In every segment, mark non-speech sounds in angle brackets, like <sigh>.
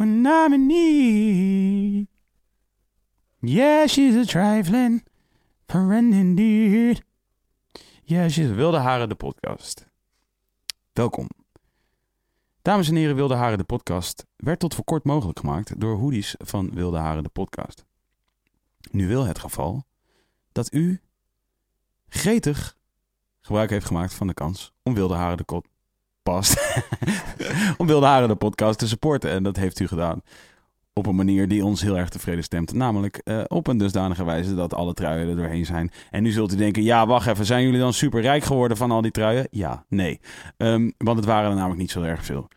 when I'm in need. Yeah, she's a trifling friend indeed. Yeah, she's Wilde Haren, de podcast. Welkom. Dames en heren, Wilde Haren, de podcast werd tot voor kort mogelijk gemaakt door hoodies van Wilde Haren, de podcast. Nu wil het geval dat u gretig gebruik heeft gemaakt van de kans om Wilde Haren de <laughs> om Wilde Haren de podcast te supporten. En dat heeft u gedaan op een manier die ons heel erg tevreden stemt. Namelijk eh, op een dusdanige wijze dat alle truien er doorheen zijn. En nu zult u denken, ja wacht even, zijn jullie dan super rijk geworden van al die truien? Ja, nee. Ehm, want het waren er namelijk niet zo erg veel.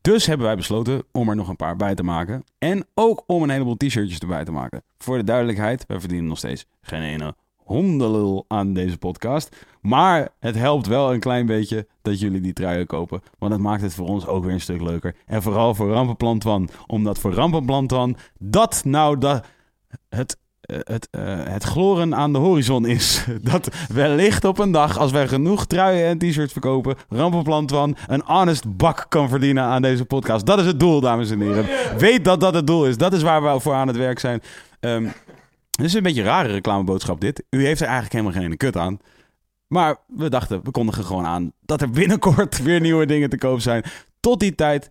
Dus hebben wij besloten om er nog een paar bij te maken. En ook om een heleboel t-shirtjes erbij te maken. Voor de duidelijkheid, wij verdienen nog steeds geen ene hondenlul aan deze podcast. Maar het helpt wel een klein beetje dat jullie die truien kopen. Want het maakt het voor ons ook weer een stuk leuker. En vooral voor Rampenplan Twan. Omdat voor Rampenplan Twan dat nou dat het, eh, het, eh, het gloren aan de horizon is. <laughs> Dat wellicht op een dag, als wij genoeg truien en t-shirts verkopen... Rampenplan Twan een honest bak kan verdienen aan deze podcast. Dat is het doel, dames en heren. Weet dat dat het doel is. Dat is waar we voor aan het werk zijn. Ehm, het is een beetje een rare reclameboodschap dit. U heeft er eigenlijk helemaal geen kut aan. Maar we dachten, we kondigen gewoon aan dat er binnenkort <laughs> weer nieuwe dingen te koop zijn. Tot die tijd,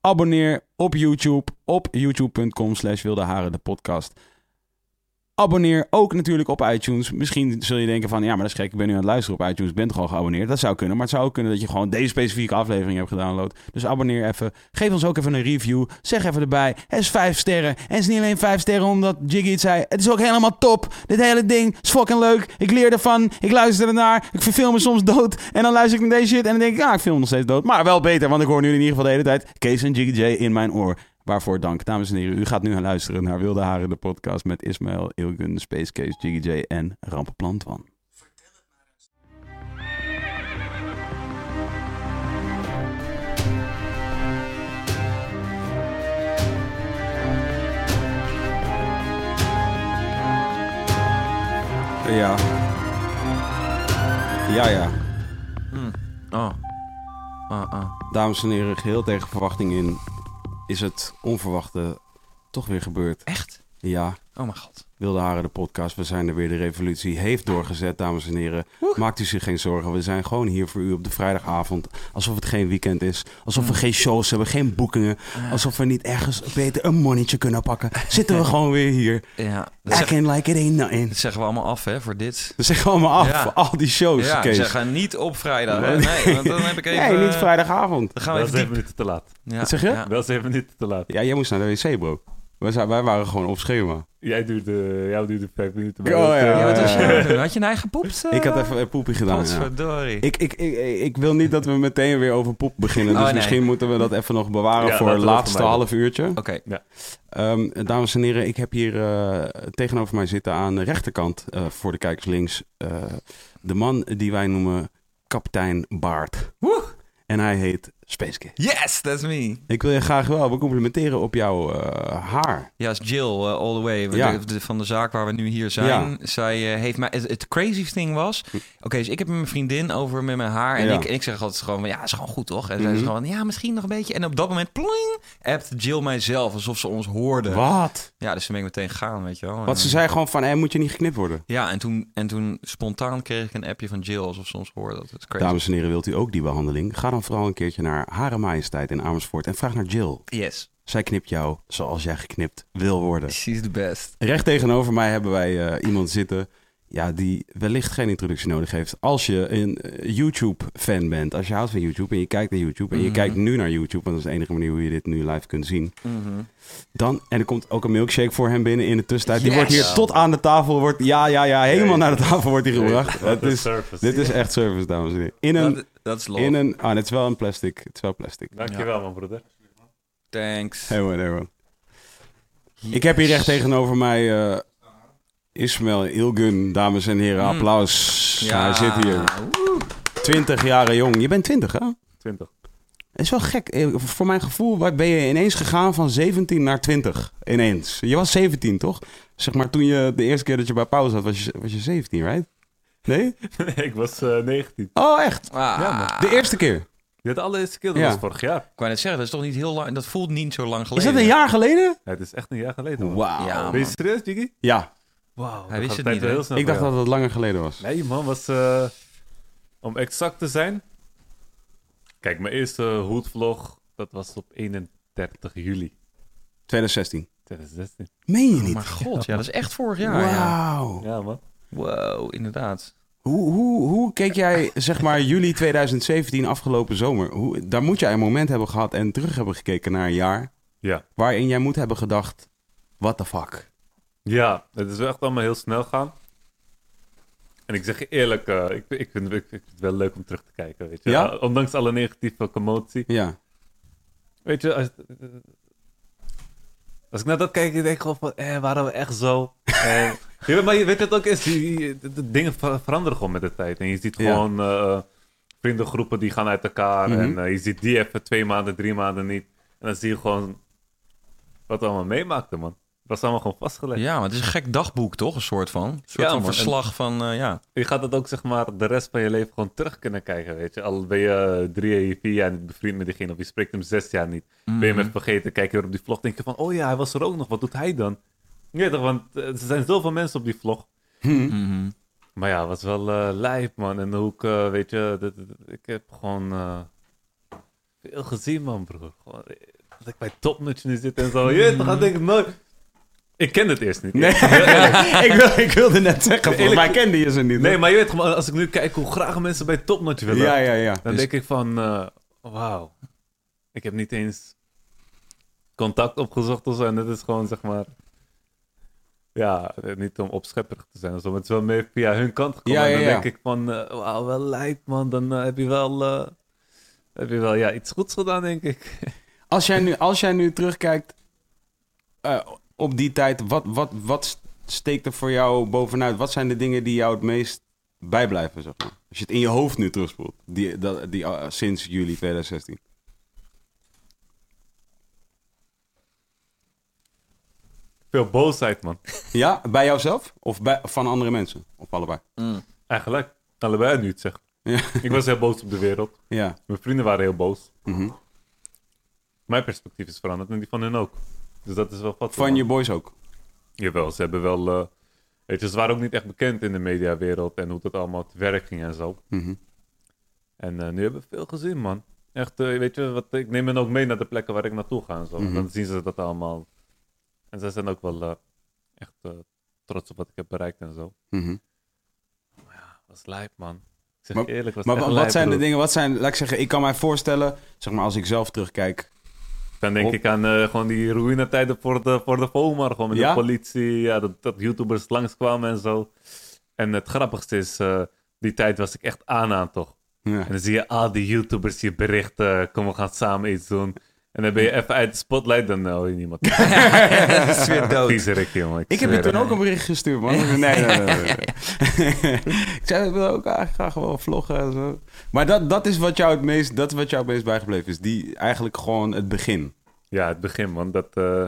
abonneer op YouTube, op youtube.com slash wilde haren de podcast. Abonneer ook natuurlijk op iTunes. Misschien zul je denken van, ja, maar dat is gek, ik ben nu aan het luisteren op iTunes, bent gewoon geabonneerd. Dat zou kunnen, maar het zou ook kunnen dat je gewoon deze specifieke aflevering hebt gedownload. Dus abonneer even. Geef ons ook even een review. Zeg even erbij, het is vijf sterren. En het is niet alleen vijf sterren omdat Jiggy het zei. Het is ook helemaal top. Dit hele ding is fucking leuk. Ik leer ervan. Ik luister ernaar. Ik verfilm me soms dood. En dan luister ik naar deze shit en dan denk ik, ja, ik film nog steeds dood. Maar wel beter, want ik hoor nu in ieder geval de hele tijd Kees en Jiggy J in mijn oor. Waarvoor dank. Dames en heren, u gaat nu gaan luisteren naar Wilde Haren, de podcast met Ismail, Ilgun, Space Case, Jiggy J en Rampenplan Twan. Ja. Ja, ja. Oh. Ah, ah. Dames en heren, geheel tegen verwachting in is het onverwachte toch weer gebeurd. Echt? Ja, Oh mijn god. Wilde Haren, de podcast. We zijn er weer. De revolutie heeft doorgezet, dames en heren. Maakt u zich geen zorgen. We zijn gewoon hier voor u op de vrijdagavond. Alsof het geen weekend is. Alsof we geen shows hebben, geen boekingen. Alsof we niet ergens beter een monnetje kunnen pakken. Zitten we gewoon weer hier. Ja, dat, zeg- Acting like it ain't nothing. dat zeggen we allemaal af, hè, voor dit. We zeggen allemaal af Ja. voor al die shows, Ja, Kees. ze gaan niet op vrijdag. <laughs> Nee, want dan heb ik <laughs> even... Nee, niet vrijdagavond. Dan gaan we Wel even zeven diep. minuten te laat. Ja, Wat zeg je? Ja. Wel zeven minuten te laat. Ja, jij moest naar de wc, bro. Wij, zijn- wij waren gewoon op schema. Jij duurde, jou duurde vijf minuten. Oh, ja. eh, Ja, wat was Ja. je doen? Had je een eigen poept? Ik had even een poepie gedaan. Ja. Ik, ik, ik, ik wil niet dat we meteen weer over poep beginnen. Dus Oh, nee. misschien moeten we dat even nog bewaren Ja, voor het laatste half uurtje. Oké. Ehm, dames en heren, ik heb hier eh, tegenover mij zitten aan de rechterkant eh, voor de kijkers links. eh, de man die wij noemen kapitein Baart. Woe! En hij heet Space Yes, that's me. Ik wil je graag wel becomplimenteren op jouw eh, haar. Ja, is Jill uh, all the way de- Ja. de- van de zaak waar we nu hier zijn. Zij uh, heeft mij. Het, het crazy thing was. Oké, dus ik heb met mijn vriendin over met mijn haar en Ja. ik, en ik zeg altijd gewoon, van, ja, is gewoon goed toch? En zij Mhm. is gewoon, ja, misschien nog een beetje. En op dat moment, ploing, appt Jill mijzelf alsof ze ons hoorde. Wat? Ja, dus toen ben ik meteen gegaan, weet je wel. Want ze zei gewoon van, hé, moet je niet geknipt worden? Ja, en toen, en toen spontaan kreeg ik een appje van Jill alsof ze ons hoorde. Dat is crazy. Dames en heren, wilt u ook die behandeling? Ga dan vooral een keertje naar Hare Majesteit in Amersfoort en vraag naar Jill. Yes, Zij knipt jou zoals jij geknipt wil worden. she's the best. Recht tegenover mij hebben wij eh, iemand zitten ja, die wellicht geen introductie nodig heeft. Als je een eh, YouTube-fan bent, als je houdt van YouTube en je kijkt naar YouTube en je Mhm. kijkt nu naar YouTube, want dat is de enige manier hoe je dit nu live kunt zien. Mhm. Dan, en er komt ook een milkshake voor hem binnen in de tussentijd. Die wordt hier tot aan de tafel, wordt, ja, ja, ja, helemaal naar de tafel wordt die gebracht. Het is, service. dit is echt service, dames en heren. In een, Dat, is in een, ah, het is wel een plastic, het is wel plastic. Dankjewel, man, broeder. Thanks. Helemaal, helemaal. Ik heb hier recht tegenover mij eh Ismail Ilgun, dames en heren. Mm. Applaus. Hij zit hier. Woe. 20 jaren jong. Je bent 20, hè? 20. Het is wel gek. Eh, Voor mijn gevoel ben je ineens gegaan van 17 naar 20. Ineens. Je was 17, toch? Zeg maar toen je de eerste keer dat je bij pauze had, was je, was je 17, right? <laughs> Nee? ik was eh 19. Oh, echt? Ah. Ja, man. De eerste keer? De allereerste keer, dat Ja. was vorig jaar. Ik wou net zeggen, dat is toch niet heel lang... Dat voelt niet zo lang Is geleden. dat een jaar geleden? Ja, het is echt een jaar geleden. Wauw. Ja, Ben je serieus, Jiggy? Ja, Wauw. Hij wist het niet, heel snel ik dacht dat het langer geleden was. Nee, man, was... eh, om exact te zijn... Kijk, mijn eerste hoedvlog, dat was op 31 juli 2016. 2016. Meen je Oh, niet? maar god, ja, dat is echt vorig jaar. Ja. Wauw. Ja, man. Wow, inderdaad. Hoe, hoe, hoe keek jij, <laughs> zeg maar, juli 2017, afgelopen zomer? Hoe, daar moet jij een moment hebben gehad en terug hebben gekeken naar een jaar... Ja. waarin jij moet hebben gedacht, what the fuck? Ja, het is wel echt allemaal heel snel gaan. En ik zeg je eerlijk, eh, ik, ik, vind, ik vind het wel leuk om terug te kijken, weet je. Ja? Eh, ondanks alle negatieve commotie. Ja, Weet je, als, als ik naar dat kijk, ik denk gewoon van, eh, waren we echt zo? <laughs> En, ja, maar je weet het ook, is, die- die- de, dingen ver- veranderen gewoon met de tijd. En je ziet Ja. gewoon eh, vriendengroepen die gaan uit elkaar. Mhm. En eh, je ziet die even twee maanden, drie maanden niet. En dan zie je gewoon wat we allemaal meemaakten, man. Was allemaal gewoon vastgelegd. Ja, maar het is een gek dagboek, toch? Een soort van. Een soort Ja, van verslag van, eh, ja. Je gaat dat ook, zeg maar, de rest van je leven gewoon terug kunnen kijken, weet je. Al ben je eh, drie, vier jaar niet bevriend met diegene, of je spreekt hem zes jaar niet. Ben je hem even vergeten, kijk je weer op die vlog, denk je van, oh ja, hij was er ook nog, wat doet hij dan? Ja, toch, want eh, er zijn zoveel mensen op die vlog. Mhm. Maar ja, het was wel eh lijp, man. En hoe ik, eh, weet je, dit- dit- ik heb gewoon eh, veel gezien, man, broer. Gewoon, dat ik bij Topnotch nu zit en zo. Je dan denk ik nooit... Ik ken het eerst niet. nee. ik, wil, <laughs> ik wilde net zeggen, volgens mij kende je ze niet. Nee, maar je weet gewoon, als ik nu kijk hoe graag mensen bij Topnotch willen... Ja, ja, ja. Dan Dus- denk ik van, eh, wauw. Ik heb niet eens contact opgezocht of zo. En dat is gewoon, zeg maar... Ja, niet om opschepperig te zijn of zo. Maar het is wel meer via hun kant gekomen. Ja, en ja, dan denk ik van, eh, wauw, wel lijp man. Dan eh, heb je wel, heb je wel ja, iets goeds gedaan, denk ik. <laughs> Als jij nu, als jij nu terugkijkt op die tijd, wat, wat, wat steekt er voor jou bovenuit? Wat zijn de dingen die jou het meest bijblijven, zeg maar? Als je het in je hoofd nu terugspoelt, die, dat, die, eh, sinds juli 2016. Veel boosheid, man. Ja, bij jouzelf of bij, van andere mensen? Of allebei? Eigenlijk. Allebei nu het zeggen. Ja. Ik was heel boos op de wereld. Ja. Mijn vrienden waren heel boos. Mhm. Mijn perspectief is veranderd en die van hun ook. Dus dat is wel. Van je boys ook? Jawel, ze hebben wel... eh, weet je, ze waren ook niet echt bekend in de mediawereld en hoe dat allemaal te werk ging en zo. Mhm. En eh, nu hebben we veel gezien, man. Echt, eh, weet je, wat, ik neem hen ook mee naar de plekken waar ik naartoe ga en zo. Mhm. Dan zien ze dat allemaal. En zij zijn ook wel echt trots op wat ik heb bereikt en zo. Mhm. Dat is lijp, man. Ik zeg Maar- eerlijk, was Maar lijp, wat zijn de dingen, wat zijn, laat ik zeggen, ik kan mij voorstellen, zeg maar als ik zelf terugkijk. Dan denk Op- ik aan eh, gewoon die ruïnetijden voor de, voor de FOMAR. Gewoon met Ja? de politie, ja, dat, dat YouTubers langskwamen en zo. En het grappigste is, eh, die tijd was ik echt aan aan, toch? Ja. En dan zie je al die YouTubers je berichten, kom we gaan samen iets doen. En dan ben je even uit de spotlight, dan hoor je niemand. <laughs> <laughs> Het is weer dood. Viezerik, jongen. Ik heb je toen ook een bericht gestuurd, man. <laughs> Nee, nee, nee. ik zei, ik wil ook eigenlijk graag wel vloggen en zo. Maar dat, dat is wat jou het meest, dat is wat jou het meest bijgebleven is. Die, eigenlijk gewoon het begin. Ja, het begin, man. Dat, eh,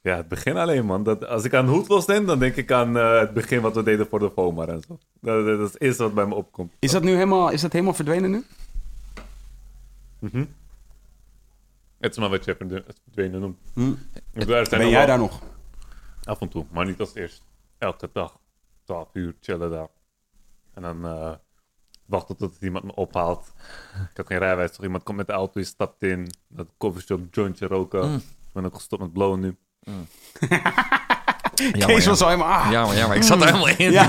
ja, het begin alleen, man. Dat, als ik aan Hoedlos denk, dan denk ik aan eh, het begin wat we deden voor de FOMAR en zo. Dat, dat is het eerste wat bij me opkomt. Is dat nu helemaal, is dat helemaal verdwenen nu? Mhm. Het is maar wat je verdwenen verdwenen noemt. Hm. Zijn Ben jij daar nog? Af en toe, maar niet als eerst. Elke dag. 12 uur chillen daar. En dan eh, wachten tot iemand me ophaalt. Ik had geen rijwijs, toch? Iemand komt met de auto, je stapt in. Dat coffeeshop, jointje roken. Mm. Ik ben ook gestopt met blowen nu. <laughs> Jammer, Kees ja. was al helemaal... Ah. Jammer, jammer. Ik zat er helemaal in. <laughs> Ja.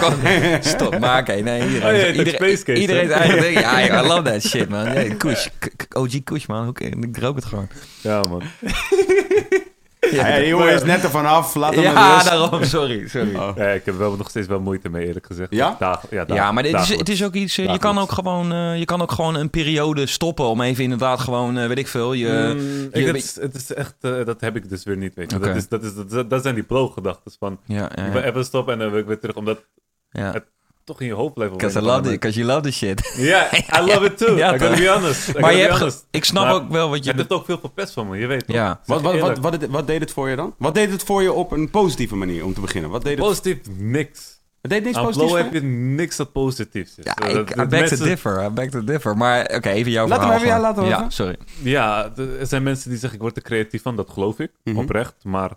Stop, maar oké. Nee, iedereen, Oh, iedereen, Space Case, iedereen hè? eigen ding. Ja, <laughs> I love that shit, man. Ja, kush. OG kush, man. Oké, ik rook het gewoon. Ja, man. <laughs> Ja, die jongen is net ervan af, laat hem Ja, rust. daarom. Sorry, sorry. Oh. Ja, ik heb wel nog steeds wel moeite mee, eerlijk gezegd. Ja? Ja, Ja, maar dit is, het is ook iets. eh, Je kan ook, gewoon, eh, je kan ook gewoon een periode stoppen om even inderdaad gewoon, eh, weet ik veel. Je, Mm, ik, je- het, is, het is echt, dat heb ik dus weer niet, weet. Dat, is, dat, is, dat, dat zijn die bloggedachten van, ja, ja, ik wil ja. even stoppen en dan wil ik weer terug, omdat ja. het toch in je hoofd blijft. op Because I love it, because you love the shit. <laughs> Ja, I <laughs> love it too. Ja, I gotta be honest. I Maar je hebt, ik snap Maar ook wel wat je. Het heeft ook veel verpest van me, je weet toch? Ja. Wat, je wat, wat, wat, het- wat deed het voor je dan? Wat deed het voor je op een positieve manier, om te beginnen? Wat deed het... Positief, niks. Het deed niks Aan positiefs heb je niks dat positiefs is. Ja, ik, dat- I dat beg mensen- to differ, I beg to differ. Maar oké, even jouw Laat hem verhaal. even, ja, laat hem Ja, sorry. Ja, er zijn mensen die zeggen ik word er creatief van. Dat geloof ik, Mhm. oprecht. Maar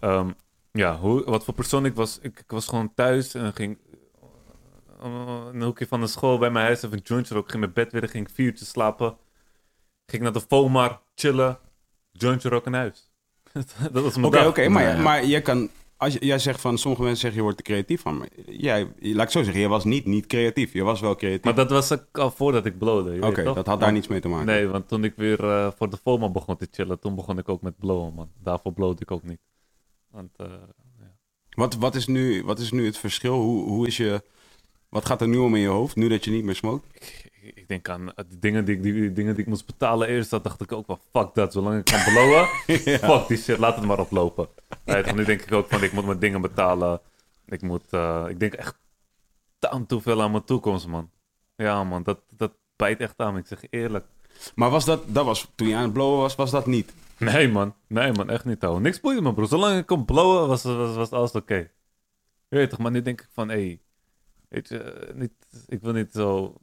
ehm, ja, hoe, wat voor persoon ik was. Ik, ik was gewoon thuis en ging in een hoekje van de school bij mijn huis even een jointje roken. Ging mijn bed weer, ging ik vier uurtjes slapen. Ging naar de FOMAR, chillen, jointje roken in huis. dat was mijn Oké, dag. oké, maar, ja. maar je kan... Als je, jij zegt van, sommige mensen zeggen je wordt er creatief van. Maar jij, laat ik zo zeggen, je was niet niet creatief. Je was wel creatief. Maar dat was al voordat ik blowde. Oké, dat had daar Want- niets mee te maken. Nee, want toen ik weer eh, voor de FOMA begon te chillen, toen begon ik ook met blowen, man. Daarvoor blowde ik ook niet. Want eh, Wat, wat, is nu, wat is nu het verschil? Hoe, hoe is je... Wat gaat er nu om in je hoofd, nu dat je niet meer smokt? ik, ik denk aan eh, die dingen die, ik- die, die dingen die ik moest betalen eerst. Dat dacht ik ook wel, fuck dat. Zolang ik kan blowen, <laughs> fuck die shit, laat het maar oplopen. Je, nu denk ik ook van, ik moet mijn dingen betalen. Ik moet, eh, ik denk echt aan te veel aan mijn toekomst, man. Ja, man, dat, dat bijt echt aan. Ik zeg eerlijk. Maar was dat, dat was, toen je aan het blowen was, was dat niet? Nee, man. Nee, man, echt niet, ouwe. Niks boeide me, bro. Zolang ik kon blowen, was, was, was alles oké. Je weet toch, maar nu denk ik van, hé... Hey, weet je, eh, niet, ik wil niet zo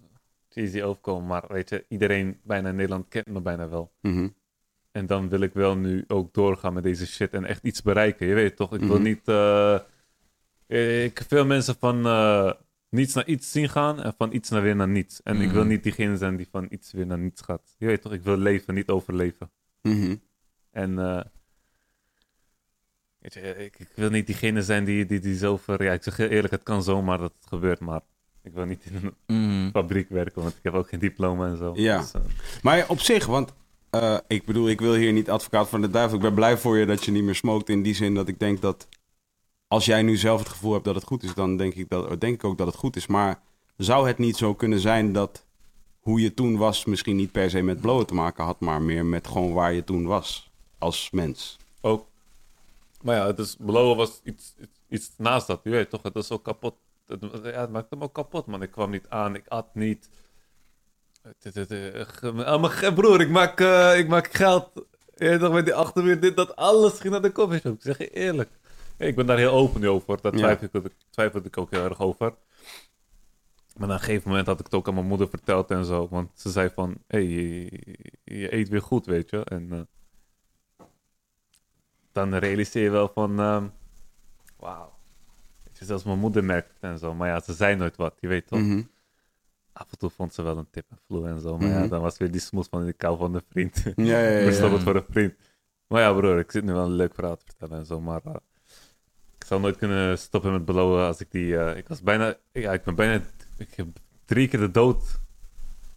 cheesy overkomen, maar weet je, iedereen bijna in Nederland kent me bijna wel. Mhm. En dan wil ik wel nu ook doorgaan met deze shit en echt iets bereiken. Je weet toch, ik wil Mhm. niet... eh, ik heb veel mensen van eh, niets naar iets zien gaan en van iets naar weer naar niets. En ik wil Mhm. niet diegene zijn die van iets weer naar niets gaat. Je weet toch, ik wil leven, niet overleven. En weet je, ik, ik wil niet diegene zijn die, die, die zo ver... Ja, ik zeg heel eerlijk, het kan zomaar dat het gebeurt, maar ik wil niet in een Mhm. fabriek werken, want ik heb ook geen diploma en zo. Ja. Dus, eh, Maar op zich, want eh, ik bedoel, ik wil hier niet advocaat van de duivel. Ik ben blij voor je dat je niet meer smookt. In die zin dat ik denk dat als jij nu zelf het gevoel hebt dat het goed is, dan denk ik, dat, denk ik ook dat het goed is. Maar zou het niet zo kunnen zijn dat hoe je toen was misschien niet per se met blowen te maken had, maar meer met gewoon waar je toen was als mens? ook. Maar ja, het is, was iets, iets, iets naast dat, je weet toch, het is ook kapot. Het, ja, het maakte me ook kapot, man. Ik kwam niet aan, ik at niet. Maar ge- broer, ik maak, eh, ik maak geld. Je weet toch, met die achterweer, dit, dat, alles ging naar de coffeeshop. Ik zeg je eerlijk. Ik ben daar heel open over. Daar Ja. twijfelde ik ook heel erg over. Maar na een gegeven moment had ik het ook aan mijn moeder verteld en zo. Want ze zei van, hé, hey, je, je eet weer goed, weet je. En eh, dan realiseer je wel van, ehm, wauw. Zelfs mijn moeder merkt het en zo. Maar ja, ze zei nooit wat, je weet toch. Mhm. Af en toe vond ze wel een tip en vloe en zo. Maar ja, Mhm. dan was weer die smoes van die kou van de vriend. Ja, ja, ja. Het <laughs> voor een vriend. Maar ja, broer, ik zit nu wel een leuk verhaal te vertellen en zo. Maar eh, ik zou nooit kunnen stoppen met beloven als ik die... eh, ik was bijna... Ja, ik ben bijna... Ik heb drie keer de dood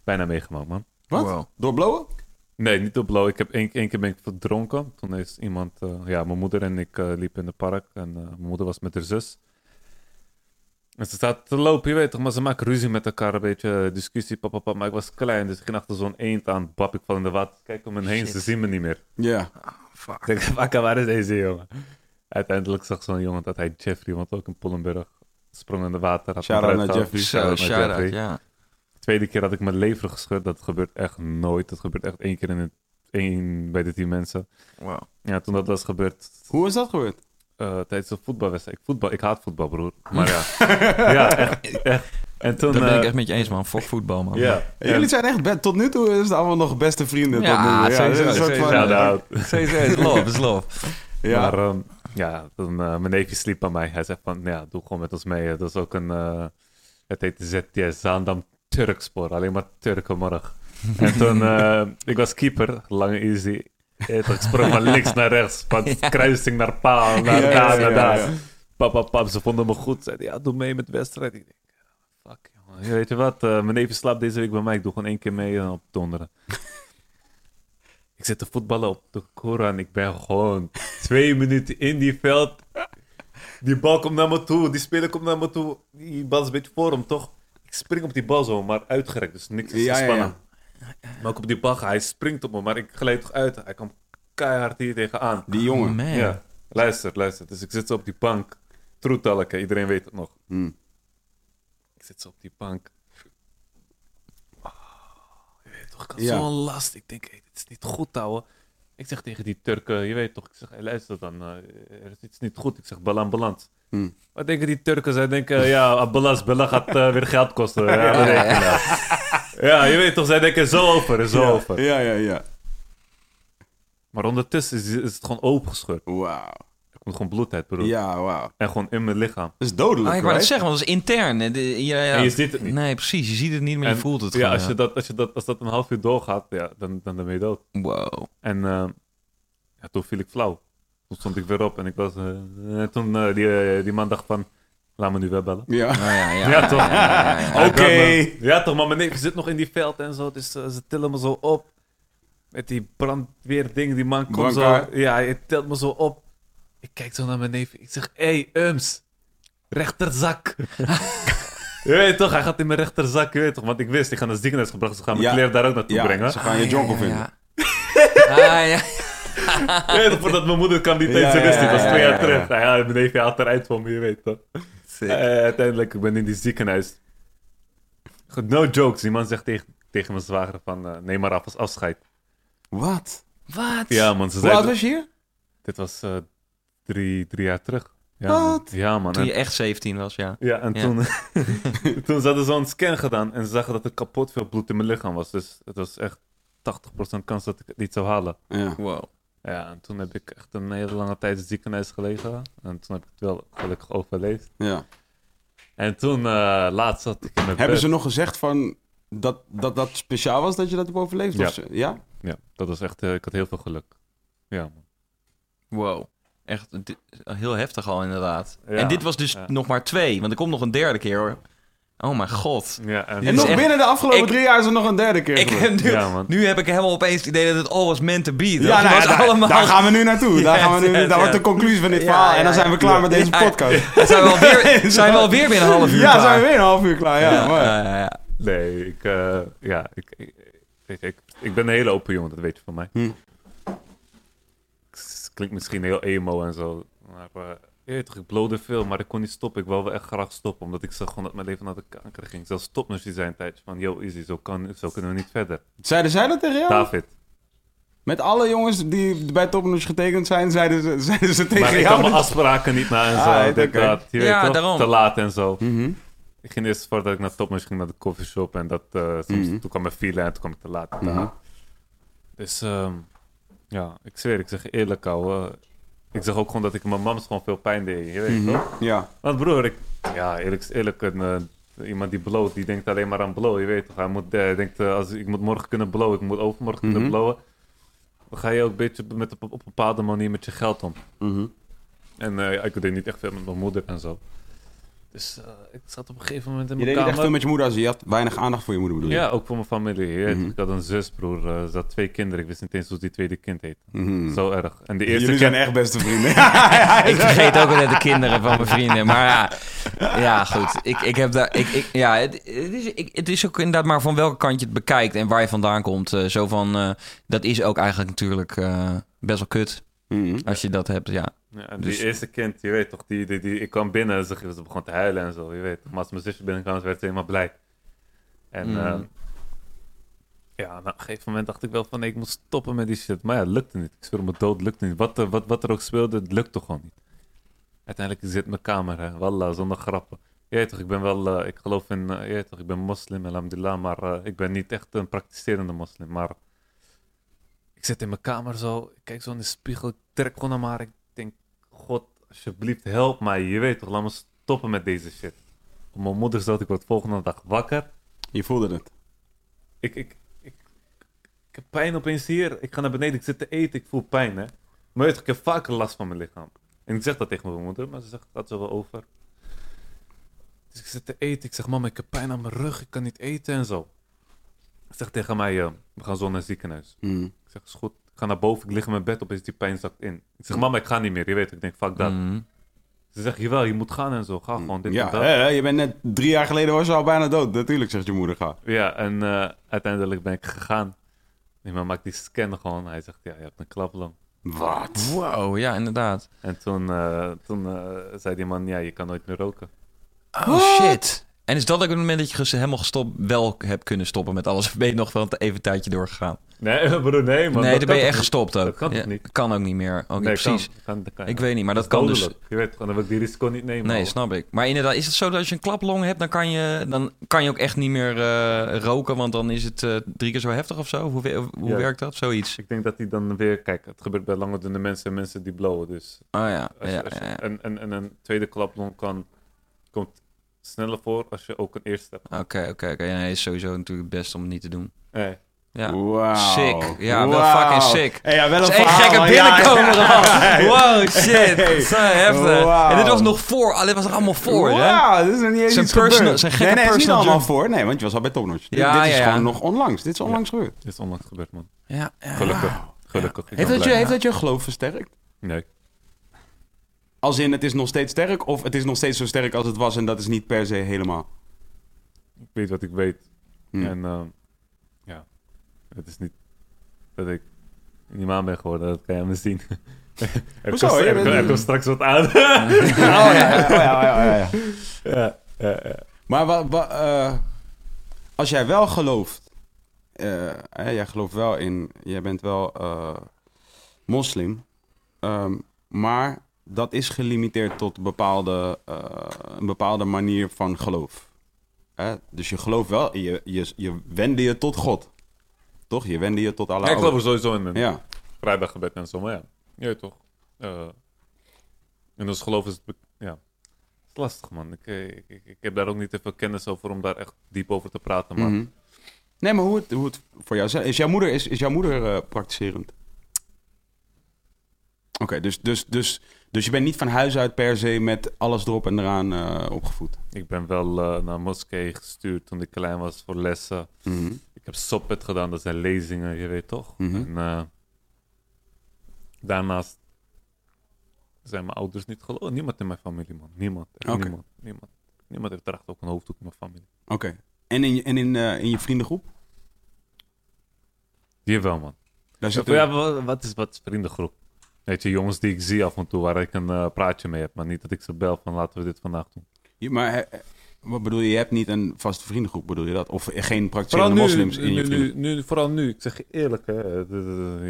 bijna meegemaakt, man. Wat? Wow. Door blowen? Nee, niet op blauw. Ik heb één, één keer ben ik verdronken. Toen is iemand... eh, ja, mijn moeder en ik eh, liepen in het park. En eh, mijn moeder was met haar zus. En ze staat te lopen, je weet toch, maar ze maken ruzie met elkaar, een beetje discussie, papa, papa. Maar ik was klein, dus ik ging achter zo'n eend aan, bab, ik val in de water. Kijk om me heen, Shit. ze zien me niet meer. Ja. Fuck. Ik denk, <laughs> waar is deze jongen? Uiteindelijk zag zo'n jongen dat hij Jeffrey, want ook in Pollenburg, sprong in de water. had Shout-out naar Jeffrey. Shout-out ja. Tweede keer had ik mijn lever gescheurd, dat gebeurt echt nooit. Dat gebeurt echt één keer in het, één bij de tien mensen. Wow. Ja, toen dat was gebeurd, Hoe is dat gebeurd? eh, tijdens een voetbalwedstrijd. Ik, voetbal, ik haat voetbal, broer. <laughs> Maar ja, ja echt, echt. En toen... Dat ben ik eh, echt met je eens, man. Fuck voetbal, man. Ja, Jullie zijn echt, be- tot nu toe is het allemaal nog beste vrienden. Ja, tot nu toe. sowieso. van- Shout-out. Is love, is love. <laughs> Ja. Maar ehm, ja, toen, eh, mijn neefje sliep bij mij. Hij zei van, ja, doe gewoon met ons mee. Dat is ook een, eh, het heet ZTS, Zaandam Turkspoor. Alleen maar Turkenmorgen. en toen, eh, <laughs> ik was keeper, lange easy. Ik sprong van links naar rechts, van kruising naar paal, naar daar, naar daar. Pap, pap, pap, ze vonden me goed. Zeiden, ja, doe mee met de wedstrijd. Ik denk, fuck, jongen. Ja, weet je wat, eh, mijn neefje slaapt deze week bij mij. Ik doe gewoon één keer mee en op donderen. <laughs> ik zit te voetballen op de Koran. Ik ben gewoon twee minuten in die veld. Die bal komt naar me toe. Die speler komt naar me toe. Die bal is een beetje voor hem, toch? Ik spring op die bal zo, maar uitgerekt. Dus niks is gespannen. ja. Maar ook op die bal, hij springt op me. Maar ik glijd toch uit. Hij komt keihard hier tegenaan. Die jongen. Man. Ja, luister, luister. Dus ik zit zo op die bank. Troetalken, iedereen weet het nog. Hmm. Ik zit zo op die bank. Oh, je weet toch, ik had Ja. zo'n last. Ik denk, hey, dit is niet goed, ouwe. Ik zeg tegen die Turken, je weet toch, ik zeg, hey, luister dan, eh, er is iets niet goed. Ik zeg, bal aan balans. Hm. Wat denken die Turken? Zij denken, ja, balans, bella gaat eh, weer geld kosten. Ja, we rekenen. ja, je weet toch, zij denken zo over, zo over. Ja, ja, ja. Maar ondertussen is, is het gewoon opengescheurd. Wauw. Er komt gewoon bloed uit, broer. Ja, wauw. En gewoon in mijn lichaam. Dat is dodelijk, Ah, ik wou het zeggen, want dat is intern. De- ja, ja. En je ziet het niet. Nee, precies. Je ziet het niet, maar je voelt het Ja, gewoon. als, je dat, als, je dat, als dat een half uur doorgaat, ja, dan, dan ben je dood. Wow. En eh, ja, toen viel ik flauw. Toen stond ik weer op en ik was... eh, en toen eh, die, die man dacht van, laat me nu wel bellen. Ja. Nou ja, ja, Ja, toch? ja, ja, ja. Ja, ik Oké. Ja, toch, maar mijn neef zit nog in die veld en zo. Dus ze tillen me zo op. Met die brandweerding, die man komt zo... Ja, hij tilt me zo op. Ik kijk zo naar mijn neef. Ik zeg, hé, hey, Ums. Rechterzak. <laughs> je weet toch, hij gaat in mijn rechterzak. Je weet toch, want ik wist, ik ga naar het ziekenhuis gebracht. Ze gaan mijn Ja. kleren daar ook naartoe Ja, brengen. ze gaan je jonkel vinden. Ja. Ah, ja. Toch, voordat mijn moeder dat was twee ja, jaar ja. terug. Nou ja, mijn haalt eruit voor me, je weet toch. Eh, uiteindelijk, ik ben in die ziekenhuis. Goed, no jokes. Die man zegt tegen, tegen mijn zwager van, eh, neem maar af als afscheid. Wat? Wat? Ja man, ze Hoe oud was je hier? Dit was eh, drie, drie jaar terug. Ja, Wat? man. Ja man. Toen En, je echt 17 was, ja. ja, en Ja. toen, <laughs> <laughs> toen ze hadden zo'n scan gedaan en ze zagen dat er kapot veel bloed in mijn lichaam was. Dus het was echt 80% kans dat ik het niet zou halen. Ja. Wow. Ja, en toen heb ik echt een hele lange tijd in het ziekenhuis gelegen. En toen heb ik het wel gelukkig overleefd. ja. En toen, eh, laatst zat ik in mijn Hebben bed. ze nog gezegd van dat, dat dat speciaal was dat je dat hebt overleefd? Ja. Of ja? Ja, dat was echt, eh, ik had heel veel geluk. Ja, man. Wow. Echt heel heftig al, inderdaad. Ja, en dit was dus ja. nog maar twee, want er komt nog een derde keer, hoor. Oh mijn god. Ja, en, nog echt- binnen de afgelopen ik- drie jaar is er nog een derde keer Ik heb nu, Ja, man. nu heb ik helemaal opeens het idee dat het all was meant to be. Dat Ja, nou, was ja, daar, allemaal... daar gaan we nu naartoe. Daar, Ja, gaan we nu, ja, daar ja. wordt de conclusie van dit Ja, verhaal. ja, en dan zijn we klaar ja. met deze Ja, podcast. Zijn we alweer, <laughs> zijn we alweer binnen een half uur Ja, klaar. zijn we weer een half uur klaar. Ja, Ja, mooi. ja, ja, ja. Nee, ik, eh, ja, ik, ik, ik, ik, ik ben een hele open jongen, dat weet je van mij. Hm. Klinkt misschien heel emo en zo, maar eh, ik blode veel, maar ik kon niet stoppen. Ik wou wel echt graag stoppen, omdat ik zag gewoon dat mijn leven naar de kanker ging. Zelfs stopnus die zei een tijdje van, yo, easy, zo, kan, zo kunnen we niet verder. Zeiden zij dat tegen jou? David. Met alle jongens die bij Topnotch getekend zijn, zeiden ze, <laughs> zeiden ze tegen Maar ik jou. kan mijn afspraken niet na en zo, Ah, oké. dat, je Ja, weet daarom. te laat en zo. Mhm. Ik ging eerst voordat ik naar Topnotch ging naar de coffeeshop en dat, eh, soms, Mhm. toen kwam mijn file en toen kwam ik te laat. Mhm. Dus ehm, ja, ik zweer, ik zeg eerlijk, ouwe. Ik zeg ook gewoon dat ik mijn mams gewoon veel pijn deed, je weet Mhm. toch? Ja. Want broer, ik, ja, eerlijk eerlijk, een, eh, iemand die bloot, die denkt alleen maar aan blow, je weet toch? Hij moet, eh, denkt, eh, als, ik moet morgen kunnen blowen, ik moet overmorgen kunnen Mhm. blowen. Dan ga je ook een beetje met, op, op een bepaalde manier met je geld om. Mhm. En ik deed niet echt veel met mijn moeder en zo. Dus eh, ik zat op een gegeven moment in Je mijn deed niet echt kamer. veel met je moeder als je had weinig aandacht voor je moeder bedoel je? Ja, ook voor mijn familie. je Mhm. Ik had een zus, broer. eh, ze had twee kinderen. Ik wist niet eens hoe die tweede kind heet. Mhm. Zo erg. En de eerste Jullie kind... zijn echt beste vrienden. <laughs> Ik vergeet ook altijd de kinderen van mijn vrienden. Maar ja, ja goed. Ik, ik heb daar, ik, ik, ja, het, het is, ik, het is ook inderdaad maar van welke kant je het bekijkt en waar je vandaan komt. Eh, zo van, eh, dat is ook eigenlijk natuurlijk eh, best wel kut Mhm. als je dat hebt, ja. Ja, en Dus- die eerste kind, je weet toch, die, die, die, ik kwam binnen en ze, ze begon te huilen en zo, je weet toch. Maar als mijn zusje binnenkwam, werd ze helemaal blij. En Mm. ehm, ja, op een gegeven moment dacht ik wel van, nee, ik moet stoppen met die shit. Maar ja, het lukte niet. Ik zweer me dood, het lukte niet. Wat, er- wat, wat er ook speelde, het lukte gewoon niet. Uiteindelijk zit mijn kamer, hè. Wallah, zonder grappen. Je weet toch, ik ben wel, eh, ik geloof in, eh, je weet toch, ik ben moslim, alhamdulillah, maar eh, ik ben niet echt een praktiserende moslim. Maar ik zit in mijn kamer zo, ik kijk zo in de spiegel, ik trek maar, ik denk, God, alsjeblieft, help mij. Je weet toch, laat me stoppen met deze shit. Op mijn moeder zat ik word volgende dag wakker. Je voelde het. Ik, ik, ik, ik heb pijn opeens hier. Ik ga naar beneden, ik zit te eten, ik voel pijn, hè. Maar weet je, ik heb vaker last van mijn lichaam. En ik zeg dat tegen mijn moeder, maar ze zegt, dat zo wel over. Dus ik zit te eten, ik zeg, mama, ik heb pijn aan mijn rug, ik kan niet eten en zo. Ze zegt tegen mij, eh, we gaan zo naar het ziekenhuis. Mhm. Ik zeg, is goed. Ik ga naar boven, ik lig in mijn bed, opeens die pijn zakt in. Ik zeg, mama, ik ga niet meer, je weet, ik denk, fuck dat. Mhm. Ze zegt, jawel, je moet gaan en zo, ga gewoon dit Ja, en dat. hè, je bent net drie jaar geleden was je al bijna dood. Natuurlijk zegt je moeder ga. Ja, en eh, uiteindelijk ben ik gegaan. Die man maakt die scan gewoon. Hij zegt, ja, je hebt een klaplong. Wat? Wow, ja, inderdaad. En toen, eh, toen eh, zei die man, ja, je kan nooit meer roken. Oh shit. En is dat ook het moment dat je helemaal gestopt, wel hebt kunnen stoppen met alles? Of ben je nog wel even een tijdje doorgegaan? Nee, <laughs> broer, nee, man. nee, dat dan ben je echt gestopt ook. Dat kan Ja, niet? Kan ook niet meer. Nee, precies. Kan, kan, dat kan, Ik weet niet, maar dat kan dus... Je weet gewoon, dan wil ik die risico niet nemen. Nee, snap ik. Maar inderdaad, is het zo dat als je een klaplong hebt, dan kan je, dan kan je ook echt niet meer eh, roken, want dan is het eh, drie keer zo heftig of zo? Hoe, hoe Ja. werkt dat? Zoiets. Ik denk dat hij dan weer... Kijk, het gebeurt bij lange dunne mensen en mensen die blowen. Dus Oh ja, als ja, als je- ja, ja. En, en, en een tweede klaplong kan, komt sneller voor als je ook een eerste hebt. Oké, oké, oké. Nee, is sowieso natuurlijk het beste om het niet te doen. Nee. Ja. Wauw. Sick. Ja, wel fucking sick. Hey, ja, wel een is één verhaal. gekke Ja, binnenkomer <laughs> ja. Wow, shit. Hey. Zo heftig. En dit was nog voor. ah, Dit was er allemaal voor, hè? Wauw, dit is nog niet eens Zijn iets personal- gebeurd. zijn gekke nee, nee, het is niet personal allemaal voor. Nee, want je was al bij Topnotch. Dit- Ja, dit is ja, ja. gewoon nog onlangs. Dit is onlangs gebeurd. Dit is onlangs gebeurd, man. Ja, ja. Gelukkig. Gelukkig. Heeft dat, je, heeft dat je geloof versterkt? Nee. Als in, het is nog steeds sterk? Of het is nog steeds zo sterk als het was en dat is niet per se helemaal? Ik weet wat ik weet. Hm. En ehm, ja, het is niet dat ik die maan ben geworden. Dat kan je me zien. <laughs> Hoezo? bent- er komt straks wat aan. <laughs> Oh ja, ja, oh, ja, oh, oh. Maar wa, wa- eh, als jij wel gelooft, eh, hè, jij gelooft wel in, jij bent wel eh, moslim, ehm, maar dat is gelimiteerd tot bepaalde, eh, een bepaalde manier van geloof. Hè? Dus je gelooft wel, je, je, je wende je tot God. Toch? Je wende je tot Allah. Ja, ik geloof er sowieso in. Ja. Vrijdaggebed en zo, maar ja. Toch. Eh, en ons geloof is... Ja. Het is lastig, man. Ik, eh, ik, ik, ik heb daar ook niet te veel kennis over om daar echt diep over te praten, maar... Mhm. Nee, maar hoe het, hoe het voor jou is. Is jouw moeder, is, is jouw moeder eh, praktiserend? Oké, dus, dus, dus, dus je bent niet van huis uit per se met alles erop en eraan eh, opgevoed. Ik ben wel eh, naar moskee gestuurd toen ik klein was voor lessen. Mhm. Ik heb soppet gedaan, dat zijn lezingen, je weet toch? Mhm. En eh, daarnaast zijn mijn ouders niet geloofd. Niemand in mijn familie, man. Niemand. Niemand. Niemand. Niemand heeft draagt ook een hoofddoek in mijn familie. Oké. En, in, je- en in, in je vriendengroep? Die wel, man. Daar Ja, zit ja, wa- wat, is, wat is vriendengroep? Weet je, jongens die ik zie af en toe waar ik een eh, praatje mee heb. Maar niet dat ik ze bel van laten we dit vandaag doen. je- maar eh, wat bedoel je? Je hebt niet een vaste vriendengroep, bedoel je dat? Of geen praktiserende nu, moslims in je nu, nu, nu, vooral nu. Ik zeg je eerlijk, hè.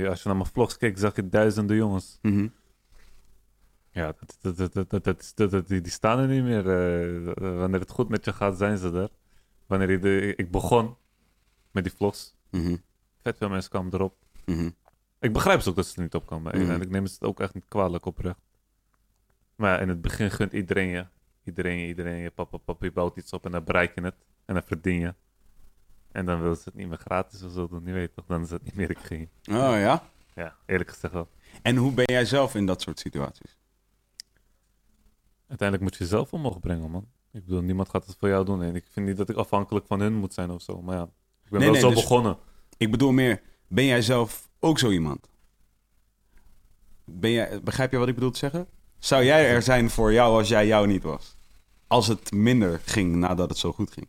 ja, als je naar mijn vlogs kijkt, zag je duizenden jongens. Mhm. Ja, dat, dat, dat, dat, die, die staan er niet meer. eh, wanneer het goed met je gaat, zijn ze er. Wanneer je de, ik begon met die vlogs, Mhm. vet veel mensen kwamen erop. Mhm. Ik begrijp ze ook dat ze er niet op komen. Mhm. En ik neem het ook echt niet kwalijk oprecht. Maar in het begin gunt iedereen je. Iedereen je, iedereen je. Papa, papa, je bouwt iets op en dan bereik je het. En dan verdien je. En dan wil ze het niet meer gratis of zo doen. Je weet toch, dan is het niet meer ik ging. Oh ja? Ja, eerlijk gezegd wel. En hoe ben jij zelf in dat soort situaties? Uiteindelijk moet je jezelf omhoog brengen, man. Ik bedoel, niemand gaat het voor jou doen. En ik vind niet dat ik afhankelijk van hun moet zijn of zo. Maar ja, ik ben Nee, wel nee, zo dus- begonnen. Ik bedoel meer, ben jij zelf ook zo iemand? Ben jij, begrijp je wat ik bedoel te zeggen? Zou jij er zijn voor jou als jij jou niet was? Als het minder ging nadat het zo goed ging?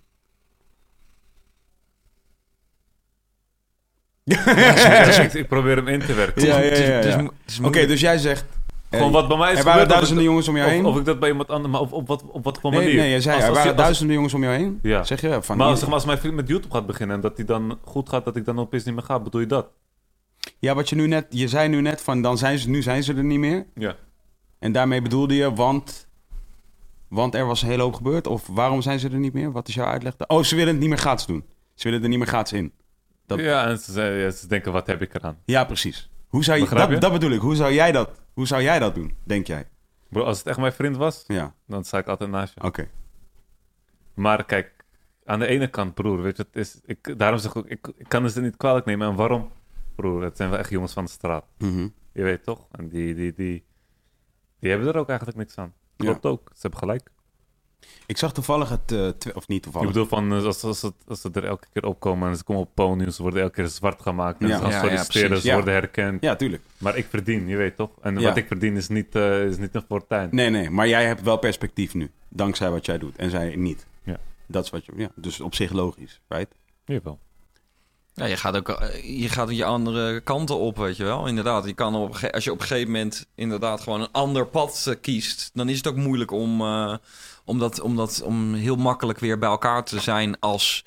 ik, <laughs> ik probeer hem in te werken. Ja, ja, ja, ja. Oké, dus jij zegt... eh, Gewoon wat bij mij is er waren gebeurd, duizenden ik- jongens om jou heen? Of, of ik dat bij iemand anders, maar op, op, wat, op wat voor nee, manier? nee, jij zei Als- er als- waren als- duizenden jongens om jou heen. Ja. Zeg je van... Maar hier- zeg maar, als mijn vriend met YouTube gaat beginnen en dat hij dan goed gaat, dat ik dan opeens niet meer ga, bedoel je dat? Ja, wat je nu net... Je zei nu net van, dan zijn ze, nu zijn ze er niet meer. Ja. En daarmee bedoelde je, want... Want er was een hele hoop gebeurd? Of waarom zijn ze er niet meer? Wat is jouw uitleg? Oh, ze willen het niet meer gratis doen. Ze willen er niet meer gratis in. Dat- Ja, en ze, denken, wat heb ik eraan? Ja, precies. Hoe zou je, je? dat, dat bedoel ik. Hoe zou jij dat, hoe zou jij dat doen, denk jij? Bro, als het echt mijn vriend was, Ja, dan sta ik altijd naast je. oké. Maar kijk, aan de ene kant, broer, weet je, het is, ik, daarom zeg ik ook, ik, ik kan ze niet kwalijk nemen. En waarom? Broer, het zijn wel echt jongens van de straat. Mhm. Je weet toch? En die, die, die, die hebben er ook eigenlijk niks aan. Klopt ook, ze hebben gelijk. Ik zag toevallig het... eh, of niet Ik toevallig. bedoel, van, eh, als, als, het, als ze er elke keer opkomen en ze komen op podiums, ze worden elke keer zwart gemaakt. En Ja. ze gaan Ja, ja, solliciteren, ze Ja. worden herkend. Ja, tuurlijk. Maar ik verdien, je weet toch? En Ja. wat ik verdien is niet, eh, is niet een fortuin. Nee, nee. Maar jij hebt wel perspectief nu. Dankzij wat jij doet. En zij niet. Ja. Dat is wat je... Ja, dus op zich logisch, right? Jawel. Ja, je gaat ook je, gaat je andere kanten op, weet je wel. Inderdaad, je kan op, als je op een gegeven moment inderdaad gewoon een ander pad kiest, dan is het ook moeilijk om, eh, om, dat, om, heel makkelijk weer bij elkaar te zijn als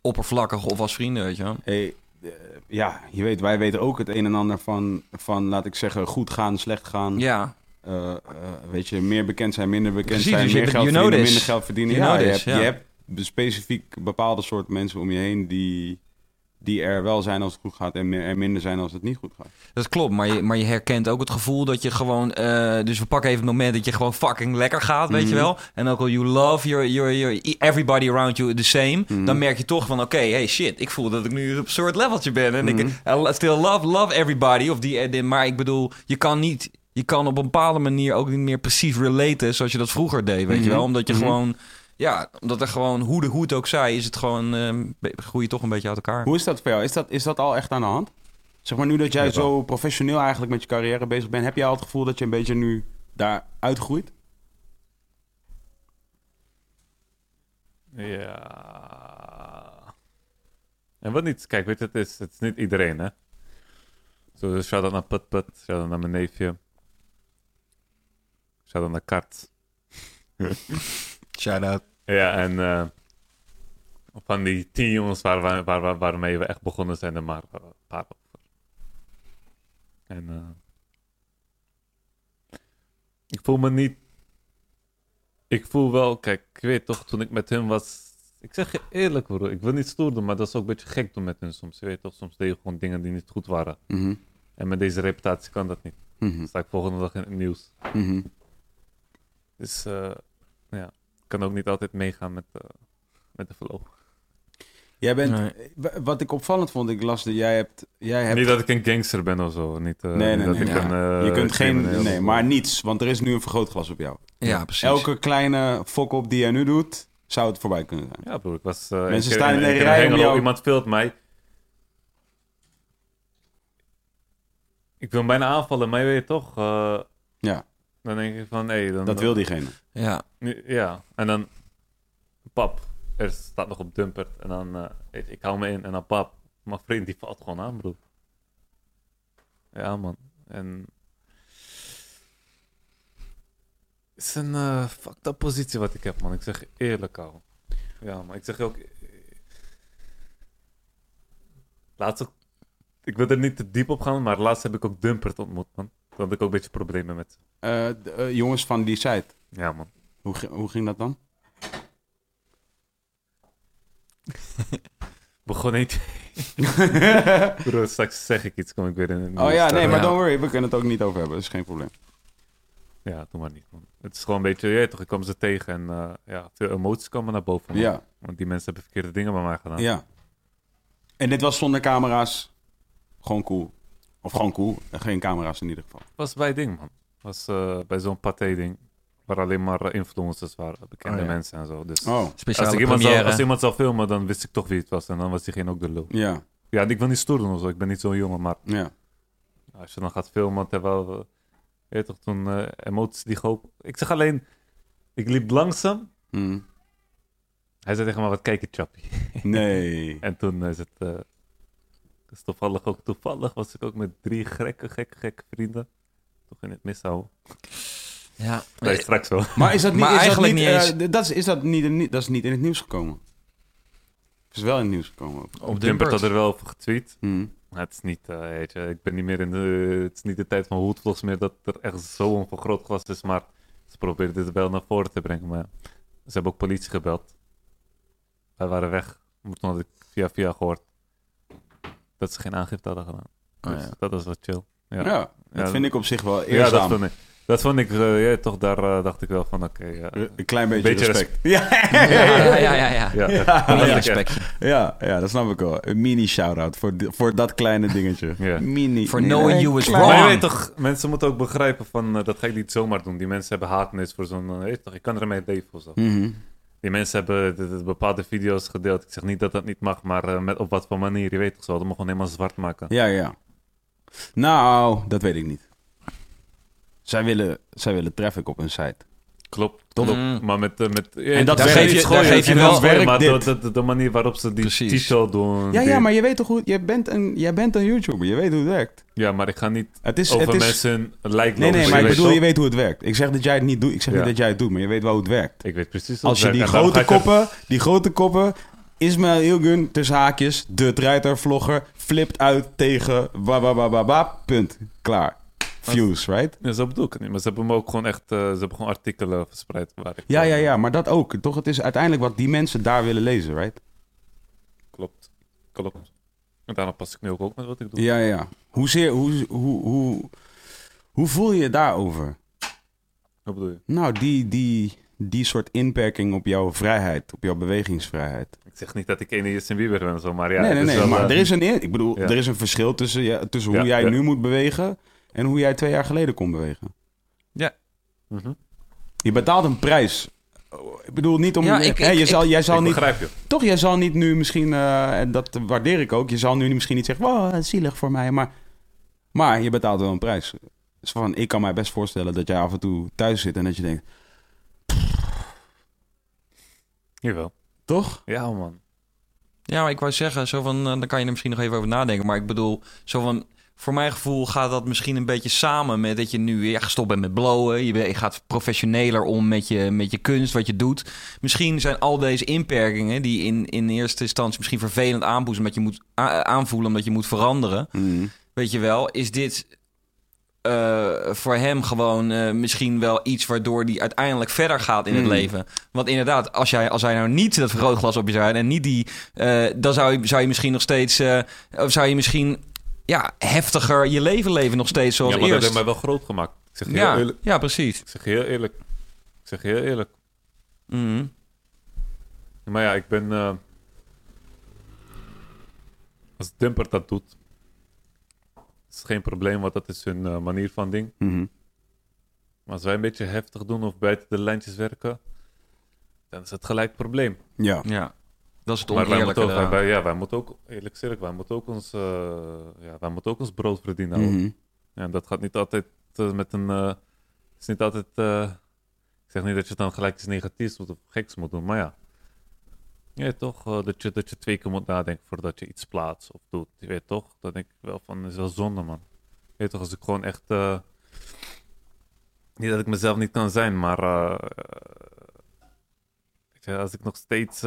oppervlakkig of als vrienden, weet je wel. Hey, eh, ja, je weet, wij weten ook het een en ander van, van laat ik zeggen, goed gaan, slecht gaan. Ja, Eh, eh, weet je, meer bekend zijn, minder bekend Precies, zijn, dus je meer hebt- geld verdienen, minder geld verdienen. You ja, je this, hebt, je hebt specifiek bepaalde soort mensen om je heen die, die er wel zijn als het goed gaat en er minder zijn als het niet goed gaat. dat klopt. Maar je, maar je herkent ook het gevoel dat je gewoon... eh, dus we pakken even het moment dat je gewoon fucking lekker gaat, weet je Mhm. wel. En ook al you love your, your, your, everybody around you the same... Mhm. dan merk je toch van, oké, hey shit, ik voel dat ik nu op een soort leveltje ben. En Mhm. ik I still love, love everybody. Of die, eh, die- maar ik bedoel, je kan niet... Je kan op een bepaalde manier ook niet meer precies relaten zoals je dat vroeger deed, weet je Mhm. wel. Omdat je Mhm. gewoon... Ja, omdat er gewoon, hoe, de, hoe het ook zij, is het gewoon... eh, be- groei je toch een beetje uit elkaar. Hoe is dat voor jou? Is dat, is dat al echt aan de hand? Zeg maar nu dat jij Ja, zo professioneel eigenlijk met je carrière bezig bent, heb jij al het gevoel dat je een beetje nu daar uitgroeit? Ja. En wat niet, kijk, weet je, het is, het is niet iedereen, hè. Zo, dus shout-out naar Put Put, shout-out naar mijn neefje. Shout-out naar Kart. <laughs> Shout-out. Ja, en eh, van die tien jongens waar, waar, waar, waar- waarmee we echt begonnen zijn er maar een paar over. En eh, ik voel me niet... Ik voel wel, kijk, ik weet toch, toen ik met hun was... Ik zeg je eerlijk broer, ik wil niet stoer doen, maar dat is ook een beetje gek doen met hun soms. Je weet toch, soms deed je gewoon dingen die niet goed waren. Mhm. En met deze reputatie kan dat niet. Mhm. Dan sta ik volgende dag in het nieuws. Mhm. Dus eh, ik kan ook niet altijd meegaan met, eh, met de flow. Jij bent, Nee. wat ik opvallend vond, ik las dat jij hebt, jij hebt Niet dat ik een gangster ben of zo. Niet, eh, Nee, niet nee, dat nee. ik Ja. een, eh, je kunt geen, nee, maar niets, want er is nu een vergrootglas op jou. Ja, precies. Elke kleine fok-op die jij nu doet, zou het voorbij kunnen zijn. Ja, broer, ik was... eh, Mensen keer staan in de rij om jou- Iemand filmt mij. Ik wil hem bijna aanvallen, maar je weet toch... eh, Ja, dan denk ik van, hé... dan, dat wil diegene. Ja, Ja, en dan... Pap, er staat nog op dumpert. En dan, eh, je, ik hou me in. En dan pap, mijn vriend die valt gewoon aan, broer. Ja, man. En... Het is een eh fucked up positie wat ik heb, man. Ik zeg eerlijk, al. Ja, maar ik zeg ook... Laatst ook... Ik wil er niet te diep op gaan, maar laatst heb ik ook Dumpert ontmoet, man. Toen had ik ook een beetje problemen met. Eh, eh, jongens van die site, Ja, man. hoe, gi- hoe ging dat dan? <laughs> Begon niet. <laughs> Bro, straks zeg ik iets, kom ik weer in een Oh ja, nee, maar don't worry, we kunnen het ook niet over hebben, dat is geen probleem. Ja, doe maar niet, man. Het is gewoon een beetje, ja, toch, ik kwam ze tegen en eh, ja, veel emoties kwamen naar boven. man. Ja, Want die mensen hebben verkeerde dingen bij mij gedaan. ja. En dit was zonder camera's, gewoon cool. Of gewoon cool, geen camera's in ieder geval. was bij ding, man. was eh, bij zo'n paté-ding, waar alleen maar eh, influencers waren, bekende Oh, ja. mensen en zo. Dus Oh, als, speciale ik iemand zou, als iemand zou filmen, dan wist ik toch wie het was en dan was diegene ook de lul. ja, Ja, ik wil niet stoer doen of zo, ik ben niet zo'n jongen, maar ja. als je dan gaat filmen, terwijl, uh, je weet toch, toen eh, emoties die hoop. Ik zeg alleen, ik liep langzaam, Hm. hij zei tegen me, wat kijk je, chappie? Nee. <laughs> En toen is het. eh, dus toevallig ook toevallig was ik ook met drie gekke, gekke, gekke vrienden. Toch in het mishouden. Ja. Nee, straks wel. Maar is dat niet, Maar is dat eigenlijk niet, niet eh, eens- dat, is, is dat, niet, in- dat is niet in het nieuws gekomen? Is wel in het nieuws gekomen? Op had er wel over getweet. Hm. Maar het is niet, eh, weet je, ik ben niet meer in de. Het is niet de tijd van Hoedvlogs meer dat er echt zo'n vergrootglas is. Maar ze proberen dit wel naar voren te brengen. Maar ze hebben ook politie gebeld. Wij waren weg. Had ik via via gehoord dat ze geen aangifte hadden gedaan. Oh, Dus ja. dat was wat chill. Ja, Ja. dat Ja, vind ik op zich wel Ja, eerzaam. dat vond ik. Dat vond ik, eh, ja, toch, daar eh, dacht ik wel van, oké. ja. Een klein beetje, Beetje respect. Ja. Ja, ja, ja, ja. ja. ja, Ja, Een ja. Ja, ja, dat snap ik wel. Een mini shout-out voor, voor dat kleine dingetje. <laughs> Ja. Mini. For knowing you is klein. Maar je wrong. weet toch, mensen moeten ook begrijpen van, eh, dat ga ik niet zomaar doen. Die mensen hebben haatnis voor zo'n, eh, weet toch, ik kan ermee leven of zo. Mhm. Die mensen hebben de- de bepaalde video's gedeeld. Ik zeg niet dat dat niet mag, maar eh, met, op wat voor manier, je weet toch zo. Dat mag gewoon helemaal zwart maken. Ja, ja. Nou, dat weet ik niet. Zij willen, zij willen traffic op hun site. Klopt, Toch? klopt. Mm. Maar met... eh, met En dat Daar geef je, daar geef je wel... dan werkt maar dit. de, de, de manier waarop ze die titel doen... Ja, ja, maar je weet toch goed, jij bent een, jij bent een YouTuber, je weet hoe het werkt. Ja, maar ik ga niet Het is, over het is, mensen hun lijk nee, nee, maar ik bedoel, toch? je weet hoe het werkt. Ik zeg dat jij het niet doet, ik zeg Ja. niet dat jij het doet, maar je weet wel hoe het werkt. Ik weet precies hoe Als het je die grote koppen, die grote koppen, Ismail Ilgun, tussen haakjes, de truiter-vlogger, flipt uit tegen wa wa wa wa wa, punt. Klaar. Views, right? Ja, zo bedoel ik het niet. Maar ze hebben ook gewoon echt... eh, ze hebben gewoon artikelen verspreid waar ik... Ja, ja, ja, maar dat ook. Toch, het is uiteindelijk wat die mensen daar willen lezen, right? Klopt. Klopt. En daarom pas ik nu ook op met wat ik doe. Ja, ja. Hoezeer, hoe, hoe, hoe, hoe voel je je daarover? Wat bedoel je? Nou, die, die, die soort inperking op jouw vrijheid, op jouw bewegingsvrijheid. Ik zeg niet dat ik ene Justin Bieber ben zo, maar ja... nee, nee, nee, maar eh, er is een, ik bedoel, Ja. er is een verschil tussen, ja, tussen hoe Ja, jij nu moet bewegen en hoe jij twee jaar geleden kon bewegen. mhm. Je betaalt een prijs. Ik bedoel, niet om... Ja, ik- hè, ik- je zal, jij zal Ik niet... begrijp je. Toch, jij zal niet nu misschien... eh, en dat waardeer ik ook. Je zal nu misschien niet zeggen... Wow, zielig voor mij. Maar, maar je betaalt wel een prijs. Dus van, ik kan mij best voorstellen dat jij af en toe thuis zit... en dat je denkt... Jawel. Toch? Ja, man. Ja, maar ik wou zeggen, zo van, eh, daar kan je er misschien nog even over nadenken. Maar ik bedoel, zo van, voor mijn gevoel gaat dat misschien een beetje samen met dat je nu weer gestopt bent met blowen. Je, je gaat professioneler om met je, met je kunst, wat je doet. Misschien zijn al deze inperkingen die in, in eerste instantie misschien vervelend aanboezemen, omdat je moet a- aanvoelen omdat je moet veranderen. Mm. Weet je wel, is dit eh, voor hem gewoon eh, misschien wel iets waardoor hij uiteindelijk verder gaat in het Mm. leven. Want inderdaad, als, jij, als hij nou niet dat vergrootglas op je zou hebben en niet die, eh, dan zou je, zou je misschien nog steeds, eh, of zou je misschien ja, heftiger je leven leven nog steeds zoals ja, maar dat eerst. heeft mij wel groot gemaakt. Ik zeg heel ja, eerlijk. ja, precies. Ik zeg je heel eerlijk. Ik zeg je heel eerlijk. Mhm. Maar ja, ik ben... eh, als Dumper dat doet... is geen probleem, want dat is hun eh, manier van ding. Mhm. Maar als wij een beetje heftig doen of buiten de lijntjes werken... dan is het gelijk het probleem. Ja. Ja, dat is het Maar wij oneerlijke moeten, ook, wij, eraan. wij- ja, wij moeten ook, eerlijk gezegd, wij moeten ook ons, eh, ja, wij moeten ook ons brood verdienen. Ja, en dat gaat niet altijd eh, met een. het is niet altijd. ik zeg niet dat je dan gelijk iets negatiefs moet of geks moet doen, maar ja. Ja, toch, dat, je, dat je twee keer moet nadenken voordat je iets plaatst of doet. Je weet toch, dat denk ik wel van, is wel zonde, man. Je weet toch, als ik gewoon echt. niet dat ik mezelf niet kan zijn, maar. als ik nog steeds.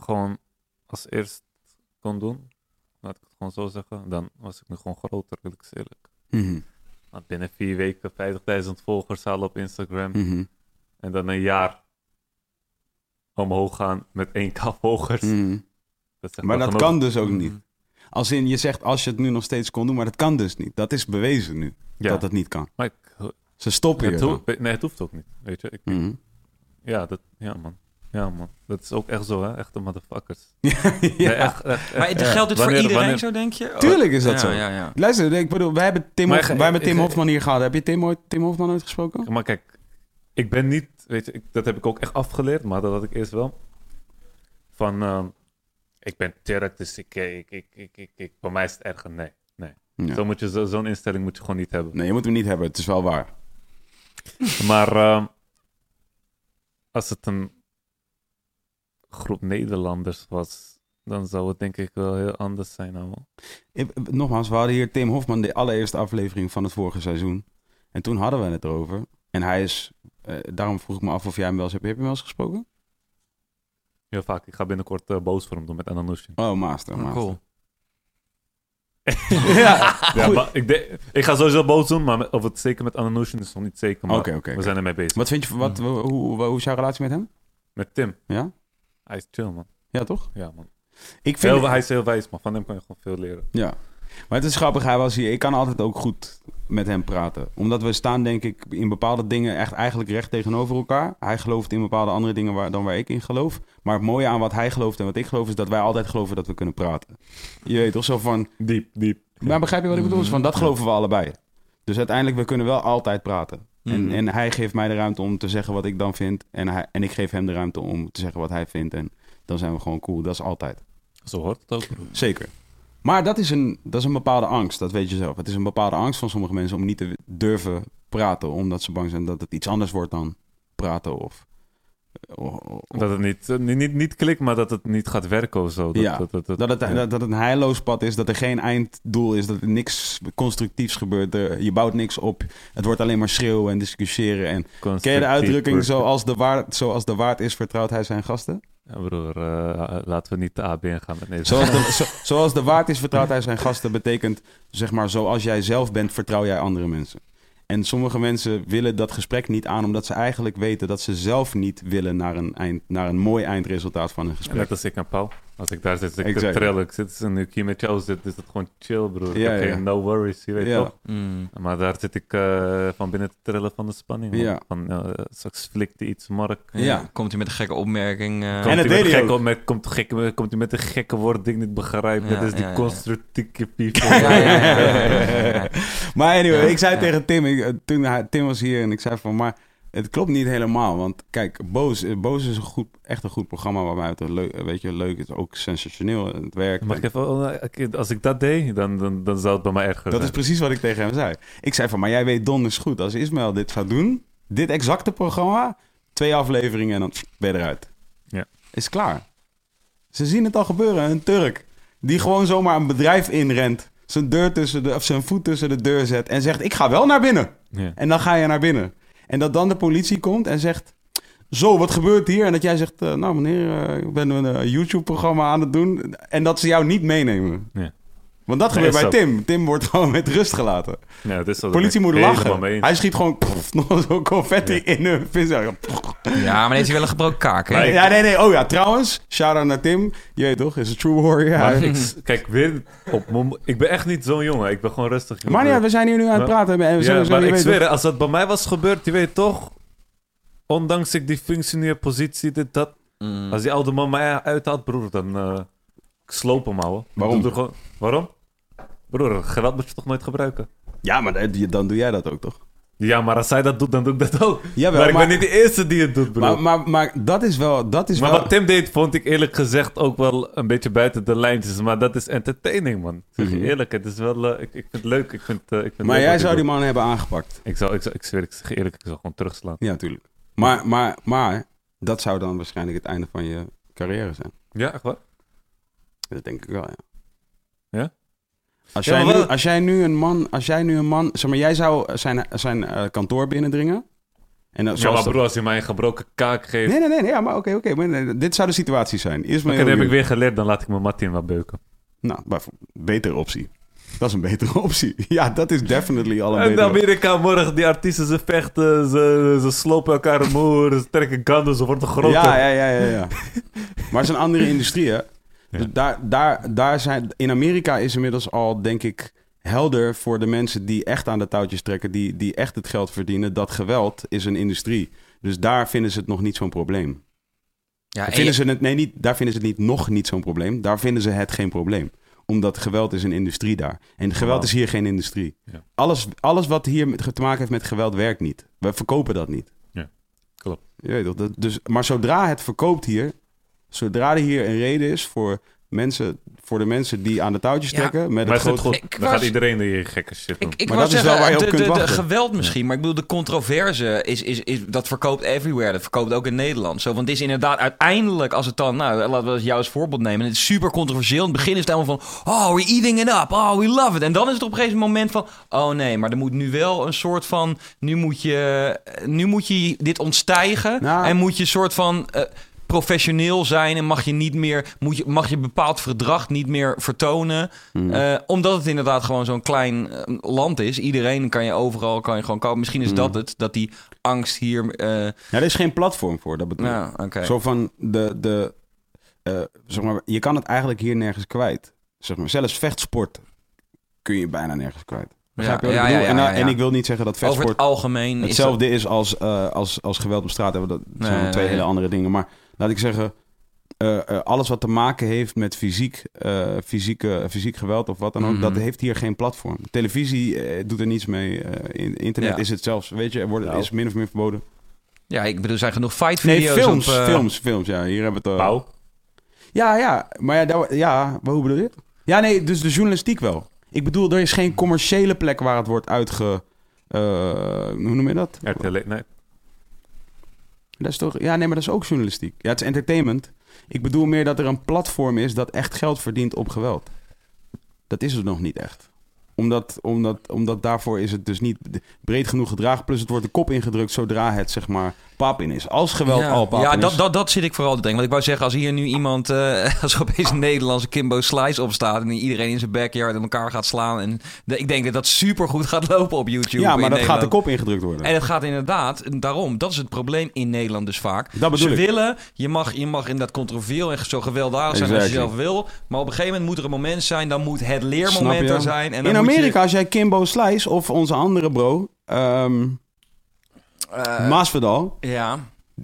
Gewoon als eerst kon doen, laat ik het gewoon zo zeggen, dan was ik nu gewoon groter, wil ik eerlijk. Mhm. Want binnen vier weken 50.000 volgers halen op Instagram. Mhm. En dan een jaar omhoog gaan met 1k volgers. Mhm. Dat Maar dat genoeg. kan dus ook niet. Als in, je zegt als je het nu nog steeds kon doen, maar dat kan dus niet. Dat is bewezen nu, Ja, dat het niet kan. maar ik, Ze stoppen je het, hoeft, nee, het hoeft ook niet. Weet je, ik, Mhm. ja, dat, ja, man. Ja, man. Dat is ook echt zo, hè? Echte motherfuckers. <laughs> ja. Echt, echt, Maar echt. geldt dit voor Wanneer- iedereen wanneer- zo, denk je? Tuurlijk is dat ja, zo. Ja, ja. Luister, ik bedoel, wij hebben Tim, Hof- ik- wij hebben ik- Tim ik- Hofman hier gehad. Heb je Tim, ooit, Tim Hofman ooit gesproken? Maar kijk, ik ben niet, weet je, ik, dat heb ik ook echt afgeleerd, maar dat had ik eerst wel. Van, ehm, ik ben Turk, dus ik, ik, ik, ik, ik, ik, voor mij is het erger. Nee, nee. Ja. Zo moet je, zo- zo'n instelling moet je gewoon niet hebben. Nee, je moet hem niet hebben. Het is wel waar. Maar ehm, als het een groep Nederlanders was, dan zou het denk ik wel heel anders zijn allemaal. Ik- Nogmaals, we hadden hier Tim Hofman, de allereerste aflevering van het vorige seizoen. En toen hadden we het erover. En hij is, eh, daarom vroeg ik me af of jij hem wel eens hebt. Heb je hem wel eens gesproken? Heel vaak, ik ga binnenkort eh, boos voor hem doen met Ananushin. Oh, master. Oh, master. cool. <laughs> ja, Ja, ik, denk- ik ga sowieso boos doen, maar of het zeker met Ananushin is nog niet zeker. Maar Oké, oké, we oké. zijn ermee bezig. Wat vind je, wat, hoe, hoe, hoe is jouw relatie met hem? Met Tim. Ja? Hij is chill, man. Ja, toch? Ja, man. Ik vind, Heel, hij is heel wijs, man. Van hem kan je gewoon veel leren. Ja. Maar het is grappig, hij was hier. Ik kan altijd ook goed met hem praten. Omdat we staan, denk ik, in bepaalde dingen echt eigenlijk recht tegenover elkaar. Hij gelooft in bepaalde andere dingen waar, dan waar ik in geloof. Maar het mooie aan wat hij gelooft en wat ik geloof, is dat wij altijd geloven dat we kunnen praten. Je weet toch zo van. Diep, diep. Maar begrijp je wat ik bedoel? Van dat geloven we allebei. Dus uiteindelijk, we kunnen wel altijd praten. En, Mhm. en hij geeft mij de ruimte om te zeggen wat ik dan vind. En, hij, en ik geef hem de ruimte om te zeggen wat hij vindt. En dan zijn we gewoon cool. Dat is altijd. Zo hoort het ook. Zeker. Maar dat is, een, dat is een bepaalde angst, dat weet je zelf. Het is een bepaalde angst van sommige mensen om niet te durven praten, omdat ze bang zijn dat het iets anders wordt dan praten of... Dat het niet, eh, niet, niet, niet klikt, maar dat het niet gaat werken of zo. Dat, Ja, dat, dat, dat- Dat het, ja. dat, dat het een heilloos pad is, dat er geen einddoel is, dat er niks constructiefs gebeurt. Er- je bouwt niks op. Het wordt alleen maar schreeuwen en discussiëren. En ken je de uitdrukking zoals de, waard, zoals de waard is, vertrouwt hij zijn gasten? Ja, broer, eh, laten we niet de AB gaan met deze. Zoals de, <laughs> zo- zoals de waard is, vertrouwt hij zijn gasten, betekent zeg maar zoals jij zelf bent, vertrouw jij andere mensen. En sommige mensen willen dat gesprek niet aan, omdat ze eigenlijk weten dat ze zelf niet willen naar een, eind, naar een mooi eindresultaat van een gesprek. Net als ik en Paul. Als ik daar zit, zit ik Exact. te trillen. Ik zit en nu ik hier met jou zit, is het gewoon chill, broer. Ja, no worries, je weet Ja. toch? Mm. Maar daar zit ik eh, van binnen te trillen van de spanning. Ja. Van, eh, straks flikt hij iets, Mark. Ja. Ja. Komt hij met een gekke opmerking. eh, En Komt het hij met deed hij gekke ook. op- met, komt, gekke, komt hij met een gekke woord die ik niet begrijp. Ja, dat is die constructieve <laughs> people. <laughs> Maar anyway, Ja, ik zei ja. tegen Tim, ik, toen hij, Tim was hier en ik zei van, maar het klopt niet helemaal. Want kijk, Boos, eh, Boos is een goed, echt een goed programma waarbij het een leuk, weet je, leuk is, ook sensationeel, het ik even, oh, ik- als ik dat deed, dan, dan, dan zou het bij mij erger Dat is precies wat ik tegen hem zei. Ik zei van, maar jij weet donders goed, als Ismaël dit gaat doen, dit exacte programma, twee afleveringen en dan ben je eruit. Ja. Is klaar. Ze zien het al gebeuren, een Turk, die gewoon zomaar een bedrijf inrent, zijn, deur tussen de, of zijn voet tussen de deur zet en zegt, ik ga wel naar binnen. Ja. En dan ga je naar binnen. En dat dan de politie komt en zegt... Zo, wat gebeurt hier? En dat jij zegt... eh, nou meneer, eh, ik ben een eh, YouTube-programma aan het doen. En dat ze jou niet meenemen. Ja. Want dat Nee, gebeurt bij. Tim. Tim wordt <laughs> gewoon met rust gelaten. Ja, het is politie moet lachen. Hij schiet gewoon pff, <laughs> nog zo'n confetti in hun vis. Ja, maar heeft hij wel een gebroken kaak, hè? Ja, nee, nee. Oh ja, trouwens. Shout-out naar Tim. Je weet toch, is een true warrior. Maar Hij- ik, kijk, weer op mom- Ik ben echt niet zo'n jongen. Ik ben gewoon rustig. Maar uit, we zijn hier nu aan het praten. En we zijn, Ja, maar ik weet zweer, toch- als dat bij mij was gebeurd, je weet toch... Ondanks ik die functioneer positie, dit, dat... Mm. Als die oude man mij uithaalt, broer, dan... eh ik sloop hem, ouwe. Waarom? Waarom? Broer, geweld moet je toch nooit gebruiken? Ja, maar dat- dan doe jij dat ook, toch? Ja, maar als zij dat doet, dan doe ik dat ook. Jawel, maar ik maar- ben niet de eerste die het doet, broer. Maar, maar, maar dat is wel... Dat is Maar wel... wat Tim deed, vond ik eerlijk gezegd ook wel een beetje buiten de lijntjes. Maar dat is entertaining, man. Zeg je Mhm. eerlijk, het is wel... eh, ik, ik vind het leuk. Ik vind, eh, ik vind maar leuk jij zou die doet. man hebben aangepakt. Ik, zou, ik, zou, ik zweer, ik zeg eerlijk, ik zou gewoon terugslaan. Ja, tuurlijk. Maar, maar, maar dat zou dan waarschijnlijk het einde van je carrière zijn. Ja, echt waar? Dat denk ik wel, ja. Ja? Als, Ja, jij maar nu, als jij nu een man, als jij nu een man, zeg maar, jij zou zijn, zijn eh, kantoor binnendringen. En dan, Ja, maar dat- broer, als je mij een gebroken kaak geeft... Nee, nee, nee, nee, ja, maar oké, oké. maar nee, dit zou de situatie zijn. Maar Oké, dan heb ik weer geleerd, dan laat ik mijn Martin wat beuken. Nou, bijvo- betere optie. Dat is een betere <laughs> optie. Ja, dat is definitely al een En in betere Amerika morgen, die artiesten, ze vechten, ze, ze slopen elkaar omhoog, ze trekken gunnen, ze worden groter. Ja, ja, ja, ja, ja. maar het is een andere industrie, hè? Ja. Dus daar, daar, daar zijn... In Amerika is inmiddels al, denk ik, helder voor de mensen die echt aan de touwtjes trekken, die, die echt het geld verdienen, dat geweld is een industrie. Dus daar vinden ze het nog niet zo'n probleem. Ja, en vinden je- ze het, nee, niet, daar vinden ze het niet nog niet zo'n probleem. Daar vinden ze het geen probleem. Omdat geweld is een industrie daar. En geweld Wow. is hier geen industrie. Ja. Alles, alles wat hier met- te maken heeft met geweld werkt niet. We verkopen dat niet. Ja, klopt. Je weet toch, dat, dus, maar zodra het verkoopt hier, zodra er hier een reden is voor, mensen, voor de mensen die aan de touwtjes Ja, trekken, met Maar het grote... goed? Ik Dan gaat iedereen die gekke shit doen. Ik, ik Maar dat is wel waar je op de, kunt de, de wachten. geweld misschien, maar ik bedoel, de controverse is, is, is, dat verkoopt everywhere. Dat verkoopt ook in Nederland. Zo, want het is inderdaad uiteindelijk, als het dan, nou, laten we jou als voorbeeld nemen. Het is super controversieel. In het begin is het helemaal van, oh, we're eating it up. Oh, we love it. En dan is het op een gegeven moment van, oh nee, maar er moet nu wel een soort van, nu moet je, nu moet je dit ontstijgen. Nou. en moet je een soort van... eh, professioneel zijn en mag je niet meer moet je, mag je bepaald gedrag niet meer vertonen Hmm. eh, omdat het inderdaad gewoon zo'n klein eh, land is. Iedereen kan je overal kan je gewoon komen. Misschien is Mm. dat het, dat die angst hier. eh Ja, er is geen platform voor, dat bedoel ik. nou, oké. Zo van de, de zeg maar, je kan het eigenlijk hier nergens kwijt. Zeg maar, zelfs vechtsport kun je bijna nergens kwijt. Ik ja, en, ik wil niet zeggen dat Over het vechtsport algemeen is hetzelfde is als, als, als geweld op straat. Dat zijn Nee, twee hele andere dingen. Maar laat ik zeggen, eh, eh, alles wat te maken heeft met fysiek, eh, fysieke, fysiek geweld of wat dan ook, Mhm. dat heeft hier geen platform. Televisie doet er niets mee. eh, in- internet Ja. is het zelfs, weet je, er wordt, Nou. is min of meer verboden. Ja, ik bedoel, er zijn genoeg fight Nee, video's films, op, eh, films, films. Ja, hier hebben we het. Ja, ja, maar ja, daar, ja, maar hoe bedoel je? het? Ja, nee, dus de journalistiek wel. Ik bedoel, er is geen commerciële plek waar het wordt uitge... eh, hoe noem je dat? RTL Night. Dat is toch... Ja, nee, maar dat is ook journalistiek. Ja, het is entertainment. Ik bedoel meer dat er een platform is dat echt geld verdient op geweld. Dat is het nog niet echt. Omdat, omdat, omdat daarvoor is het dus niet breed genoeg gedragen. Plus het wordt de kop ingedrukt zodra het, zeg maar, pap in is. Als geweld ja, al pap ja in dat, is. dat, dat zit ik vooral te denken. Want ik wou zeggen, als hier nu iemand, eh, <laughs> als opeens een Nederlandse Kimbo Slice opstaat... en iedereen in zijn backyard in elkaar gaat slaan... en de- ik denk dat dat supergoed gaat lopen op YouTube ja, maar dat gaat de kop ingedrukt worden. En het gaat inderdaad, daarom, dat is het probleem in Nederland dus vaak. Dat bedoel Ze ik. willen, je mag, je mag inderdaad controversieel en zo gewelddadig zijn als je zelf wil. Maar op een gegeven moment moet er een moment zijn, dan moet het leermoment er zijn. En dan in moet je- Amerika, als jij Kimbo Slice of onze andere bro, ehm Eh, Masvidal... ja.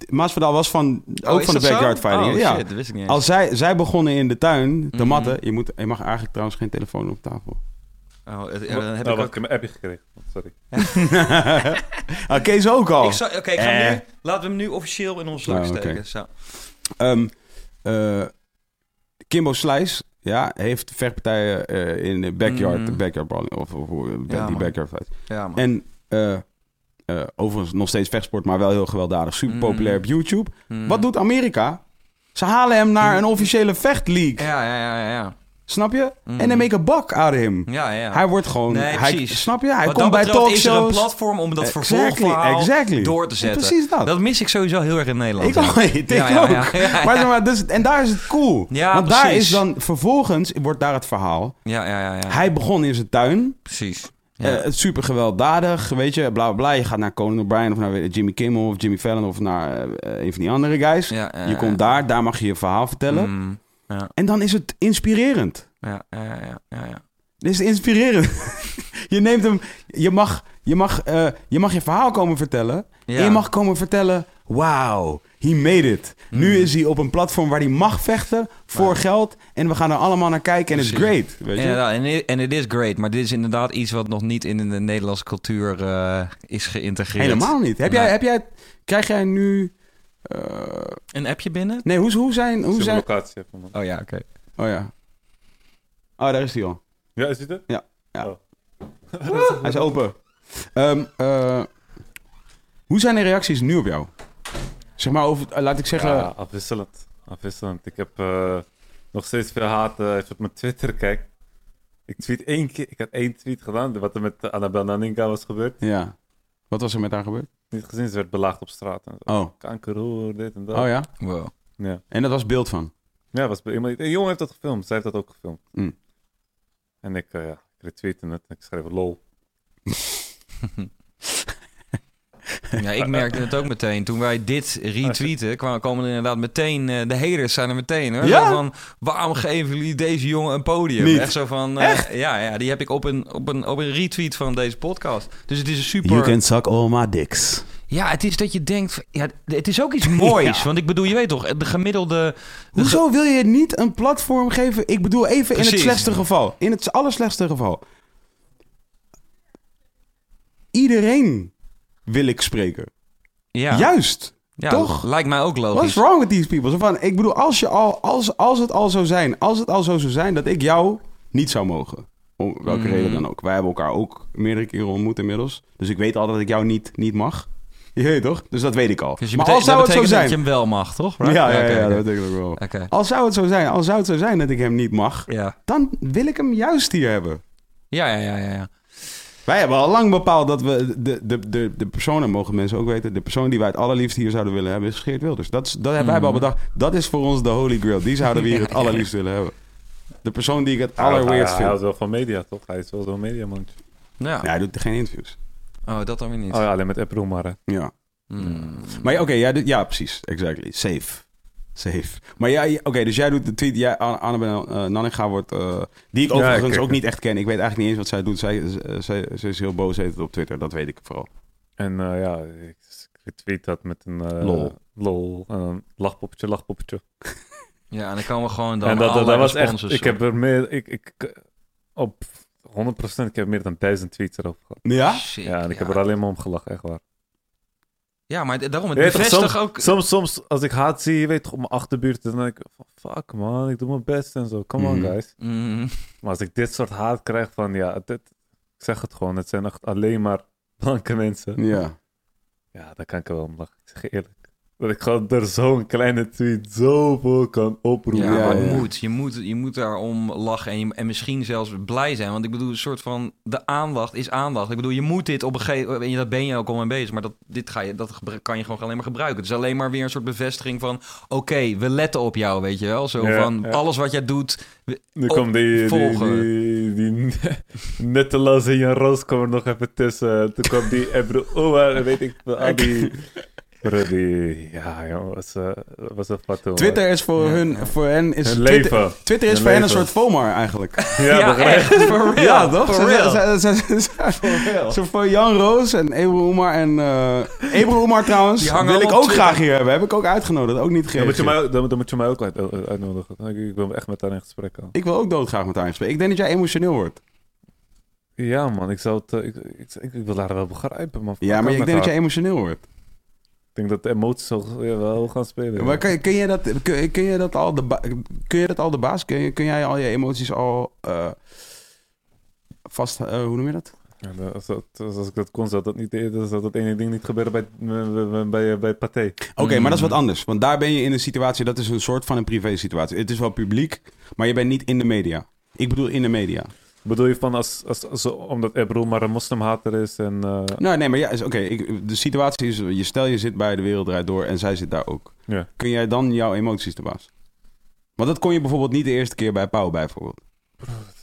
Masvidal was van, Oh, ook van de dat zo? backyard fighting. Oh, ja. shit, dat wist ik niet eens. Als zij, zij begonnen in de tuin te Mhm. matten. Je, moet, je mag eigenlijk trouwens geen telefoon op tafel. Oh, het- eh, dan heb oh, ik ook... ik heb een appje gekregen. Sorry. <laughs> ah, Kees ook al. Oké, ik ga hem Eh. nu, laten we hem nu officieel in ons slag Oh, oké. steken. Zo. Ehm, eh, Kimbo Slice ja, heeft vechtpartijen eh, in de backyard, Mhm. backyard of, of die man. backyard fight. Ja. En eh, eh, overigens nog steeds vechtsport, maar wel heel gewelddadig. Super Mhm. populair op YouTube. Hmm. Wat doet Amerika? Ze halen hem naar een officiële vechtleague. Ja, ja, ja, ja. Ja. Snap je? Mhm. En they make a buck out of him. Ja, ja. Hij wordt gewoon... Nee, hij, snap je? Hij Wat komt bij betreft is er een talkshows. platform om dat vervolgverhaal exactly. door te zetten. Precies dat. Dat mis ik sowieso heel erg in Nederland. Ik ja. ook. <laughs> Ik Ja, ja, ook. ja, ja, ja. Maar, maar dus, en daar is het cool. Ja, Want daar precies. is dan vervolgens, wordt daar het verhaal. Ja, ja, ja, ja. Hij begon in zijn tuin. Precies. Ja. eh, het super gewelddadig, weet je, bla bla bla. Je gaat naar Conan O'Brien of naar Jimmy Kimmel of Jimmy Fallon of naar eh, een van die andere guys. ja, ja, je ja. komt daar, daar mag je je verhaal vertellen. Mm, ja, En dan is het inspirerend. ja, ja, ja, ja, ja. Dit is inspirerend. <laughs> je neemt hem, je mag je, mag, eh, je mag je verhaal komen vertellen. Ja. En je mag komen vertellen, wow, he made it. Nu Mhm. is hij op een platform waar hij mag vechten voor geld. En we gaan er allemaal naar kijken en het is great. Weet je? Inderdaad, en het is great, maar dit is inderdaad iets wat nog niet in de Nederlandse cultuur eh, is geïntegreerd. Helemaal niet. Heb jij, heb jij, krijg jij nu... eh, Een appje binnen? nee, hoe, hoe zijn... Hoe zijn locatie even, man. Oh ja, oké. oh ja. Oh, daar is hij al. Ja, is dit het? Ja, ja. Oh. <laughs> Hij is open. Ehm, eh, hoe zijn de reacties nu op jou? Zeg maar over, eh, laat ik zeggen... Ja, afwisselend. Afwisselend. Ik heb eh, nog steeds veel haat eh, als je op mijn Twitter kijkt. Ik tweet één keer, ik had één tweet gedaan, wat er met uh, Annabel Naninga was gebeurd. Ja. Wat was er met haar gebeurd? Niet gezien, ze werd belaagd op straat. En zo. Oh, Kankerhoer, dit en dat. oh ja? Wow. Ja, En dat was beeld van? ja was een jongen heeft dat gefilmd, zij heeft dat ook gefilmd. Mm. En ik, eh, ja, ik retweette het en ik schreef lol. <laughs> Ja, ik merkte het ook meteen. Toen wij dit retweeten, kwamen komen er inderdaad meteen... eh, de haters zijn er meteen, hoor. Ja? Van, waarom geven jullie deze jongen een podium? Niet. Echt zo van... eh, Ja, ja, die heb ik op een, op, een, op een retweet van deze podcast. Dus het is een super... You can suck all my dicks. Ja, het is dat je denkt... Ja, het is ook iets moois. <laughs> Ja. Want ik bedoel, je weet toch, de gemiddelde... Hoezo wil je niet een platform geven? Ik bedoel even in het slechtste geval. In het allerslechtste geval. Iedereen wil ik spreken. Ja, Juist. ja, toch? Lijkt mij ook logisch. What's wrong with these people? Zo van, ik bedoel, als, je al, als, als het al zou zijn, als het al zo zou zijn dat ik jou niet zou mogen. Om welke Mhm. reden dan ook. Wij hebben elkaar ook meerdere keren ontmoet inmiddels. Dus ik weet al dat ik jou niet, niet mag. Je weet toch? Dus dat weet ik al. Dus je maar als zou dat het zo zijn... dat je hem wel mag, toch? Ja, ja, ja, oké, dat oké. betekent ook wel. Oké. Als zou het zo zijn, als zou het zo zijn dat ik hem niet mag, Ja. dan wil ik hem juist hier hebben. Ja, ja, ja, ja, ja. Wij hebben al lang bepaald dat we de, de, de, de persoon, mogen mensen ook weten, de persoon die wij het allerliefst hier zouden willen hebben, is Geert Wilders. Dat, is, dat hebben wij al Mhm. bedacht. Dat is voor ons de holy grail. Die zouden we hier het <laughs> allerliefst willen hebben. De persoon die ik het allerweerst hij, hij houdt vind. wel van media, toch? Hij is wel zo'n mediamandje. Ja. Ja, hij doet geen interviews. Oh, dat dan weer niet. Oh ja, alleen met Apple maar. hè. Ja. Hmm. Maar ja, oké, jij doet- ja, precies. Exactly. Safe. Safe. Maar jij, oké, dus jij doet de tweet. Jij, Annabel uh, Nanninga wordt... eh, die ik Ja, overigens ook niet echt ken. Ik weet eigenlijk niet eens wat zij doet. Zij, zij, zij, is heel boos heet het op Twitter. Dat weet ik vooral. En eh, ja, ik, ik retweet dat met een eh, Lol. lol en een lachpoppetje, lachpoppetje. <laughs> Ja, en dan komen we gewoon dan en dat, dat, allerlei dat was echt, ik heb er meer, ik, ik, op 100% ik heb meer dan duizend tweets erover gehad. Ja? Shit, Ja, en ik heb er alleen maar om gelachen, echt waar. Ja, maar daarom, het bevestigt soms, ook... soms, soms als ik haat zie, je weet toch, op mijn achterbuurt, dan denk ik van, fuck man, ik doe mijn best en zo. Come on Mhm. guys. Mhm. Maar als ik dit soort haat krijg van, ja, dit, ik zeg het gewoon, het zijn echt alleen maar blanke mensen. Ja. Ja, daar kan ik wel om lachen. Ik zeg je eerlijk. Dat ik gewoon door zo'n kleine tweet zoveel kan oproepen. Ja, het moet. Je moet, je moet daarom lachen en, je, en misschien zelfs blij zijn. Want ik bedoel, een soort van... De aandacht is aandacht. Ik bedoel, je moet dit op een gegeven moment... Dat ben je ook al mee bezig. Maar dat, dit ga je, dat kan je gewoon alleen maar gebruiken. Het is alleen maar weer een soort bevestiging van... Oké, we letten op jou, weet je wel? Zo Ja, van, ja. alles wat jij doet... Nu op- komt die, die, volgen. die, die, <laughs> netteloos en Jan Roos er nog even tussen. Toen kwam die Ebro weet ik veel, al die... <laughs> Die... Ja, was, was een. Twitter is voor, hun, voor hen... Is Hun Twitter, leven. Twitter is Hun voor hen een soort FOMAR eigenlijk. <laughs> Ja, begrijp echt, for real. Ja, toch? For Ze- real. ze- ze- ze- ze- Zo <laughs> voor Jan Roos en Ebro Omar en... eh Ebro Omar trouwens, Die wil ik ook graag Twitter. hier hebben. Heb ik ook uitgenodigd, ook niet Dan moet, je mij, dan, dan moet je mij ook uit, uitnodigen. Ik, ik wil echt met haar in gesprek gaan. Ik wil ook doodgraag met haar in gesprek. Ik denk dat jij emotioneel wordt. Ja, man, ik zou het... eh, Ik, ik, ik, ik wil haar wel begrijpen, man. Ja, maar ik denk dat jij emotioneel wordt. Ik denk dat de emoties ja, wel gaan spelen. Maar kun, kun, je dat, kun, kun je dat al de ba- kun je dat al de baas? Kun, je, kun jij al je emoties al eh, vast... eh, hoe noem je dat? Ja, als, dat, als ik dat kon, zou dat, niet, dan zou dat ene ding niet gebeuren bij, bij, bij, Pathé. Oké, maar dat is wat anders. Want daar ben je in een situatie... Dat is een soort van een privé situatie. Het is wel publiek, maar je bent niet in de media. Ik bedoel in de media. Bedoel je van als, als, als- omdat Ebro maar een moslimhater is en... eh, Nou, nee, maar ja, is- oké. de situatie is... Je stel je zit bij de wereld draait door en zij zit daar ook. ja. Kun jij dan jouw emoties de baas? Want dat kon je bijvoorbeeld niet de eerste keer bij Pauw bijvoorbeeld.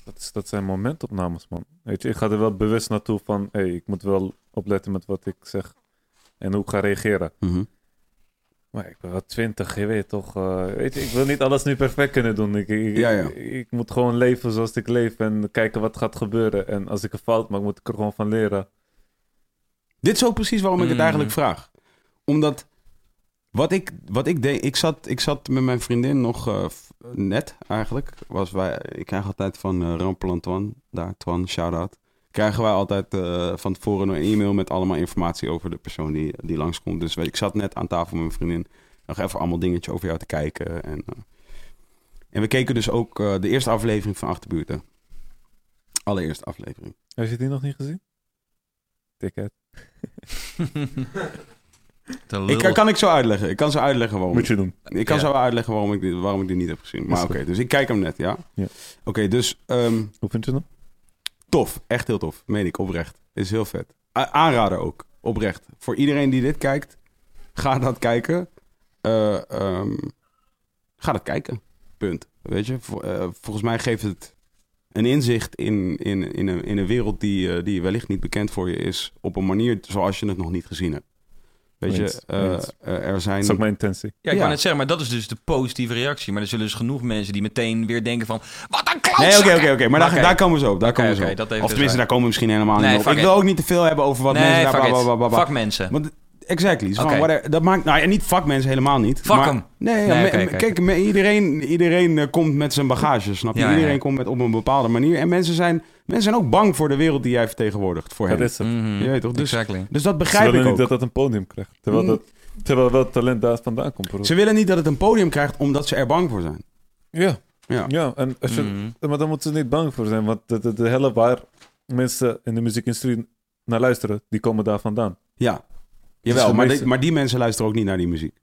Dat, is, dat zijn momentopnames, man. Weet je, ik ga er wel bewust naartoe van... Hé, hey, ik moet wel opletten met wat ik zeg. En hoe ik ga reageren. Mhm. Maar ik ben wel twintig, je weet toch... eh, weet je, ik wil niet alles nu perfect kunnen doen. Ik, ik, Ja, ja. ik, ik moet gewoon leven zoals ik leef. En kijken wat gaat gebeuren. En als ik een fout maak, moet ik er gewoon van leren. Dit is ook precies waarom ik het Mm. eigenlijk vraag. Omdat wat ik, wat ik deed, ik zat, ik zat met mijn vriendin nog eh, net eigenlijk. Was wij, ik krijg altijd van uh, Rampel Twan, daar Twan, shout-out. Krijgen wij altijd eh, van tevoren een e-mail met allemaal informatie over de persoon die, die langskomt. Dus ik zat net aan tafel met mijn vriendin. Nog even allemaal dingetjes over jou te kijken. En, eh, en we keken dus ook eh, de eerste aflevering van Achterbuurten. Allereerste aflevering. Heb je die nog niet gezien? <laughs> Lul. Ik, kan- kan ik zo uitleggen. Ik kan zo uitleggen waarom. Moet je doen. Ik kan Ja. zo uitleggen waarom ik, dit, waarom ik dit niet heb gezien. Maar oké, dus ik kijk hem net, ja? Ja. Oké, dus ehm, Hoe vind je hem? Tof. Echt heel tof. Meen ik, oprecht. Is heel vet. A- aanrader ook, oprecht. Voor iedereen die dit kijkt, ga dat kijken. Eh, ehm, ga dat kijken. Punt. Weet je, eh, volgens mij geeft het een inzicht in, in, in, een, in een wereld die, eh, die wellicht niet bekend voor je is. Op een manier zoals je het nog niet gezien hebt. Weet je, eh, eh, er Dat zijn... is ook mijn intentie. Ja, ik Ja. wou net zeggen, maar dat is dus de positieve reactie. Maar er zullen dus genoeg mensen die meteen weer denken van... Wat een klootzak! Nee, oké, oké, oké. Maar daar, daar komen ze op. Daar Oké, komen ze op. dat of tenminste, daar komen we misschien helemaal Nee, niet op. Ik wil ook niet te veel hebben over wat mensen Nee, daar... fuck bla, bla, it. bla, bla, bla. Fuck mensen. Want, exactly. Oké. van, whatever, dat maakt... Nou ja, niet vakmensen helemaal niet. Fuck maar, hem. Nee, me- kijk, iedereen, iedereen eh, komt met zijn bagage, snap je? Ja, iedereen ja. komt met op een bepaalde manier. En mensen zijn, mensen zijn ook bang voor de wereld die jij vertegenwoordigt. Voor Dat hen. is het. Mhm. Je weet toch? Dus, Exactly. dus dat Ze begrijp willen ik niet ook. dat dat een podium krijgt. Terwijl, Mm. dat, terwijl wel talent daar vandaan komt. Ze willen niet dat het een podium krijgt omdat ze er bang voor zijn. Ja, Ja. ja. En als je, Mhm. Maar daar moeten ze niet bang voor zijn. Want de, de, de helft waar mensen in de muziekindustrie naar luisteren, die komen daar vandaan. Ja. Jawel, maar, meeste- die- maar die mensen luisteren ook niet naar die muziek.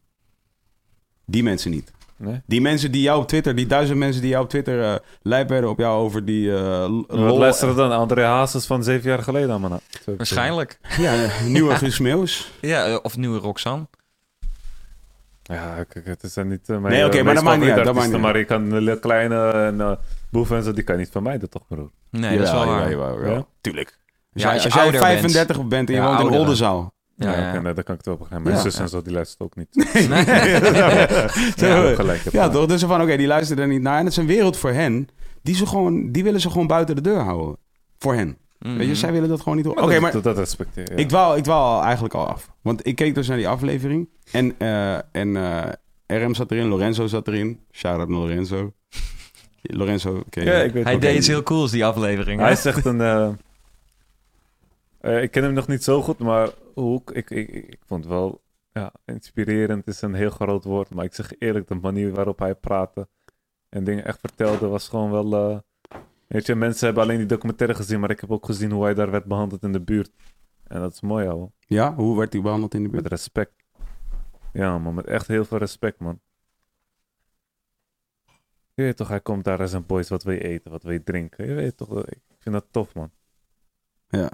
Die mensen niet. Nee? Die mensen die jou op Twitter, die duizend mensen die jou op Twitter eh lijp werden op jou over die eh Wat lol- luisteren dan? André Hazes van zeven jaar geleden. Zo- Waarschijnlijk. Ja, eh, nieuwe Guus <laughs> Meeuws. Ja, of nieuwe Roxanne. Ja, kijk, het is niet uh, mijn Nee, oké, maar dat maakt niet uit, dat maakt niet Maar ik kan de kleine en uh, boeven en zo, die kan niet vermijden, toch broer? Nee, dat is wel waar. jawel. Ja? Tuurlijk. Als, Ja, jij, als jij ouder 35 bent, en je Ja, woont in. Oldenzaal. Ja, ja. nee, dat kan ik het wel begrijpen. Mijn Ja. zus en zo, die luistert ook niet. Nee. <laughs> ja, ook gelijk. Ja, toch? Dus van, oké, die luisteren er niet naar. En het is een wereld voor hen. Die, ze gewoon, die willen ze gewoon buiten de deur houden. Voor hen. Mhm. Weet je, zij willen dat gewoon niet horen. Maar Oké, dat, maar dat, dat respecteer ja. ik dwaal, ik dwaal eigenlijk al af. Want ik keek dus naar die aflevering. En, eh, en eh, RM zat erin, Lorenzo zat erin. Shout-out naar Lorenzo. <laughs> Lorenzo, ken je? Ja, ik weet Hij deed iets heel cools, die aflevering. Hij is echt een... eh, eh, ik ken hem nog niet zo goed, maar hoe, ik, ik, ik, ik vond wel Ja, inspirerend is een heel groot woord. Maar ik zeg eerlijk, de manier waarop hij praatte en dingen echt vertelde was gewoon wel... eh, weet je, mensen hebben alleen die documentaire gezien, maar ik heb ook gezien hoe hij daar werd behandeld in de buurt. En dat is mooi, ouwe. Ja, hoe werd hij behandeld in de buurt? Met respect. Ja, man, met echt heel veel respect, man. Je weet toch, hij komt daar als een boys, wat wil je eten, wat wil je drinken? Je weet toch, ik vind dat tof, man. Ja.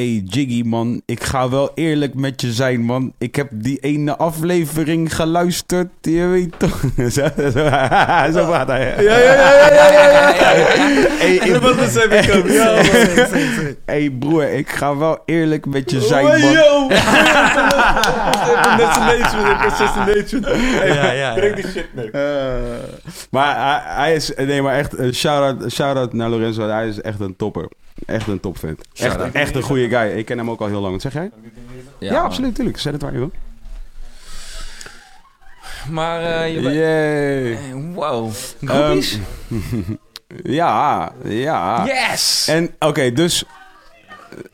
Hey Jiggy, man. Ik ga wel eerlijk met je zijn, man. Ik heb die ene aflevering geluisterd. Je weet toch. <laughs> zo, praat hij. Ja, ja, ja, ja, ja. <laughs> Hey, ik- <laughs> hey, broer, ik ga wel eerlijk met je zijn, man. yo! Hey, Ja, ja, Breng ja. die shit mee. Eh, maar hij, is... Nee, maar echt... een shout-out shout naar Lorenzo. Hij is echt een topper. Echt een topvent. Echt, echt een goede guy. Ik ken hem ook al heel lang. Wat zeg jij? Ja, absoluut. Tuurlijk. Zet het waar je wil. Maar eh, je bent-. Eh, Wow. Groepies? <laughs> Ja, ja. yes! En oké, dus...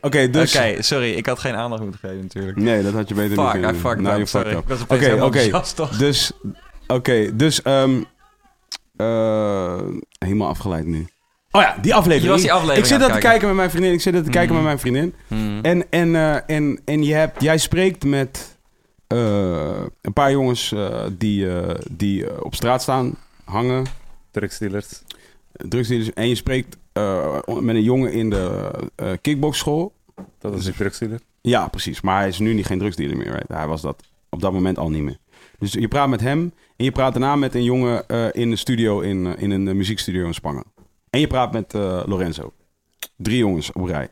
Oké, dus... Oké, sorry. Ik had geen aandacht moeten geven natuurlijk. Nee, dat had je beter Fuck, niet I kunnen fucked doen. Nou, up, je fucked sorry. up. Ik was Oké, oké. enthousiast, toch? Dus... Oké, dus... ehm eh, helemaal afgeleid nu. Oh ja, die aflevering. Was die aflevering Ik zit dat te kijken met mijn vriendin. Ik zit dat te kijken Mhm. met mijn vriendin. Hmm. En, en, eh, en, en je hebt, jij spreekt met eh, een paar jongens eh, die, eh, die op straat staan, hangen, Drugsdealers. drugsdealers. En je spreekt eh, met een jongen in de eh kickboxschool. Dat is die drugsdealer. Ja, precies. Maar hij is nu niet geen drugsdealer meer. Right? Hij was dat op dat moment al niet meer. Dus je praat met hem en je praat daarna met een jongen eh, in de studio, in, in een muziekstudio in Spangen. En je praat met eh, Lorenzo. Drie jongens op rij.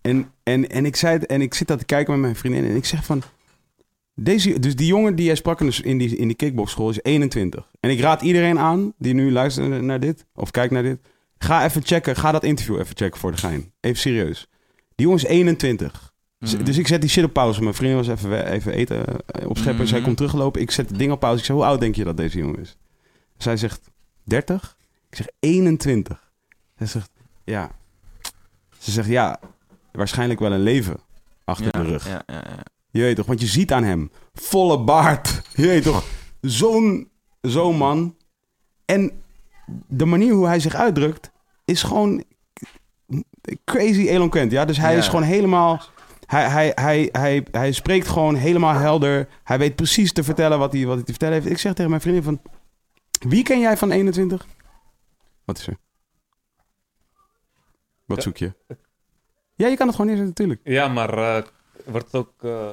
En, en, en, ik zei, het- en ik zit dat te kijken met mijn vriendin en ik zeg van... Deze, dus die jongen die jij sprak in, de- in die, in die kickboxschool is 21. En ik raad iedereen aan die nu luistert naar dit, of kijkt naar dit. Ga even checken, ga dat interview even checken voor de gein. Even serieus. Die jongen is 21. Z- Mhm. Dus ik zet die shit op pauze. Mijn vriendin was even, even eten eh, opscheppen. Zij Mhm. komt teruggelopen. Ik zet het ding op pauze. Ik zeg, hoe oud denk je dat deze jongen is? Zij zegt, 30? Ik zeg, 21. Zij zegt, ja. Ze zegt, ja, waarschijnlijk wel een leven achter ja, de rug. Ja, ja, ja. Je weet toch, want je ziet aan hem. Volle baard. Je weet toch, zo'n zo'n man. En de manier hoe hij zich uitdrukt is gewoon crazy eloquent. Ja? Dus hij is gewoon helemaal... Hij, hij, hij, hij, hij spreekt gewoon helemaal helder. Hij weet precies te vertellen wat hij, wat hij te vertellen heeft. Ik zeg tegen mijn vriendin van... Wie ken jij van 21? Wat is er? Wat Ja. zoek je? Ja, je kan het gewoon neerzetten, natuurlijk. Ja, maar eh, wordt het ook... eh,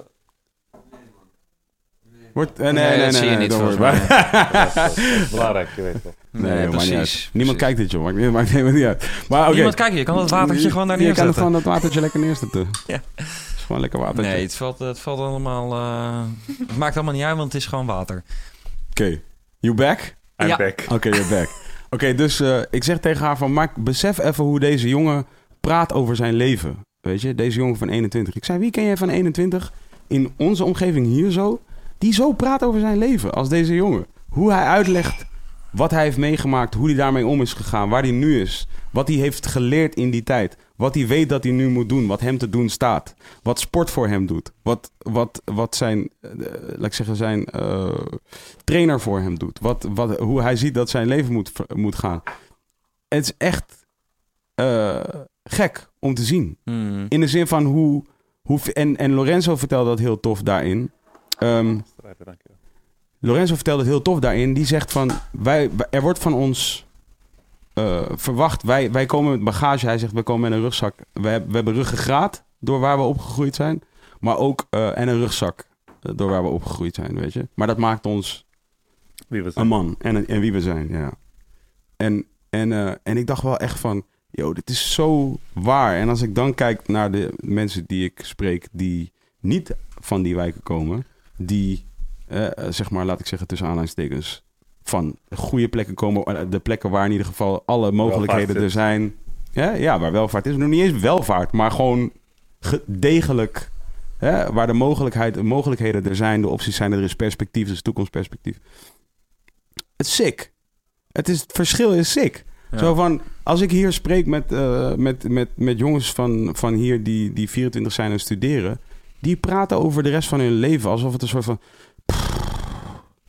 Wordt, eh, nee, Nee, nee, nee, dat zie je nee, niet, volgens worry mij. <laughs> is belangrijk, je weet toch. Nee, Nee, joh, maakt niet precies, uit. Niemand precies. kijkt dit, joh. Maakt, niet- <laughs> maakt helemaal niet uit. Maar oké. Niemand kijkt, je kan dat watertje gewoon daar Je kan het neerzetten. gewoon dat watertje lekker neerzetten. <laughs> Ja. Het is gewoon lekker watertje. Nee, het valt, het valt allemaal... eh, het maakt allemaal niet uit, want het is gewoon water. Oké. You back? I'm Ja. back. Oké, you're back. Oké, dus eh, ik zeg tegen haar van... Maak, besef even hoe deze jongen praat over zijn leven. Weet je, deze jongen van 21. Ik zei, wie ken jij van 21 in onze omgeving hier zo... die zo praat over zijn leven als deze jongen? Hoe hij uitlegt wat hij heeft meegemaakt, hoe hij daarmee om is gegaan, waar hij nu is. Wat hij heeft geleerd in die tijd. Wat hij weet dat hij nu moet doen, wat hem te doen staat. Wat sport voor hem doet. Wat, wat, wat zijn, eh, laat ik zeggen, zijn eh, trainer voor hem doet. Wat, wat, hoe hij ziet dat zijn leven moet, moet gaan. Het is echt eh, gek om te zien. Hmm. In de zin van hoe... hoe en, en Lorenzo vertelde dat heel tof daarin. Ehm. Lorenzo vertelde het heel tof daarin. Die zegt van, wij, er wordt van ons eh, verwacht, wij, wij komen met bagage. Hij zegt, we komen met een rugzak. We, hebben- we hebben ruggengraat door waar we opgegroeid zijn. Maar ook, eh, en een rugzak eh, door waar we opgegroeid zijn, weet je. Maar dat maakt ons Wie was een het? man en, en wie we zijn, ja. En, en, en ik dacht wel echt van, yo, dit is zo waar. En als ik dan kijk naar de mensen die ik spreek die niet van die wijken komen, die, zeg maar, laat ik zeggen tussen aanhalingstekens, van goede plekken komen, eh, de plekken waar in ieder geval alle mogelijkheden er zijn. Ja, ja, waar welvaart is. Nog niet eens welvaart, maar gewoon ge- degelijk. Hè, waar de mogelijkheid, de mogelijkheden er zijn, de opties zijn, er is perspectief, er is toekomstperspectief. Het is sick. Het, is, het verschil is sick. Ja. Zo van, als ik hier spreek met, eh, met, met, met jongens van, van hier die, die 24 zijn en studeren, die praten over de rest van hun leven alsof het een soort van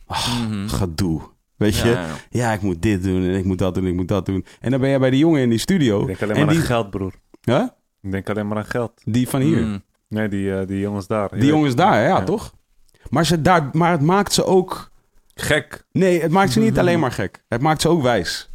ah, Mhm. gedoe. Weet je? Ja, Ja, ja. ik moet dit doen en ik moet dat doen en ik moet dat doen. En dan ben je bij die jongen in die studio. Ik denk alleen en maar die, aan geld, broer. Huh? Ik denk alleen maar aan geld. die van hier. Mm. Nee, die, eh, die jongens daar. Die jongens daar, ja, Ja. toch? Maar, ze daar, maar het maakt ze ook... Gek. Nee, het maakt ze niet alleen maar gek. Het maakt ze ook wijs.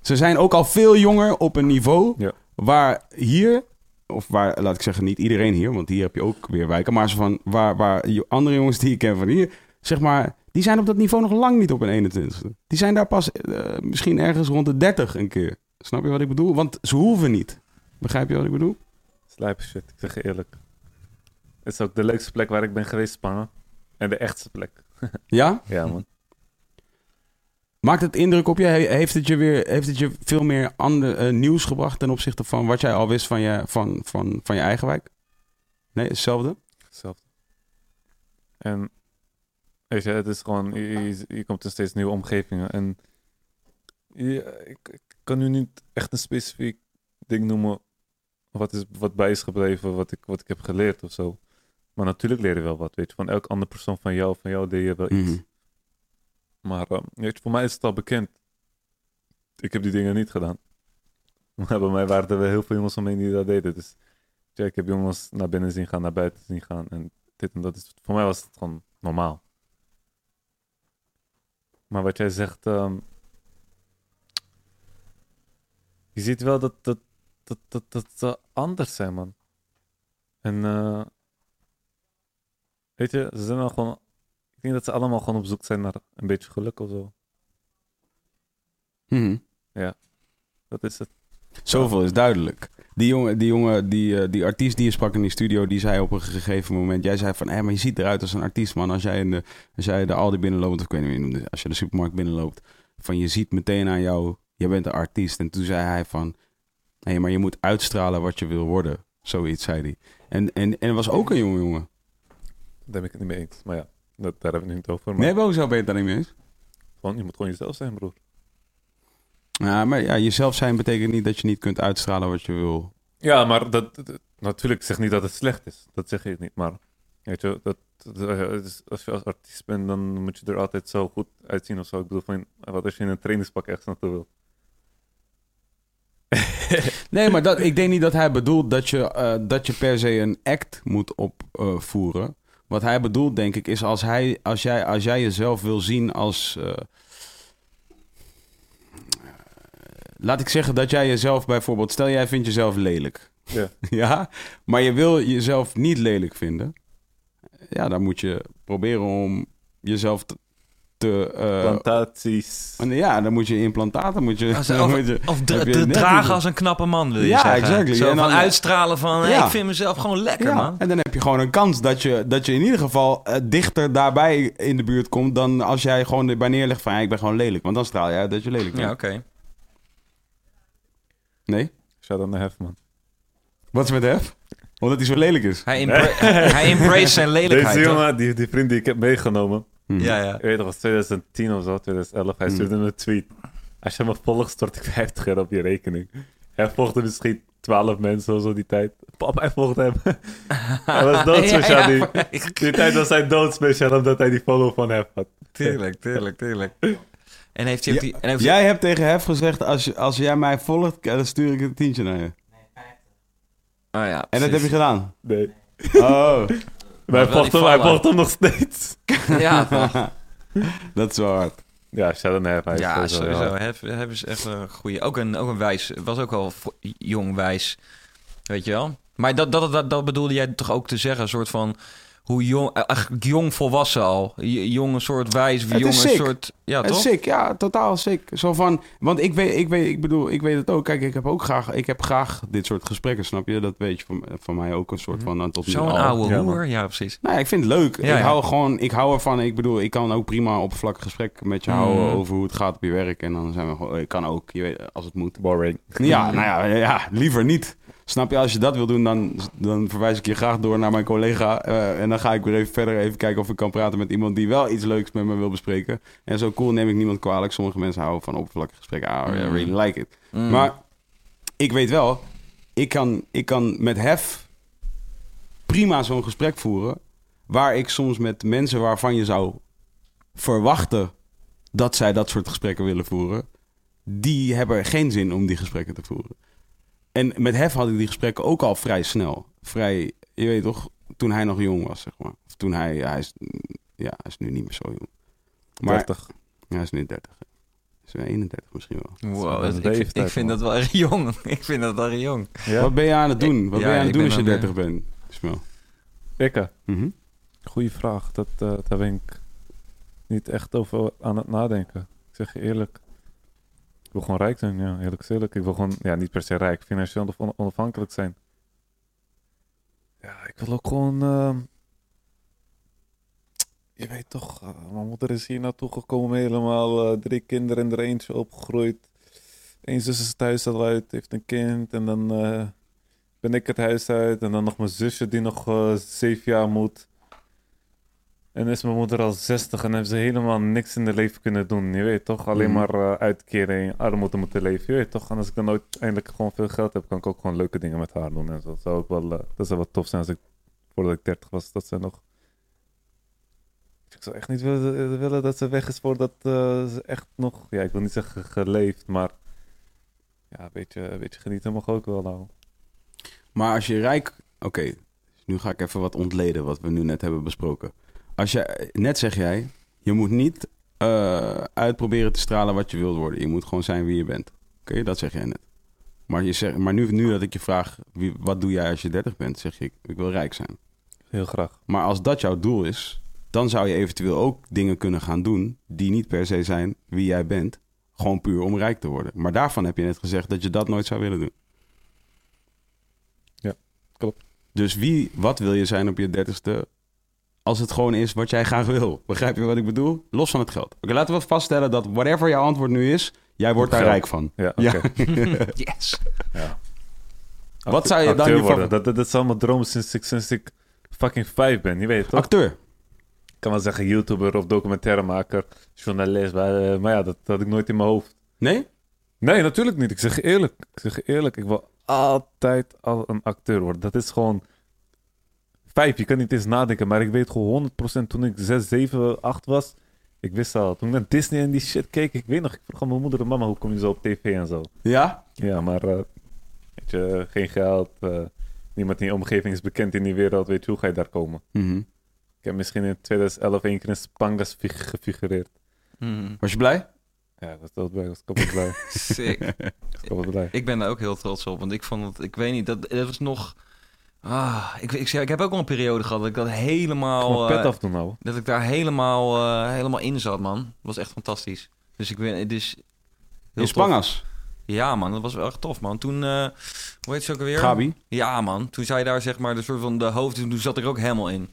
Ze zijn ook al veel jonger op een niveau Ja. waar hier... Of waar, laat ik zeggen, niet iedereen hier, want hier heb je ook weer wijken. Maar van, waar, waar je- andere jongens die ik ken van hier, zeg maar, die zijn op dat niveau nog lang niet op een 21ste. Die zijn daar pas eh, misschien ergens rond de 30 een keer. Snap je wat ik bedoel? Want ze hoeven niet. Begrijp je wat ik bedoel? Slijpe shit, ik zeg je eerlijk. Het is ook de leukste plek waar ik ben geweest, Spangen. En de echtste plek. <laughs> Ja? Ja, man. Maakt het indruk op je? He- Heeft het je weer heeft het je veel meer ander, eh, nieuws gebracht ten opzichte van wat jij al wist van je, van, van, van je eigen wijk? Nee, hetzelfde? Hetzelfde. En weet je, het is gewoon, je, je- je komt in steeds nieuwe omgevingen. En je, ik, ik kan nu niet echt een specifiek ding noemen wat, is, wat bij is gebleven, wat ik, wat ik heb geleerd of zo. Maar natuurlijk leer je wel wat, weet je. Van elke andere persoon van jou, van jou deed je wel iets. Mhm. Maar eh, weet je, voor mij is het al bekend. Ik heb die dingen niet gedaan. <laughs> Maar bij mij waren er wel heel veel jongens omheen die dat deden. Dus ja, ik heb jongens naar binnen zien gaan, naar buiten zien gaan. En dit en dat. is voor mij was het gewoon normaal. Maar wat jij zegt... ehm, je ziet wel dat dat, dat, dat, dat ze anders zijn, man. En eh, weet je, ze zijn wel gewoon... Ik denk dat ze allemaal gewoon op zoek zijn naar een beetje geluk of zo. Mhm. Dat is het. Zoveel is duidelijk. Die jongen, die, jongen die, eh, die artiest die je sprak in die studio, die zei op een gegeven moment... Jij zei van, hé, maar je ziet eruit als een artiest, man. Als jij, in de, als jij de Aldi binnenloopt, of ik weet niet als je de supermarkt binnenloopt... van je ziet meteen aan jou, je bent een artiest. En toen zei hij van, hé, maar je moet uitstralen wat je wil worden. Zoiets zei hij. En, en, en er was ook een jonge jongen. Daar ben ik het niet mee eens. Maar ja, dat, daar hebben we het niet over. Maar Nee, wel zo ben je het daar niet mee eens? gewoon, je moet gewoon jezelf zijn, broer. Ja, maar ja, jezelf zijn betekent niet dat je niet kunt uitstralen wat je wil. Ja, maar dat, dat- natuurlijk, ik zeg niet dat het slecht is. Dat zeg ik niet. Maar weet je, dat, dat- eh, als je als artiest bent, dan moet je er altijd zo goed uitzien of zo. Ik bedoel, van, wat als je in een trainingspak ergens naartoe wil? <laughs> Nee, maar dat, ik denk niet dat hij bedoelt dat je, eh, dat je per se een act moet opvoeren. Wat hij bedoelt, denk ik, is als, hij, als, jij, als jij jezelf wil zien als. eh, laat ik zeggen dat jij jezelf bijvoorbeeld. Stel jij vindt jezelf lelijk. Ja. <laughs> ja, maar je wil jezelf niet lelijk vinden. Ja, dan moet je proberen om jezelf te. te eh, Plantaties. ja, dan moet je implantaten. Moet je, <laughs> Of, moet je- of de, je dragen als een knappe man, wil je Ja, zeggen. exactly. Zo En van dan- uitstralen van, hey, ik vind mezelf gewoon lekker, ja, man. en dan heb je gewoon een kans dat je, dat je in ieder geval eh, dichter daarbij in de buurt komt dan als jij gewoon erbij neerlegt van ja, ik ben gewoon lelijk. Want dan straal je uit dat je lelijk bent. Ja, oké. Nee? Shout out naar Hefman. Wat is met Hef? Omdat hij zo lelijk is. Hij, embra- <laughs> hij embrace zijn lelijkheid, Deze jongen, die, die vriend die ik heb meegenomen. Hm. Ja, ja. Ik weet nog, was 2010 of zo, 2011. Hij Hmm. stuurde me een tweet. Als je me volgt, stort ik 50 euro op je rekening. Hij volgde misschien 12 mensen of zo die tijd. Pap, hij volgde hem. <laughs> hij was doodspeciaal. Ja, die, die tijd was hij doodspeciaal omdat hij die follow van hem had. Tuurlijk, tuurlijk, tuurlijk. En heeft hij ook Ja, die... En heeft hij- Jij hebt tegen Hef gezegd, als, je, als jij mij volgt, dan stuur ik een tientje naar je. Oh ja, En dat heb je gedaan? Nee. <laughs> Oh, wel volgt hem, nog steeds. <laughs> Ja, <laughs> dat is wel hard. Ja, naar hem. Hij is ja, sowieso heb is echt een goeie. Ook een, ook een wijs. Was ook wel vo- jong wijs. Weet je wel? Maar dat, dat, dat, dat bedoelde jij toch ook te zeggen? Een soort van... Hoe jong... eh, Eigenlijk jong volwassen al. J- Jong een soort wijs. Het is Jong een sick. soort... Ja, Het is toch? sick, ja, totaal sick. Zo van, want ik weet, ik weet, ik bedoel, ik weet het ook. Kijk, ik heb ook graag, ik heb graag dit soort gesprekken, snap je? Dat weet je van, van mij ook een soort van, dan tot nu Zo'n oude Ja, hoer. Ja, precies. Nou, ik vind het leuk. Ja, ik ja. hou gewoon, ik hou ervan. Ik bedoel, ik kan ook prima oppervlakkig gesprek met je Mm. houden over hoe het gaat op je werk. En dan zijn we gewoon, ik kan ook, je weet, als het moet. Boring. Ja, nou ja, ja, liever niet. Snap je, als je dat wil doen, dan, dan verwijs ik je graag door naar mijn collega. eh, en dan ga ik weer even verder even kijken of ik kan praten met iemand die wel iets leuks met me wil bespreken. En zo cool neem ik niemand kwalijk. Sommige mensen houden van oppervlakkige gesprekken. Ah, I Mm. really like it. Mm. Maar ik weet wel, ik kan, ik kan met hef prima zo'n gesprek voeren. Waar ik soms met mensen waarvan je zou verwachten dat zij dat soort gesprekken willen voeren. Die hebben geen zin om die gesprekken te voeren. En met Hef had ik die gesprekken ook al vrij snel. Vrij, je weet toch, toen hij nog jong was, zeg maar. Of toen hij, hij is, ja, hij is nu niet meer zo jong. Maar 30. ja, hij is nu 30. hè. Is hij 31 misschien wel. Wow, dat- ik, vind- leeftijd, ik vind man. dat wel erg jong. <laughs> Ik vind dat wel erg jong. Ja, Wat ben je aan het doen? Wat Ja, ben je aan het doen als je aan 30 de- bent? Smel. Ikke, Mhm. goeie vraag. Dat, eh, daar ben ik niet echt over aan het nadenken. Ik zeg je eerlijk. Ik wil gewoon rijk zijn, ja, eerlijk eerlijk. Ik wil gewoon, ja, niet per se rijk, financieel on- onafhankelijk zijn. Ja, ik wil ook gewoon, ehm, je weet toch, eh, mijn moeder is hier naartoe gekomen, helemaal eh, drie kinderen en er eentje opgegroeid. Eén zus is het huis al uit, heeft een kind en dan eh, ben ik het huis uit. En dan nog mijn zusje die nog zeven jaar moet. En is mijn moeder al 60 en heeft ze helemaal niks in het leven kunnen doen. Je weet toch, alleen Mhm. maar eh, uitkeren en armoede moeten leven. Je weet toch, en als ik dan uiteindelijk gewoon veel geld heb, kan ik ook gewoon leuke dingen met haar doen. En zo. Dat zou ook wel, eh, dat zou wel tof zijn als ik, voordat ik 30 was, dat ze nog... Ik zou echt niet willen, willen dat ze weg is voordat eh, ze echt nog, ja, ik wil niet zeggen geleefd, maar ja, een beetje, een beetje genieten mag ook wel nou. Maar als je rijk... Oké, nu ga ik even wat ontleden wat we nu net hebben besproken. Als je, net zeg jij, je moet niet eh, uitproberen te stralen wat je wilt worden. Je moet gewoon zijn wie je bent. Oké, dat zeg jij net. Maar, je zegt, maar nu, nu dat ik je vraag, wie, wat doe jij als je 30 bent? Zeg je, ik wil rijk zijn. Heel graag. Maar als dat jouw doel is, dan zou je eventueel ook dingen kunnen gaan doen die niet per se zijn wie jij bent. Gewoon puur om rijk te worden. Maar daarvan heb je net gezegd dat je dat nooit zou willen doen. Ja, klopt. Dus wie, wat wil je zijn op je dertigste als het gewoon is wat jij graag wil? Begrijp je wat ik bedoel? Los van het geld. Oké, laten we vaststellen dat whatever jouw antwoord nu is, jij wordt daar Geld. rijk van. Ja. <laughs> Yes. Ja. Wat zou je dan Acteur worden? favor- Dat, dat, dat is allemaal droom sinds ik, sinds ik fucking vijf ben. Je weet toch? Acteur. Ik kan wel zeggen YouTuber of documentairemaker, journalist. Maar, eh, maar ja, dat, dat had ik nooit in mijn hoofd. Nee? Nee, natuurlijk niet. Ik zeg eerlijk. Ik zeg eerlijk. Ik wil altijd al een acteur worden. Dat is gewoon... Vijf, je kan niet eens nadenken. Maar ik weet gewoon 100% toen ik 6, 7, 8 was. Ik wist al. Toen ik naar Disney en die shit keek. Ik weet nog, ik vroeg aan mijn moeder en mama, hoe kom je zo op tv en zo. Ja? Ja, maar eh, weet je, geen geld. eh, niemand in je omgeving is bekend in die wereld. Weet je, hoe ga je daar komen? Mhm. Ik heb misschien in 2011 één keer in Spangas fig- gefigureerd. Mhm. Was je blij? Ja, dat was blij. was kapot blij. <laughs> Sick. was kapot blij. Ik ben daar ook heel trots op, want ik vond het, ik weet niet, dat, dat was nog. Ah, ik, ik, ik heb ook al een periode gehad dat ik dat helemaal. Pet eh, af doen nou. dat ik daar helemaal, eh, helemaal in zat, man. Dat was echt fantastisch. Dus ik ben, dus. heel. Spangas. Ja, man, dat was wel echt tof, man. Toen, eh, hoe heet ze ook alweer? Gabi. Ja, man. Toen zei daar zeg maar de soort van de hoofd, toen zat ik ook helemaal in.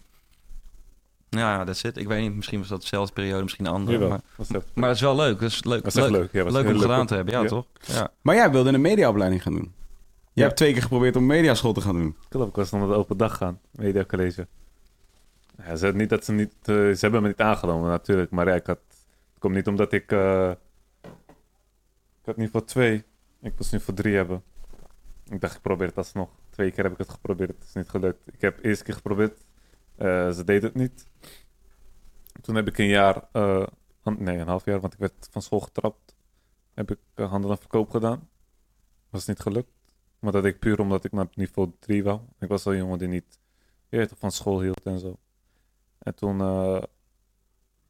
Ja, dat zit. Ik weet niet, misschien was dat dezelfde periode, misschien een andere. Jawel, Maar, echt, maar dat is wel leuk. Dat is leuk. was echt leuk. Ja, leuk heel om gedaan ook. te hebben, ja, Ja. toch? Ja. Maar jij wilde een mediaopleiding gaan doen. Je hebt twee keer geprobeerd om mediaschool te gaan doen. Klopt, ik was naar de open dag gaan. Media college. Ja, ze, niet dat ze, niet, eh, ze hebben me niet aangenomen natuurlijk. Maar ik had, het komt niet omdat ik... eh, ik had niet voor twee. Ik moest nu voor drie hebben. Ik dacht, ik probeer het alsnog. Twee keer heb ik het geprobeerd. Het is niet gelukt. Ik heb de eerste keer geprobeerd. Eh, ze deden het niet. Toen heb ik een jaar... nee, een half jaar, want ik werd van school getrapt. Heb ik handel en verkoop gedaan. Was niet gelukt. Maar dat ik puur omdat ik naar niveau 3 wou. Ik was al jongen die niet toch, van school hield en zo. En toen eh,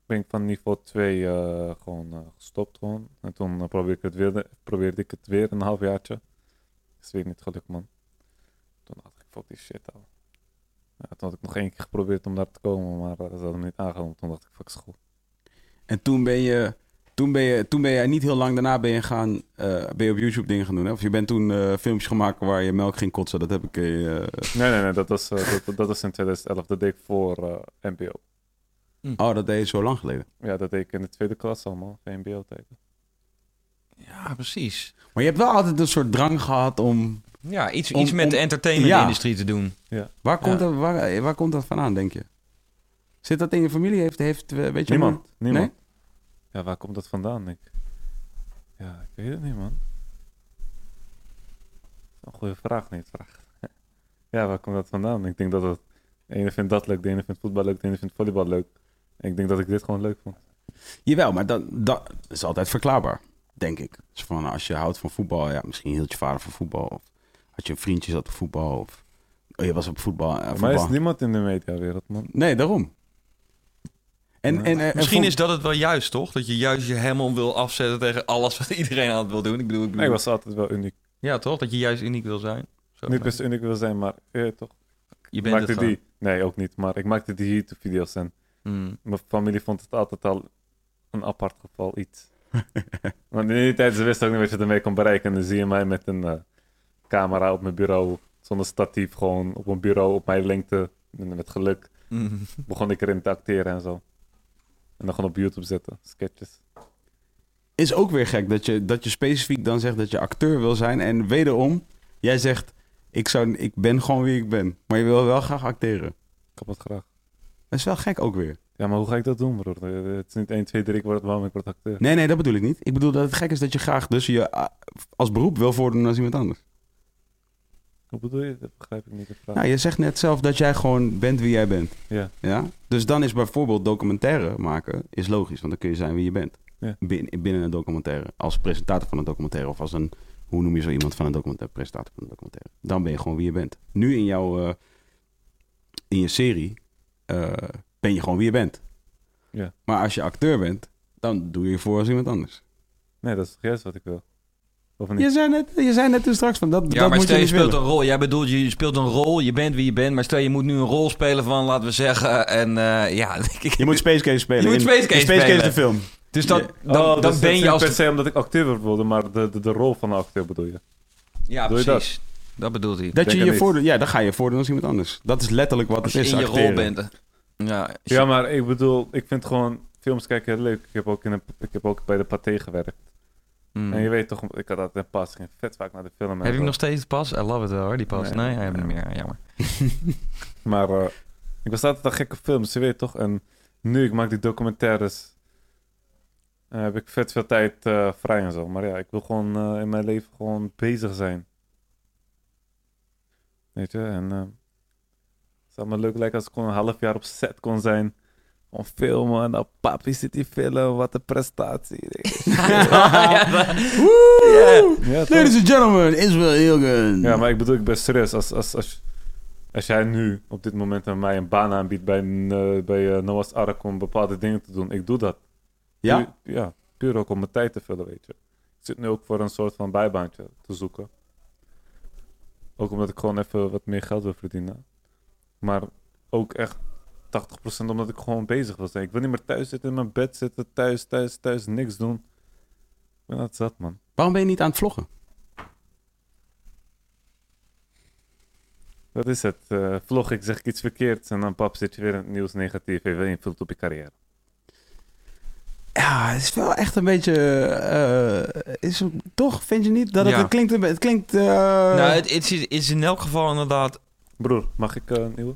ben ik van niveau 2 eh, gewoon eh, gestopt. Gewoon. En toen probeerde, ik het weer, probeerde ik het weer een halfjaartje. Is weer niet gelukt, man. Toen dacht ik, fuck die shit al. Ja, toen had ik nog één keer geprobeerd om daar te komen, maar ze hadden me niet aangenomen. Toen dacht ik, fuck school. En toen ben je, toen ben je, toen ben je niet heel lang daarna ben je gaan, eh, ben je op YouTube dingen gaan doen. Hè? Of je bent toen eh, filmpjes gemaakt waar je melk ging kotsen. Dat heb ik. eh, Nee, nee, nee, dat was, dat, dat was in 2011. Dat deed ik voor eh, NPO. oh, dat deed je zo lang geleden. Ja, dat deed ik in de tweede klas allemaal, VMBO-tijd. ja, precies. Maar je hebt wel altijd een soort drang gehad om. Ja, iets, Om- iets met om- de entertainment-industrie te doen. Waar komt, Ja. dat, waar, waar komt dat vandaan, denk je? Zit dat in je familie? Heeft, heeft weet je Niemand, iemand? niemand. Ja, waar komt dat vandaan? Ik... Ja, ik weet het niet, man. Een goede vraag, niet vraag. <laughs> ja, waar komt dat vandaan? Ik denk dat het De ene vindt dat leuk, de ene vindt voetbal leuk, de ene vindt volleybal leuk. En ik denk dat ik dit gewoon leuk vond. Jawel, maar dat, dat is altijd verklaarbaar, denk ik. Dus van, als je houdt van voetbal, ja, misschien hield je vader van voetbal. Of had je een vriendje zat op voetbal. Of oh, je was op voetbal. eh, Maar er is niemand in de mediawereld, man. Nee, daarom. En, eh, en Misschien is dat het wel juist, toch? Dat je juist je helemaal wil afzetten tegen alles wat <laughs> iedereen aan het wil doen. Ik bedoel, ik bedoel Nee, was altijd wel uniek. ja, toch? Dat je juist uniek wil zijn. Zo, Niet se uniek wil zijn, maar eh, toch. je bent het maakte gewoon. die. Nee, ook niet. Maar ik maakte die YouTube-video's en Mm. mijn familie vond het altijd al een apart geval iets. <laughs> Want in die tijd, ze wisten ook niet wat je ermee kon bereiken. En dan zie je mij met een eh, camera op mijn bureau, zonder statief, gewoon op een bureau op mijn lengte. En met geluk Mm. begon ik erin te acteren en zo. En dan gewoon op YouTube zetten, sketches. is ook weer gek dat je, dat je specifiek dan zegt dat je acteur wil zijn. En wederom, jij zegt, ik, zou, ik ben gewoon wie ik ben. Maar je wil wel graag acteren. Kapot graag. Dat is wel gek ook weer. Ja, maar hoe ga ik dat doen, broer? Eh, Het is niet 1, 2, 3, ik word, waarom ik word acteur. Nee, nee, dat bedoel ik niet. Ik bedoel dat het gek is dat je graag dus je ah, als beroep wil voordoen als iemand anders. Hoe bedoel je? Dat begrijp ik niet. De vraag. Nou, je zegt net zelf dat jij gewoon bent wie jij bent. Ja. Ja? Dus dan is bijvoorbeeld documentaire maken is logisch, want dan kun je zijn wie je bent. Ja. Binnen, binnen een documentaire. Als presentator van een documentaire of als een, hoe noem je zo iemand van een documentaire, presentator van een documentaire. Dan ben je gewoon wie je bent. Nu in jouw, eh, in je serie eh, ben je gewoon wie je bent. Ja. Maar als je acteur bent, dan doe je je voor als iemand anders. Nee, dat is juist wat ik wil. Of niet? Je zei net, je zei net toen straks van dat, Ja, dat maar moet stel je je niet speelt willen. een rol. Jij bedoelt, je speelt een rol, je bent wie je bent. Maar stel je moet nu een rol spelen van, laten we zeggen, en eh, ja... <laughs> ik- Je moet Space Case spelen. Je moet In- Space in Case Space Case spelen. de film. Dus dat, Ja. dan, Oh, dan dus het ben is je niet als... per se omdat ik acteur wilde, maar de, de, de rol van een acteur bedoel je. Ja, Doe je dat? precies. Dat bedoelt hij. Dat denk je je niet. voordoet, ja, dan ga je voordoen als iemand anders. Dat is letterlijk wat Als het je is, in je acteren. rol bent. Ja, als je- Ja, maar ik bedoel, ik vind gewoon films kijken heel leuk. Ik heb ook, in een, ik heb ook bij de Pathé gewerkt. Mm. En je weet toch, ik had altijd een pas, ging vet vaak naar de film. Heb je hem nog steeds pas? I love it wel hoor, die pas. Nee, Nee, nee, hij heeft hem nee. niet meer. Jammer. <laughs> Maar eh, ik was altijd een gekke films, je weet toch. En nu, ik maak die documentaires. eh, heb ik vet veel tijd eh, vrij en zo. Maar ja, ik wil gewoon eh, in mijn leven gewoon bezig zijn. Weet je, en eh, het zou me leuk lijken als ik gewoon een half jaar op set kon zijn. Gewoon filmen, en dan papi zit die film, wat een prestatie. <laughs> Ladies and gentlemen, Israel Hilgen. Ja, maar ik bedoel, ik ben serieus. Als, als, als, als jij nu op dit moment aan mij een baan aanbiedt bij, eh, bij eh, Noah's Ark om bepaalde dingen te doen, ik doe dat. Ja? Puur, ja, puur ook om mijn tijd te vullen, weet je. Ik zit nu ook voor een soort van bijbaantje te zoeken. Ook omdat ik gewoon even wat meer geld wil verdienen. Maar ook echt 80% omdat ik gewoon bezig zijn. Ik wil niet meer thuis zitten in mijn bed zitten, thuis, thuis, thuis, niks doen. Ik ben dat zat, man. Waarom ben je niet aan het vloggen? Dat is het. Eh, vlog ik, zeg ik iets verkeerds en dan pap zit je weer in het nieuws negatief. Even invloed op je carrière. Ja, het is wel echt een beetje... eh, is toch, vind je niet? Dat het, Ja. het klinkt... Het klinkt eh, nou, het, het is, is in elk geval inderdaad... Broer, mag ik een nieuwe?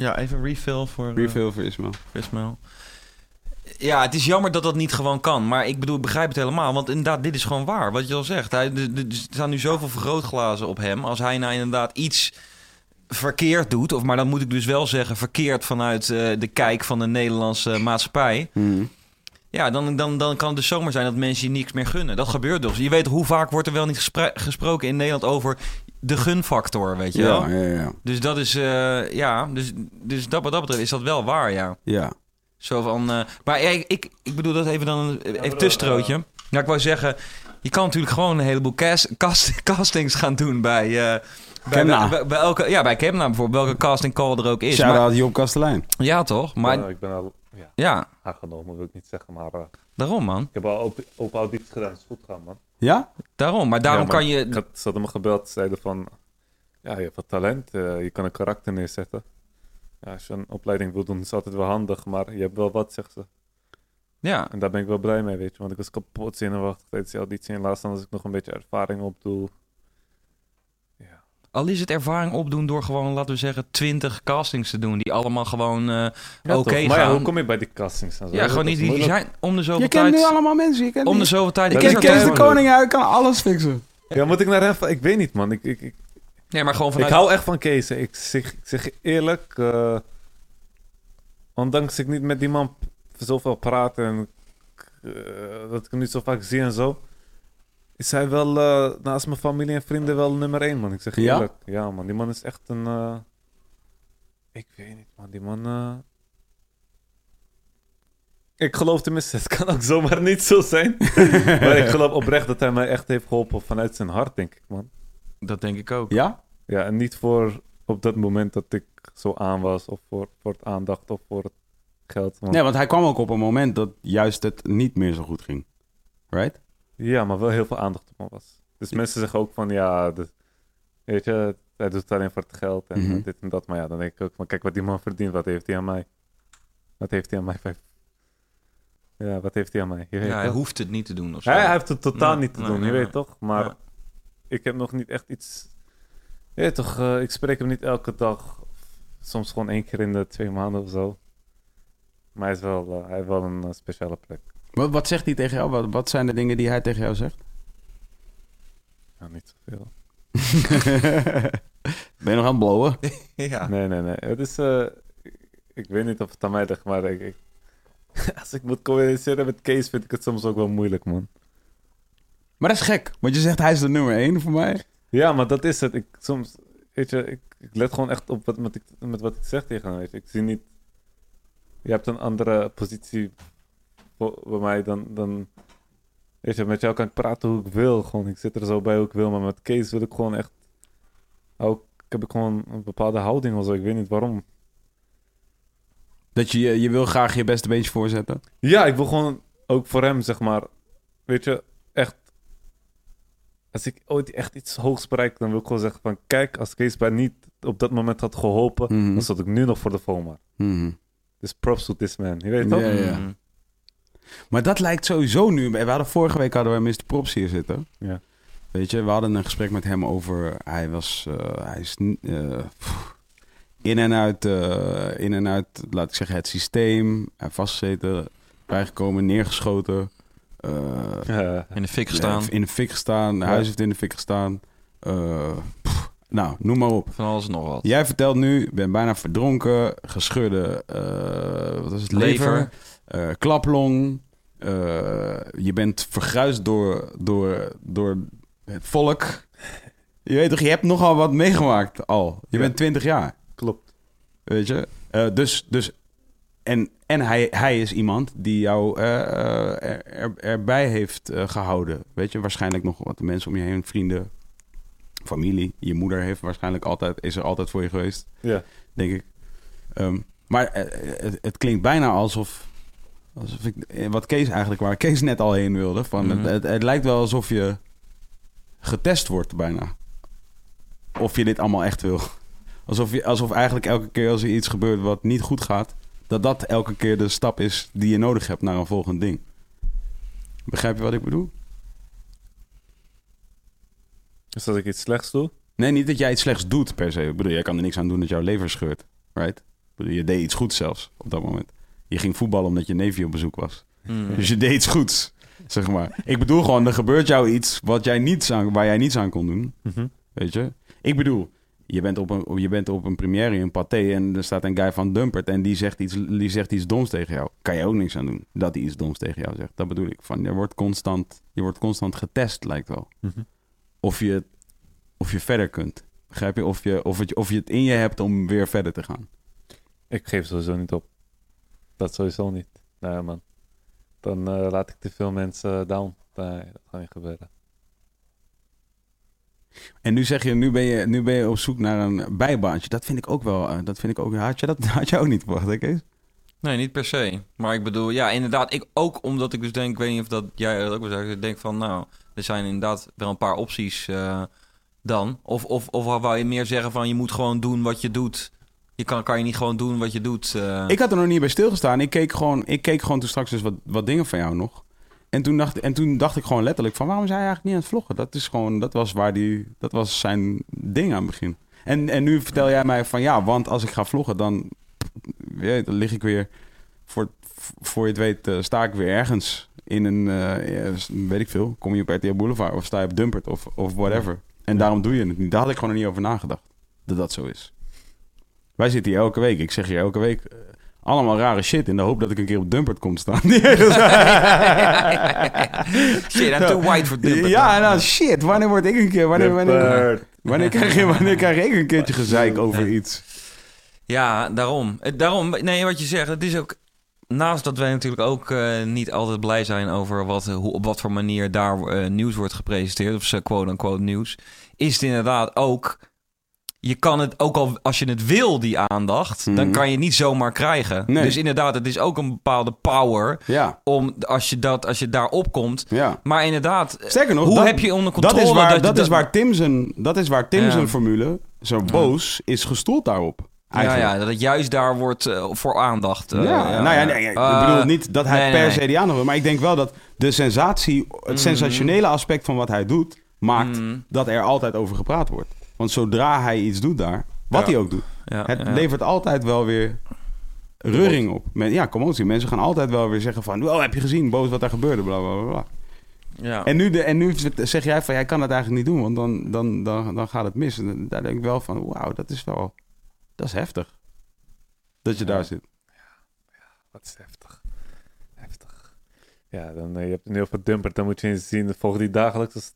Ja, even refill voor eh, refill voor Ismail. Ismail. Ja, het is jammer dat dat niet gewoon kan. Maar ik bedoel, ik begrijp het helemaal. Want inderdaad, dit is gewoon waar. Wat je al zegt. Hij, er staan nu zoveel vergrootglazen op hem. Als hij nou inderdaad iets verkeerd doet... of maar dan moet ik dus wel zeggen... verkeerd vanuit eh, de kijk van de Nederlandse maatschappij... Mhm. Ja, dan, dan, dan kan het dus zomaar zijn dat mensen je niks meer gunnen. Dat gebeurt dus. Je weet hoe vaak wordt er wel niet gespre- gesproken in Nederland over de gunfactor, weet je wel? Ja, ja, ja. Dus dat is, eh, ja, dus, dus dat, wat dat betreft is dat wel waar, ja. ja. Zo van, eh, maar ja, ik, ik bedoel dat even dan een even bedoel, tussenstrootje. Ja, ik wou zeggen, je kan natuurlijk gewoon een heleboel cast, cast- <laughs> castings gaan doen bij, eh bij, bij, bij elke, ja, bij Kemna bijvoorbeeld, welke casting call er ook is. Maar, Shout-out Job Kastelein. ja, toch? Maar Nou, ik ben al ja, ja, aangenomen, wil ik niet zeggen. Maar eh, daarom man. ik heb al open, open audities gedaan. Het is goed gaan, man. Ja? Daarom, maar daarom Ja, maar kan je... Ik had, ze hadden me gebeld, zeiden van... Ja, je hebt wat talent. eh, je kan een karakter neerzetten. Ja, als je een opleiding wil doen, is het altijd wel handig. Maar je hebt wel wat, zegt ze. Ja, En daar ben ik wel blij mee, weet je. Want ik was kapot zenuwachtig tijdens die auditie. En laatst dan als ik nog een beetje ervaring opdoe. Al is het ervaring opdoen door gewoon, laten we zeggen, 20 castings te doen. Die allemaal gewoon eh, Ja, oké toch? Maar ja, hoe kom je bij die castings zo? ja, gewoon die, die zijn om de zoveel Je kent nu tijd... allemaal mensen. Je kent Om de zoveel tijd... Ik is ken de Koning uit, kan alles fixen. Ja, moet ik naar hem... Ik weet niet, man. Ik, ik, ik, Nee, maar gewoon Ik vanuit... hou echt van Kees. Ik zeg, ik zeg je eerlijk, eh, ondanks ik niet met die man zoveel praat en eh, dat ik hem niet zo vaak zie en zo, is hij wel eh, naast mijn familie en vrienden wel nummer één, man. Ik zeg je Ja? eerlijk. Ja, man. Die man is echt een... eh, ik weet niet, man. Die man... eh, Ik geloof tenminste, <laughs> het kan ook zomaar niet zo zijn. <laughs> maar ik geloof oprecht dat hij mij echt heeft geholpen vanuit zijn hart, denk ik, man. Dat denk ik ook. Ja? Ja, en niet voor op dat moment dat ik zo aan was, of voor, voor het aandacht, of voor het geld. Want- Nee, want hij kwam ook op een moment dat juist het niet meer zo goed ging. Right? Ja, maar wel heel veel aandacht op me was. Dus mensen zeggen ook van, ja, de- weet je, hij doet het alleen voor het geld en Mhm. dit en dat. Maar ja, dan denk ik ook van, kijk wat die man verdient, wat heeft hij aan mij? Wat heeft hij aan mij? Ja, wat heeft hij aan mij? Je weet Ja, hij toch? hoeft het niet te doen of zo. hij, hij heeft het totaal Nee, niet te nee, doen, nee, je weet toch? Maar ik heb nog niet echt iets... Je weet toch, eh, ik spreek hem niet elke dag. Soms gewoon één keer in de twee maanden of zo. Maar hij, is wel, eh, hij heeft wel een eh, speciale plek. Wat, wat zegt hij tegen jou? Wat, wat zijn de dingen die hij tegen jou zegt? Ja, niet zoveel. <laughs> ben je nog aan het blowen? <laughs> ja. Nee, nee, nee. Het is... eh, ik- weet niet of het aan mij ligt, maar ik, ik- <laughs> als ik moet communiceren met Kees vind ik het soms ook wel moeilijk, man. Maar dat is gek, want je zegt hij is de nummer één voor mij. Ja, maar dat is het. Ik, soms, weet je, ik, ik let gewoon echt op wat, met, ik, met wat ik zeg tegen hem. Ik zie niet... Je hebt een andere positie bij mij dan, dan... Weet je, met jou kan ik praten hoe ik wil. Gewoon, ik zit er zo bij hoe ik wil. Maar met Kees wil ik gewoon echt... Ook, heb ik gewoon een bepaalde houding of zo. Ik weet niet waarom. Dat je, je wil graag je beste beentje voorzetten. Ja, ik wil gewoon ook voor hem, zeg maar... Weet je, echt... Als ik ooit echt iets hoogs bereik, dan wil ik gewoon zeggen van... Kijk, als Kees mij niet op dat moment had geholpen... Mhm. dan zat ik nu nog voor de FOMA. Mhm. Dus props to this man. Je weet toch? Ja, ja. Maar dat lijkt sowieso nu. We hadden vorige week hadden we Mr. Props hier zitten. Ja. Weet je, we hadden een gesprek met hem over. Hij was. eh, hij is. eh, in en uit. eh, in en uit, laat ik zeggen, het systeem. Hij vastgezeten. Bijgekomen, neergeschoten. eh. In de fik gestaan. In de fik gestaan. Ja. Huis heeft in de fik gestaan. eh, pff, nou, noem maar op. Van alles en nog wat. Jij vertelt nu, ben bijna verdronken, gescheurde eh, wat is het, lever, Lever. Eh, klaplong. eh, je bent vergruisd door, door, door het volk. Je weet toch, je hebt nogal wat meegemaakt al. Je Ja. bent 20 jaar, Klopt. weet je. Eh, dus, dus, en en hij, hij is iemand die jou er, er- erbij heeft eh, gehouden. Weet je, waarschijnlijk nog wat mensen om je heen, vrienden, familie. Je moeder heeft waarschijnlijk altijd, is er altijd voor je geweest Ja. denk ik. Ehm, maar het, het klinkt bijna alsof, alsof ik, eh, wat Kees eigenlijk, waar Kees net al heen wilde. Van Mhm. het, het, het lijkt wel alsof je getest wordt bijna. Of je dit allemaal echt wil. Alsof, je, alsof eigenlijk elke keer als er iets gebeurt wat niet goed gaat, dat dat elke keer de stap is die je nodig hebt naar een volgend ding. Begrijp je wat ik bedoel? Dus als ik iets slechts doe... Nee, niet dat jij iets slechts doet per se. Ik bedoel, jij kan er niks aan doen dat jouw lever scheurt. Right? Ik bedoel, je deed iets goeds zelfs op dat moment. Je ging voetballen omdat je neefje op bezoek was. Mm. Dus je deed iets goeds, zeg maar. Ik bedoel gewoon, er gebeurt jou iets wat jij niets aan, waar jij niets aan kon doen. Weet je? Ik bedoel, je bent op een, je bent op een première in Pathé en er staat een guy van Dumpert en die zegt, iets, die zegt iets doms tegen jou. Kan je ook niks aan doen dat hij iets doms tegen jou zegt. Dat bedoel ik. Van, je, wordt constant, je wordt constant getest, lijkt wel. Mhm. Of, je, of je verder kunt. Begrijp je? Of je, of, het, of je het in je hebt om weer verder te gaan. Ik geef sowieso niet op. Dat sowieso niet. Nee, man. Dan eh, laat ik te veel mensen down. Nee, dat gaat niet gebeuren. En nu zeg je, nu ben je, nu ben je op zoek naar een bijbaantje. Dat vind ik ook wel, eh, dat vind ik ook, had je dat <laughs> had je ook niet verwacht, hè Kees? Nee, niet per se. Maar ik bedoel, ja, inderdaad. Ik ook omdat ik dus denk, ik weet niet of dat jij dat ook wel zegt. Ik denk van, nou, er zijn inderdaad wel een paar opties eh, dan. Of, of, of wou je meer zeggen van, je moet gewoon doen wat je doet. Je kan, kan je niet gewoon doen wat je doet. eh. Ik had er nog niet bij stilgestaan. Ik keek gewoon, ik keek gewoon toen straks dus wat, wat dingen van jou nog. En toen, dacht, en toen dacht ik gewoon letterlijk van, waarom is hij eigenlijk niet aan het vloggen? Dat is gewoon, dat was waar die, dat was zijn ding aan het begin. En, en nu vertel jij mij van, ja, want als ik ga vloggen, dan, ja, dan lig ik weer, voor, voor je het weet, eh, sta ik weer ergens in een, eh, weet ik veel, kom je op RTL Boulevard of sta je op Dumpert of, of whatever. En daarom doe je het niet. Daar had ik gewoon nog niet over nagedacht. Dat dat zo is. Wij zitten hier elke week. Ik zeg hier elke week eh, allemaal rare shit in de hoop dat ik een keer op Dumpert kom staan. <laughs> <laughs> Shit, I'm too white for Dumpert. ja, nou shit. Wanneer word ik een keer... Wanneer, wanneer, wanneer, krijg, je, wanneer krijg ik een keertje gezeik over iets? Ja, daarom. Eh, Daarom, nee, wat je zegt, het is ook... Naast dat wij natuurlijk ook eh, niet altijd blij zijn over wat, hoe, op wat voor manier daar nieuws wordt gepresenteerd, of ze quote-unquote nieuws, is het inderdaad ook... Je kan het ook al, als je het wil, die aandacht, dan Mhm. kan je het niet zomaar krijgen. Nee. Dus inderdaad, het is ook een bepaalde power Ja, om, als je, dat, als je daar opkomt. ja. Maar inderdaad, Sterker nog, hoe dat- heb je onder controle Dat is waar, dat is waar Tim zijn, dat is waar Tim Ja. zijn formule, zo boos, is gestoeld daarop. Ja, Eigenlijk. ja, dat het juist daar wordt eh, voor aandacht. eh, ja, nou ja, nee, ik Eh, bedoel niet dat hij nee, per se die aandacht wil. Maar ik denk wel dat de sensatie, het Mhm. sensationele aspect van wat hij doet, maakt Mhm. dat er altijd over gepraat wordt. Want zodra hij iets doet daar, wat Ja. hij ook doet, Ja, het ja. levert altijd wel weer reuring op. Men, ja, commotie. Mensen gaan altijd wel weer zeggen van, oh, heb je gezien, boos wat daar gebeurde, bla bla bla. Ja. En nu, de, en nu zeg jij van, jij kan dat eigenlijk niet doen, want dan, dan, dan, dan gaat het mis. En daar denk ik wel van, wauw, dat is wel, dat is heftig. Dat je Ja. daar zit. Wat is heftig. Heftig. Ja, dan, eh, je hebt een heel veel dumpert. Dan moet je eens zien, volg die dagelijks.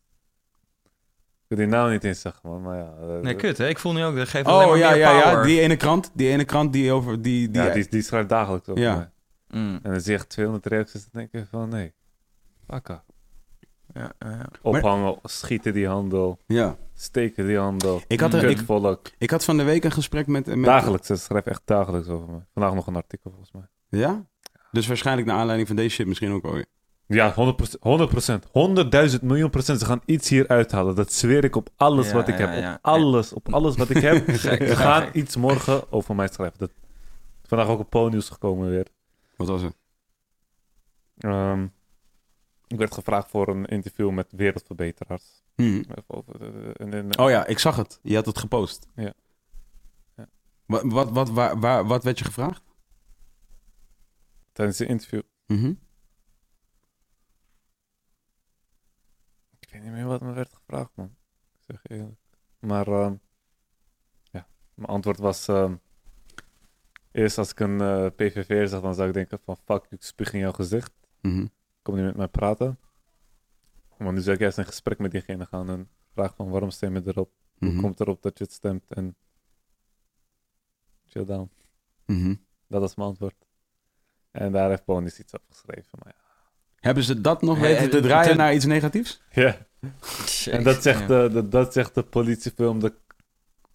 Ik wil die naam niet eens zeggen, man. Maar ja, Nee, kut, hè? Ik voel nu ook, dat geeft alleen Oh maar ja, meer ja, ja, die ene krant, die ene krant die over, die, die, ja, die, die schrijft dagelijks over Ja. mij. Mm. En dan zie je echt 200 reacties. Dan denk je van, nee. Pakka. Ja, ja. Ophangen, schieten die handel. ja. Steken die handel. Ik had, een, ik, ik had van de week een gesprek met... met Dagelijks, ze schrijft echt dagelijks over mij. Vandaag nog een artikel volgens mij. Ja? Dus waarschijnlijk naar aanleiding van deze shit misschien ook alweer. Ja, 100%. 100%. 100.000 miljoen procent. Ze gaan iets hier uithalen. Dat zweer ik op alles Ja, wat ik heb. ja. Op alles. Op alles wat ik heb. <laughs> Ze gaan iets morgen over mij schrijven. Dat, vandaag ook op Po-nieuws gekomen weer. Wat was het? Ehm, ik werd gevraagd voor een interview met wereldverbeteraars. En, en- Oh ja, ik zag het. Je had het gepost. Ja. Ja. Wat, wat, wat, waar, waar, wat werd je gevraagd? Tijdens de interview. Ik weet niet meer wat me werd gevraagd, man. Ik zeg je eerlijk. Maar ehm, ja, mijn antwoord was... ehm, eerst als ik een eh PVV zag, dan zou ik denken van... Fuck, ik spuug in jouw gezicht. Mhm. Kom niet met mij praten. Maar nu zou ik eerst in gesprek met diegene gaan en vragen van... Waarom stem je erop? Hoe Mhm. komt erop dat je het stemt? En chill down. Mhm. Dat was mijn antwoord. En daar heeft Bonus iets op geschreven. Maar Hebben ze dat nog Ja, weten te eh, draaien te- naar iets negatiefs? ja. Ja. En dat zegt, Ja. de, de, dat zegt de politiefilm, de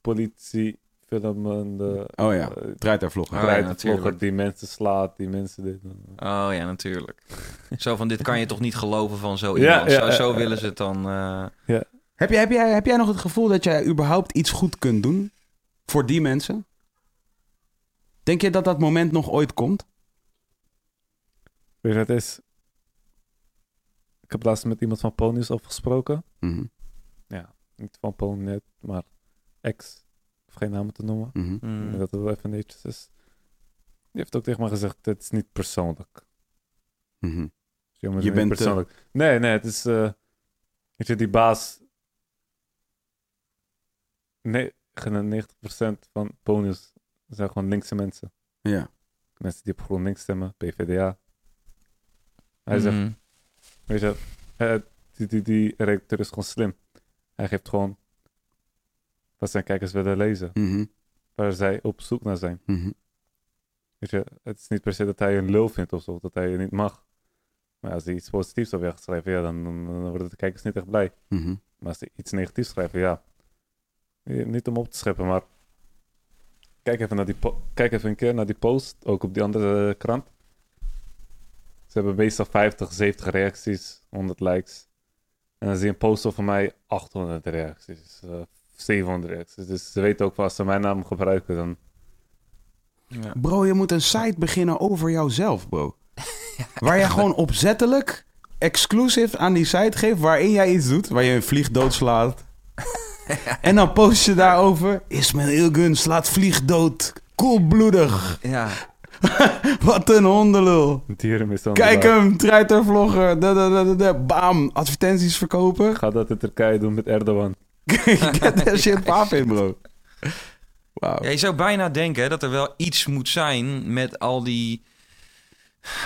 politiefilm, en de Oh ja, draait daar vloggen. Oh, ja, die mensen slaat, die mensen dit. Oh ja, natuurlijk. Zo van, dit kan je toch niet geloven van zo Ja, iemand. ja, zo, ja, zo ja. willen ze het dan... eh, Heb, jij, heb, jij, heb jij nog het gevoel dat jij überhaupt iets goed kunt doen voor die mensen? Denk je dat dat moment nog ooit komt? Weet je wat het is? Ik heb laatst met iemand van Ponius afgesproken. Mhm. Niet van Ponynet, maar ex. Of geen namen te noemen. Mhm. Mm. dat het wel even netjes is. Die heeft ook tegen mij gezegd, het is niet persoonlijk. Mhm. Jongens, Je niet bent, eh, persoonlijk. Nee, nee, het is... eh weet je, die baas... Nee, 90% van Ponius zijn gewoon linkse mensen. Ja. Mensen die op GroenLinks stemmen, PvdA. Hij zegt, Mhm. Weet je, die, die, die redacteur is gewoon slim. Hij geeft gewoon wat zijn kijkers willen lezen. Mhm. Waar zij op zoek naar zijn. Mhm. Weet je, het is niet per se dat hij een lul vindt of zo, dat hij je niet mag. Maar als hij iets positiefs op wegschrijven, ja, dan, dan, dan worden de kijkers niet echt blij. Mhm. Maar als hij iets negatiefs schrijft, ja. Niet om op te scheppen, maar. Kijk even, naar die kijk even een keer naar die post, ook op die andere krant. Ze hebben meestal 50, 70 reacties, 100 likes. En dan zie je een post over mij, 800 reacties, eh 700 reacties. Dus ze weten ook wel, als ze mijn naam gebruiken, dan. Ja. Bro, je moet een site beginnen over jouzelf, bro. <laughs> Waar je gewoon opzettelijk exclusief aan die site geeft waarin jij iets doet. Waar je een vlieg doodslaat. <laughs> en dan post je daarover. Ismail Ilgun slaat vlieg dood. Koelbloedig. ja. <laughs> Wat een hondenlul. Kijk hem, treitervlogger. Da, da, da, da, da. Bam, advertenties verkopen. Ga dat in Turkije doen met Erdogan. <laughs> Get that shit <laughs> poppin', bro. Wauw. Ja, je zou bijna denken dat er wel iets moet zijn met al die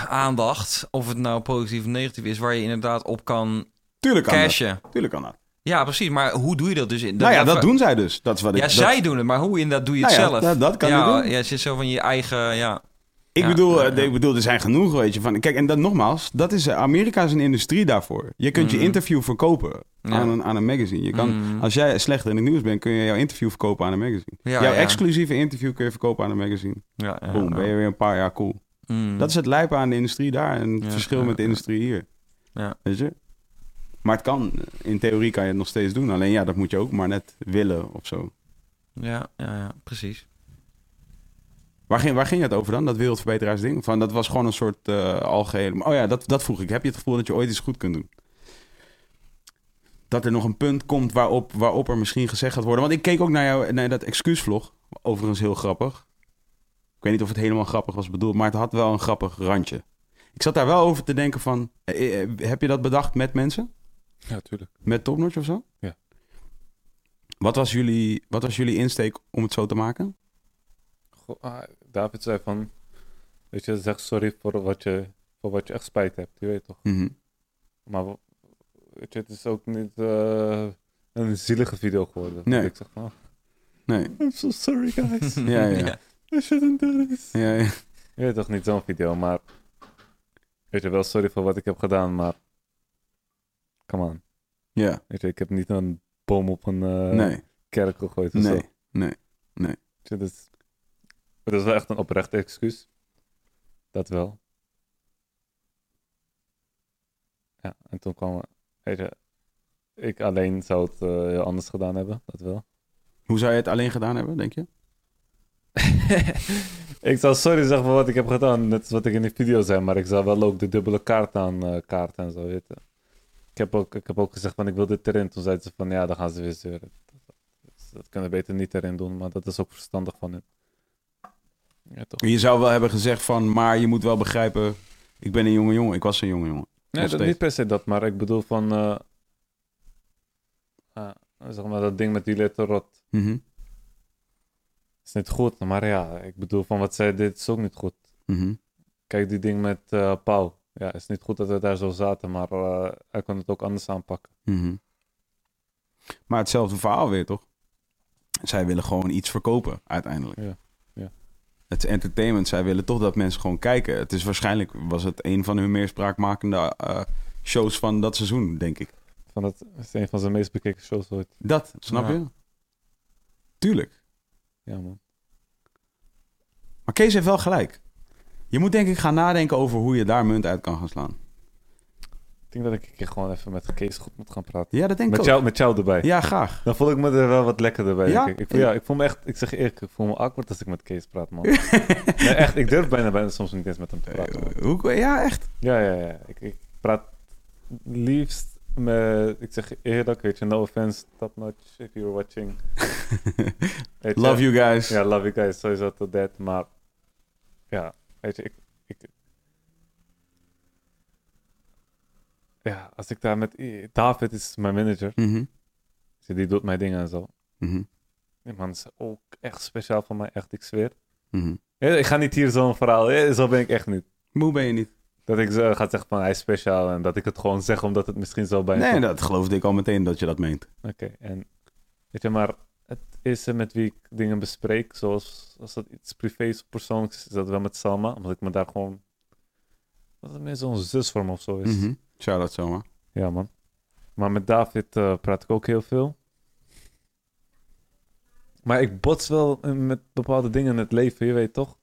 aandacht. Of het nou positief of negatief is, waar je inderdaad op kan Tuurlijk kan cashen. dat. Tuurlijk kan dat. Ja, precies. Maar hoe doe je dat dus? In, nou ja, dat doen zij dus. Dat is wat ik... Ja, dat- zij doen het, maar hoe inderdaad doe je het Nou ja, zelf? dat- dat kan ja, je doen. Ja, het zit zo van je eigen... Ja. Ik, Ja, bedoel, ja, eh, ja. ik bedoel, er zijn genoeg, weet je. Van, kijk, en dan nogmaals, dat is, eh, Amerika is een industrie daarvoor. Je kunt je Mhm. interview verkopen aan, een, aan een magazine. Je kan, Mhm. Als jij slechter in het nieuws bent, kun je jouw interview verkopen aan een magazine. Jouw exclusieve interview kun je verkopen aan een magazine. Ja, ja, Boom, ben je weer een paar jaar cool. Mm. Dat is het lijpen aan de industrie daar en het verschil met de industrie hier. Ja. Weet je? Maar het kan, in theorie kan je het nog steeds doen. Alleen ja, dat moet je ook maar net willen of zo. Ja, ja, ja, precies. Waar ging, waar ging het over dan, dat wereldverbeteraarsding? Van, dat was gewoon een soort eh algehele... Oh ja, dat, dat vroeg ik. Heb je het gevoel dat je ooit iets goed kunt doen? Dat er nog een punt komt waarop, waarop er misschien gezegd gaat worden. Want ik keek ook naar, jou, naar dat excuusvlog. Overigens heel grappig. Ik weet niet of het helemaal grappig was bedoeld, maar het had wel een grappig randje. Ik zat daar wel over te denken van... eh, eh, heb je dat bedacht met mensen? Ja, tuurlijk. Met Topnotch of zo? Ja. Wat was, jullie, wat was jullie insteek om het zo te maken? Ah, David zei van, weet je, zeg sorry voor wat je, voor wat je echt spijt hebt, je weet toch. Mhm. Maar weet je, het is ook niet eh, een zielige video geworden. Nee. Ik zeg van, oh, Nee. I'm so sorry guys. <laughs> Ja, ja. I shouldn't do this. Ja, ja. Je weet toch niet zo'n video, maar weet je wel, sorry voor wat ik heb gedaan, maar come on. ja. Weet je, ik heb niet een boom op een eh, Nee. kerk gegooid of zo. Nee. Nee. Weet je, dat, is, dat is wel echt een oprecht excuus. Dat wel. Ja, en toen kwam, weet je, ik alleen zou het eh, heel anders gedaan hebben, dat wel. Hoe zou je het alleen gedaan hebben, denk je? <laughs> ik zou sorry zeggen voor wat ik heb gedaan, net als wat ik in die video zei, maar ik zou wel ook de dubbele kaart aan eh kaarten en zo, weet je. Ik heb, ook, ik heb ook gezegd van ik wil dit erin, toen zeiden ze van ja, dan gaan ze weer zeuren. Dus dat kunnen we beter niet erin doen, maar dat is ook verstandig van hen. Ja, toch. Je zou wel hebben gezegd van, maar je moet wel begrijpen, ik ben een jonge jongen. Ik was een jonge jongen. Nee, dat, niet per se dat, maar ik bedoel van... eh ah, zeg maar dat ding met die letterrot Mhm. is niet goed. Maar ja, ik bedoel van wat zij deed is ook niet goed. Mhm. Kijk, die ding met eh Pauw. Ja, is niet goed dat we daar zo zaten, maar eh, hij kon het ook anders aanpakken. Mhm. Maar hetzelfde verhaal weer, toch? Zij willen gewoon iets verkopen, uiteindelijk. Ja. Het is entertainment. Zij willen toch dat mensen gewoon kijken. Het is waarschijnlijk, was het een van hun meer spraakmakende eh, shows van dat seizoen, denk ik. Van dat is een van zijn meest bekeken shows ooit. Dat, snap Ja. je? Tuurlijk. Ja, man. Maar Kees heeft wel gelijk. Je moet denk ik gaan nadenken over hoe je daar munt uit kan gaan slaan. Ik denk dat ik een keer gewoon even met Kees goed moet gaan praten. Ja, dat denk ik Met ook. jou, met jou erbij. Ja, graag. Dan voel ik me er wel wat lekkerder bij, Ja? ik. Ik voel, ja, ik voel me echt, ik zeg eerlijk, ik voel me awkward als ik met Kees praat, man. <laughs> nee, echt, ik durf bijna, bijna soms niet eens met hem te praten, man. Eh, hoe, ja, echt. Ja, ja, ja. Ik, ik praat liefst met, ik zeg eerlijk, weet je, no offense, top notch, if you're watching. <laughs> Love you guys. Ja, love you guys, sowieso tot that, maar ja, weet je, ik, ik ja, als ik daar met, David is mijn manager, Mhm. dus die doet mijn dingen en zo. Mhm. Die man is ook echt speciaal voor mij, echt, ik zweer. Mhm. Ja, Ik ga niet hier zo'n verhaal, ja, zo ben ik echt niet. Moe ben je niet. Dat ik zo ga zeggen van hij is speciaal en dat ik het gewoon zeg omdat het misschien zo bij Nee, dat geloofde ik al meteen dat je dat meent. Oké, en weet je, maar het eerste met wie ik dingen bespreek, zoals als dat iets privés of persoonlijks is, is dat wel met Salma, omdat ik me daar gewoon, dat het meer zo'n zus voor me of zo is. Mhm. Shout-out zomaar. Ja, man. Maar met David eh, praat ik ook heel veel. Maar ik bots wel eh, met bepaalde dingen in het leven, je weet toch?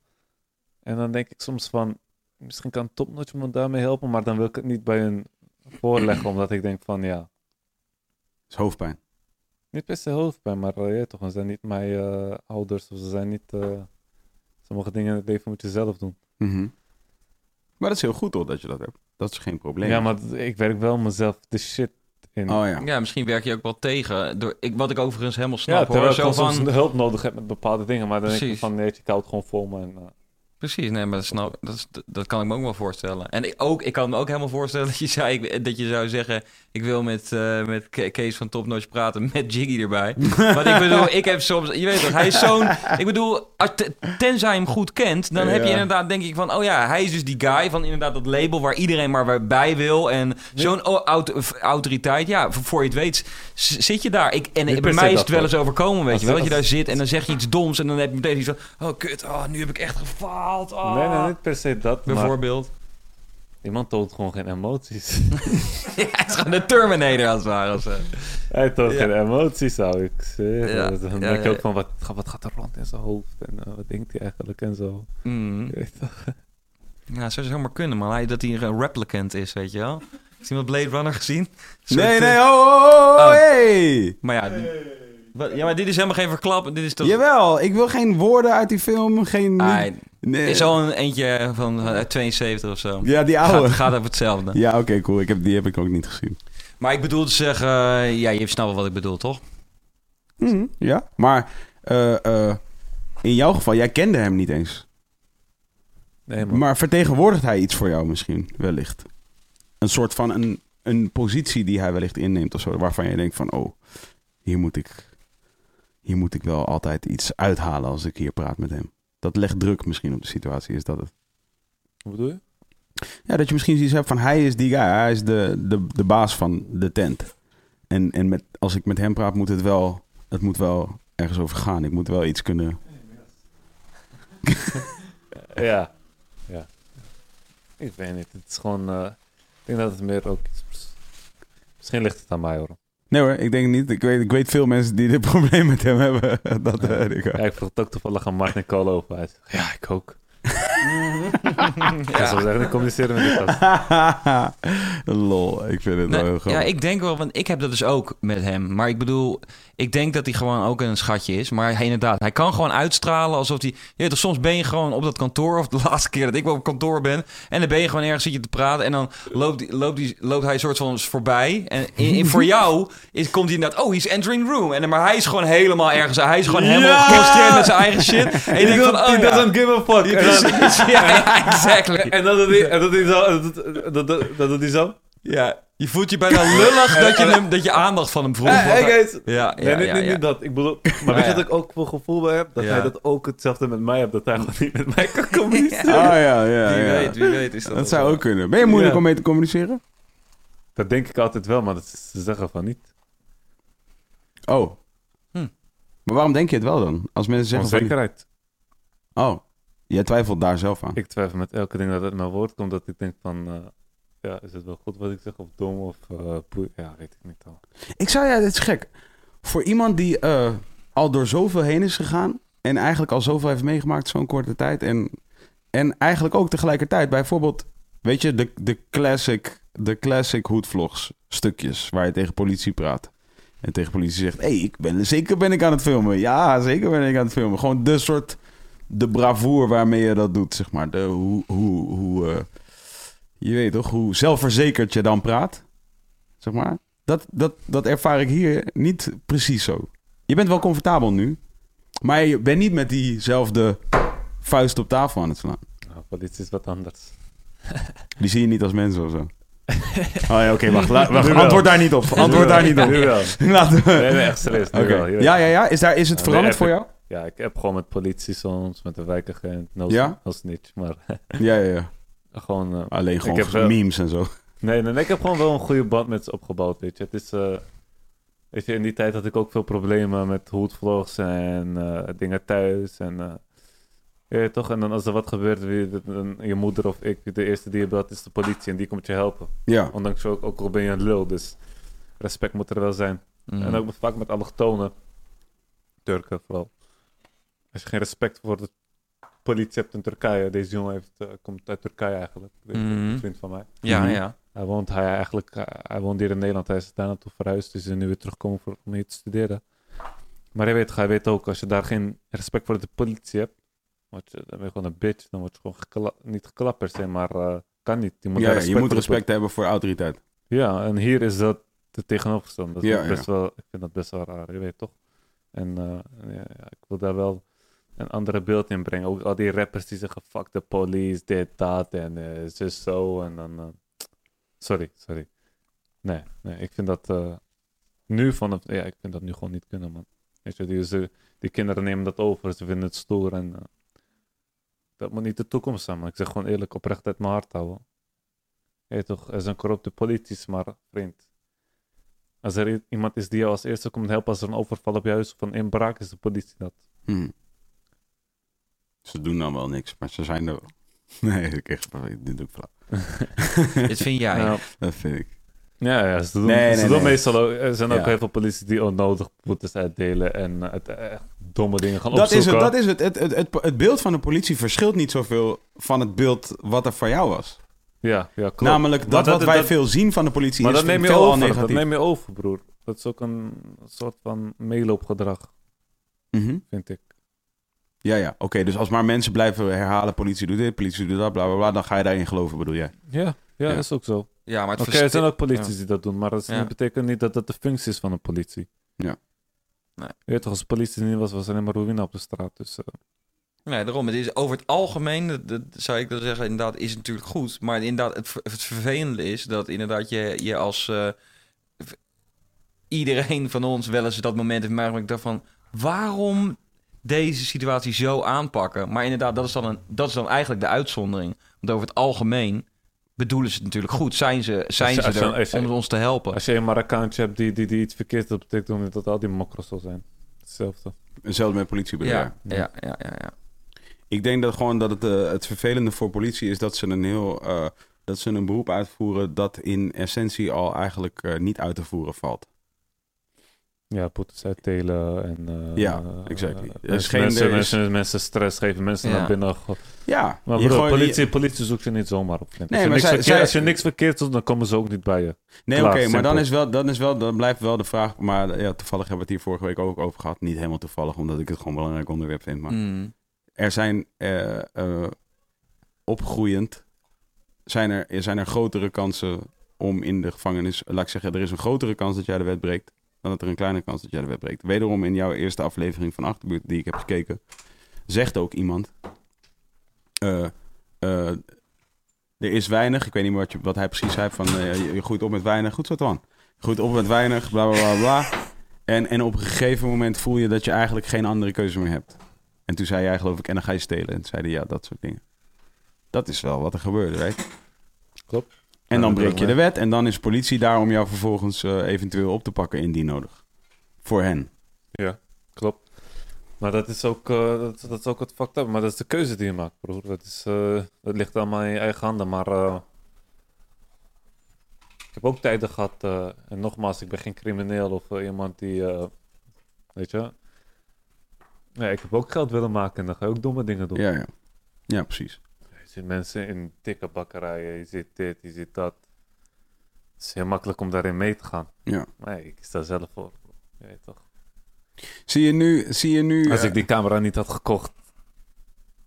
En dan denk ik soms van, misschien kan Topnotch me daarmee helpen, maar dan wil ik het niet bij hun voorleggen, omdat ik denk van, ja, is hoofdpijn. niet per se hoofdpijn, maar ja, toch, ze zijn niet mijn ouders of ze zijn niet, sommige dingen in het leven moet je zelf doen. Mhm. Maar dat is heel goed hoor, dat je dat hebt. Dat is geen probleem. Ja, maar ik werk wel mezelf de shit in. Oh ja. Ja, misschien werk je ook wel tegen. Door, ik, wat ik overigens helemaal Ja, snap terwijl hoor. ik Zo van, soms hulp nodig heb met bepaalde dingen. Maar dan denk ik van, nee, ik hou het gewoon vol me. En, eh, Precies, nee, maar dat, snap, dat, dat kan ik me ook wel voorstellen. En ik, ook, ik kan me ook helemaal voorstellen dat je, zei, dat je zou zeggen... ik wil met, eh, met Ke- Kees van Top Notch praten met Jiggy erbij. <laughs> Want ik bedoel, ik heb soms... Je weet toch, hij is zo'n... Ik bedoel, tenzij je hem goed kent... dan heb je inderdaad, denk ik van... oh ja, hij is dus die guy van inderdaad dat label... waar iedereen maar bij wil. En zo'n aut- autoriteit, ja, voor je het weet... zit je daar. Ik, en bij mij is het wel eens overkomen, weet je wel. Dat je daar zit en dan zeg je iets doms... en dan heb je meteen iets van... oh, kut, oh, nu heb ik echt gefaald. Oh. Nee, nee, niet per se dat, maar Bijvoorbeeld. iemand toont gewoon geen emoties. <laughs> Ja, hij is gewoon de Terminator als het ware. Of zo. Hij toont Ja. geen emoties, zou ik zeggen. Ja, Dus Dan ja, denk je ja. ook van, wat, wat gaat er rond in zijn hoofd? En eh, wat denkt hij eigenlijk en zo. Mm. Je weet toch? Ja, zou zomaar kunnen, man. Hij, dat hij een replicant is, weet je wel. Is iemand Blade Runner gezien? Soort, Nee, nee, oh, oh, oh, Oh. hey! Maar ja, ja, maar dit is helemaal geen verklap. Dit is toch... Jawel, ik wil geen woorden uit die film, geen... Ah, nee. is al een eentje van eh, 72 of zo. Ja, die Gaat, oude. gaat over hetzelfde. <laughs> Ja, oké, cool. Ik heb, die heb ik ook niet gezien. Maar ik bedoel te zeggen... ja, je snapt wel wat ik bedoel, toch? Mhm, ja, maar eh, eh, in jouw geval, jij kende hem niet eens. Nee, man. Maar vertegenwoordigt hij iets voor jou misschien, wellicht? Een soort van een, een positie die hij wellicht inneemt of zo, waarvan je denkt van, oh, hier moet ik, hier moet ik wel altijd iets uithalen als ik hier praat met hem. Dat legt druk misschien op de situatie, is dat het? Hoe bedoel je? Ja, dat je misschien zoiets hebt van, hij is die guy, hij is de, de, de baas van de tent. En, en met, als ik met hem praat, moet het wel, het moet wel ergens over gaan. Ik moet wel iets kunnen... <laughs> Ja. ja. Ik weet niet. Het is gewoon... eh, ik denk dat het meer ook... iets- Misschien ligt het aan mij, hoor. Nee hoor, ik denk niet. Ik weet, ik weet veel mensen die dit <laughs> probleem met hem hebben. Dat, eh. Ja, ik vroeg het ook toevallig aan Mark Nicole over. Zegt, ja, ik ook. <laughs> Ik zou zeggen, ik communiceren met die gast. <laughs> Lol, ik vind het wel heel Nee, ja, ik denk wel, want ik heb dat dus ook met hem. Maar ik bedoel, ik denk dat hij gewoon ook een schatje is. Maar hij, inderdaad, hij kan gewoon uitstralen alsof hij... Je toch, soms ben je gewoon op dat kantoor... of de <laughs> laatste keer dat ik wel op kantoor ben... en dan ben je gewoon ergens zit je te praten... en dan loopt, die- loopt, die, loopt hij een soort van voorbij. En in, in- voor jou is, komt hij inderdaad... oh, he's entering room. En, maar hij is gewoon helemaal ergens... hij is gewoon helemaal Ja! geconcentreerd met zijn eigen shit. En je denkt van, oh He ja. doesn't give a fuck. Ja, ja, exactly. <laughs> en dan doet hij, en zo. Dat, doet- dat, dat, dat doet hij zo. Ja, je voelt je bijna lullig dat je, hem, dat je aandacht van hem vroeg. Hey, hey guys. Ja, ja, Nee, nee, ja, nee, ja. niet dat. Ik bedoel, <laughs> maar weet je ja. wat ik ook voor gevoel bij heb? Dat Ja. hij dat ook hetzelfde met mij hebt. Dat hij gewoon niet met mij kan <laughs> communiceren. Oh ja, ja, Wie ja. weet, wie weet is dat. Dat zou zo. ook kunnen. Ben je moeilijk Ja. om mee te communiceren? Dat denk ik altijd wel, maar dat ze zeggen van niet. Oh. Hm. Maar waarom denk je het wel dan? Als mensen zeggen van... Onzekerheid. Oh, jij twijfelt daar zelf aan. Ik twijfel met elke ding dat uit mijn woord komt. Dat ik denk van... eh, ja, is het wel goed wat ik zeg? Of dom? Of poe- Ja, weet ik niet al. Ik zou, ja, dit is gek. Voor iemand die eh, al door zoveel heen is gegaan... en eigenlijk al zoveel heeft meegemaakt zo'n korte tijd... en, en eigenlijk ook tegelijkertijd bijvoorbeeld... weet je, de, de classic, de classic hoedvlogs stukjes... waar je tegen politie praat. En tegen politie zegt... hé, hey, ik ben, zeker ben ik aan het filmen. Ja, zeker ben ik aan het filmen. Gewoon de soort... de bravoure waarmee je dat doet, zeg maar. De, hoe, hoe, hoe eh, je weet toch, hoe zelfverzekerd je dan praat, zeg maar. Dat, dat, dat ervaar ik hier niet precies zo. Je bent wel comfortabel nu, maar je bent niet met diezelfde vuist op tafel aan het slaan. Nou, politie is wat anders. <laughs> Die zie je niet als mensen of zo. <laughs> Oh ja, oké, wacht. wacht antwoord daar niet op. Antwoord daar niet op. Nu wel. <laughs> Laten we... Echt weet- Ja, ja, ja. Is, daar, is het veranderd voor jou? Ja, ik heb gewoon met politie soms, met de wijkagent. No, Ja? no snitch, maar <laughs> Ja, ja, ja. gewoon... eh, Alleen gewoon heb wel- memes en zo. Nee, nee, nee, ik heb gewoon wel een goede band met ze opgebouwd, weet je. Het is, eh, weet je, in die tijd had ik ook veel problemen met hoedvlogs en eh, dingen thuis en, eh, ja, weet je toch? En dan als er wat gebeurt, wie, dan, je moeder of ik, de eerste die je belt is de politie en die komt je helpen. Ja. Ondanks ook, ook al ben je een lul, dus respect moet er wel zijn. Mm. En ook vaak met allochtonen, Turken vooral. Als je geen respect voor de politie hebt in Turkije, deze jongen heeft, eh, komt uit Turkije eigenlijk, Weet je, Mhm. een vriend van mij. Ja, Mhm. ja. Hij woont, hij eigenlijk, eh, hij woont hier in Nederland. Hij is daar naartoe verhuisd. Dus hij is nu weer terugkomen voor, om hier te studeren. Maar hij weet, hij weet ook, als je daar geen respect voor de politie hebt, word je, dan ben je gewoon een bitch. Dan word je gewoon gekla- niet geklapt per se, maar eh, kan niet. Je moet, Ja, ja, je moet respect hebben voor autoriteit. Ja, en hier is dat het tegenovergestelde. Dat is Ja, best wel, ik vind dat best wel raar, je weet toch? En eh, ja, ja, ik wil daar wel een andere beeld inbrengen. Ook al die rappers die zeggen, fuck de police, dit, dat en zus zo. En dan, eh, sorry, sorry. Nee, nee, ik vind dat eh, nu vanaf, ja, ik vind dat nu gewoon niet kunnen, man. Weet je, die, die kinderen nemen dat over, ze vinden het stoer en dat moet niet de toekomst zijn, man. Ik zeg gewoon eerlijk, oprecht uit mijn hart houden. Weet toch, er zijn corrupte politici, maar vriend. Als er iemand is die jou als eerste komt helpen als er een overval op je huis of een inbraak, is de politie dat. Hm. Ze doen dan wel niks, maar ze zijn er wel. <laughs> Nee, ik echt, dit doe ik flauw. <laughs> Dit vind jij. Ja, Dat vind ik. ja, ja, ze doen, Nee, ze nee, doen nee. meestal ook, er zijn ook Ja. heel veel politie die onnodig boetes uitdelen en eh, het, echt domme dingen gaan Dat is het, dat is het. Het, het, het. het beeld van de politie verschilt niet zoveel van het beeld wat er voor jou was. Ja, ja, klopt. Namelijk dat, wat wij dat- veel zien van de politie Maar is dat neem je over, dat negatief. neem je over, broer. Dat is ook een soort van meeloopgedrag, Mhm. vind ik. Ja, ja. Oké, dus als maar mensen blijven herhalen, politie doet dit, politie doet dat, bla bla bla, dan ga je daarin geloven, bedoel jij? Ja, ja, Ja. is ook zo. Ja, maar het Oké, er zijn ook polities die dat doen, maar dat is- Ja. betekent niet dat dat de functie is van een politie. Ja. Nee. Je weet toch, als de politie niet was, was er alleen maar ruïne op de straat. Dus eh, Nee, daarom. Het is over het algemeen, dat, dat zou ik dan zeggen, inderdaad, is het natuurlijk goed. Maar inderdaad, het, het vervelende is dat inderdaad je, je als eh, iedereen van ons wel eens dat moment heeft meegemaakt. Ik dacht van, waarom deze situatie zo aanpakken? Maar inderdaad, dat is dan, een, dat is dan eigenlijk de uitzondering. Want over het algemeen bedoelen ze het natuurlijk goed. Zijn ze, zijn Als ze als er als om ons te helpen? als je een Marokkaantje hebt die, die, die iets verkeerd betekent dat niet dat al die mokros zal zijn. Hetzelfde. Hetzelfde met politie bedoel Ja, jij? ja, ja, ja, ja. Ik denk dat gewoon dat het, eh, het vervelende voor politie is dat ze een heel eh, dat ze een beroep uitvoeren dat in essentie al eigenlijk eh, niet uit te voeren valt. Ja, boetes uitdelen en... eh, Ja, eh, exactly. eh, Er is geen- mensen, is- mensen, mensen stress geven, mensen Ja. naar binnen. Ja, Maar broer, politie, politie zoekt je niet zomaar op. Nee, als, je maar niks zij- verkeerd, zij- als je niks verkeerd doet, dan komen ze ook niet bij je. Nee, oké, maar dan, is wel, dan, is wel, dan blijft wel de vraag. Maar ja, toevallig hebben we het hier vorige week ook over gehad. Niet helemaal toevallig, omdat ik het gewoon een belangrijk onderwerp vind. Maar Mm. er zijn eh, eh, opgroeiend. Zijn er, er zijn er grotere kansen om in de gevangenis. Laat ik zeggen, er is een grotere kans dat jij de wet breekt. Dan dat er een kleine kans dat jij de wet breekt. Wederom in jouw eerste aflevering van Achterbuurt, die ik heb gekeken. zegt ook iemand. eh, eh, er is weinig. Ik weet niet meer wat, wat hij precies zei. Van, eh, je, groeit op met weinig. Goed zo. Je groeit op met weinig, bla bla bla bla. En, en op een gegeven moment voel je dat je eigenlijk geen andere keuze meer hebt. En toen zei jij geloof ik, en dan ga je stelen. En zeiden ja, dat soort dingen. Dat is wel wat er gebeurde, weet Klopt. En dan breek je de wet en dan is politie daar om jou vervolgens eh, eventueel op te pakken indien nodig. Voor hen. Ja, klopt. Maar dat is ook, eh, dat, dat is ook wat fucked up. Maar dat is de keuze die je maakt, broer. Dat, is, eh, dat ligt allemaal in je eigen handen. Maar ik heb ook tijden gehad. eh, en nogmaals, ik ben geen crimineel of iemand die. weet je. Nee, ik heb ook geld willen maken en dan ga je ook domme dingen doen. Ja, ja. Ja, precies. Je ziet mensen in dikke bakkerijen, je ziet dit, je ziet dat. Het is heel makkelijk om daarin mee te gaan. Ja. Maar nee, ik sta zelf voor. Je weet toch. Zie je nu... Zie je nu Als eh, ik die camera niet had gekocht.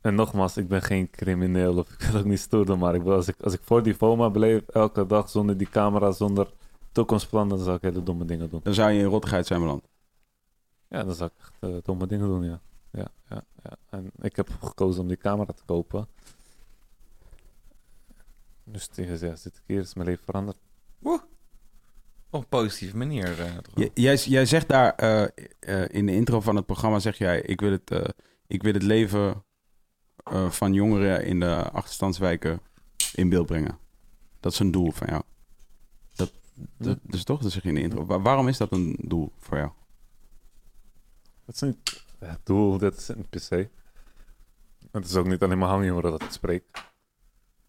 En nogmaals, ik ben geen crimineel of ik wil ook niet stoer doen, maar ik wil, als, ik, als ik voor die FOMA bleef, elke dag zonder die camera, zonder toekomstplan, dan zou ik hele domme dingen doen. Dan zou je in rottigheid zijn beland. Ja, dan zou ik echt eh, domme dingen doen, ja. Ja, ja, ja. En ik heb gekozen om die camera te kopen. Dus tegen ze, zit ik hier, is mijn leven veranderd. Op een positieve manier. eh, jij, jij zegt daar eh, eh, in de intro van het programma, zeg jij, ik wil het, eh, ik wil het leven eh, van jongeren in de achterstandswijken in beeld brengen. Dat is een doel van jou. Dat, dat, dus toch, dat zeg je in de intro. Wa- waarom is dat een doel voor jou? Dat is niet het doel, dat is per se. Het is ook niet alleen maar hangjongeren dat ik spreek.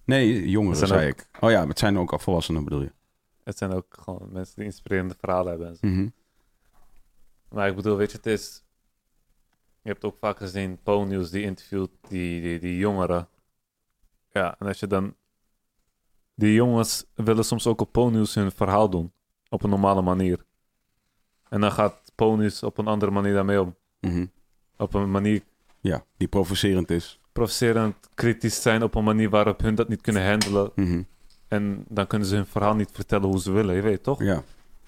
Nee, jongeren zijn zei ik. Oh ja, het zijn ook al volwassenen bedoel je. Het zijn ook gewoon mensen die inspirerende verhalen hebben. En zo. Mhm. Maar ik bedoel, weet je, het is... Je hebt ook vaak gezien, Po-nieuws die interviewt die, die, die jongeren. Ja, en als je dan... Die jongens willen soms ook op Po-nieuws hun verhaal doen. Op een normale manier. En dan gaat Po-nieuws op een andere manier daarmee om. Mhm. Op een manier Ja, die provocerend is. Provocerend, kritisch zijn. Op een manier waarop hun dat niet kunnen handelen. Mhm. En dan kunnen ze hun verhaal niet vertellen hoe ze willen. Je weet toch? Ja.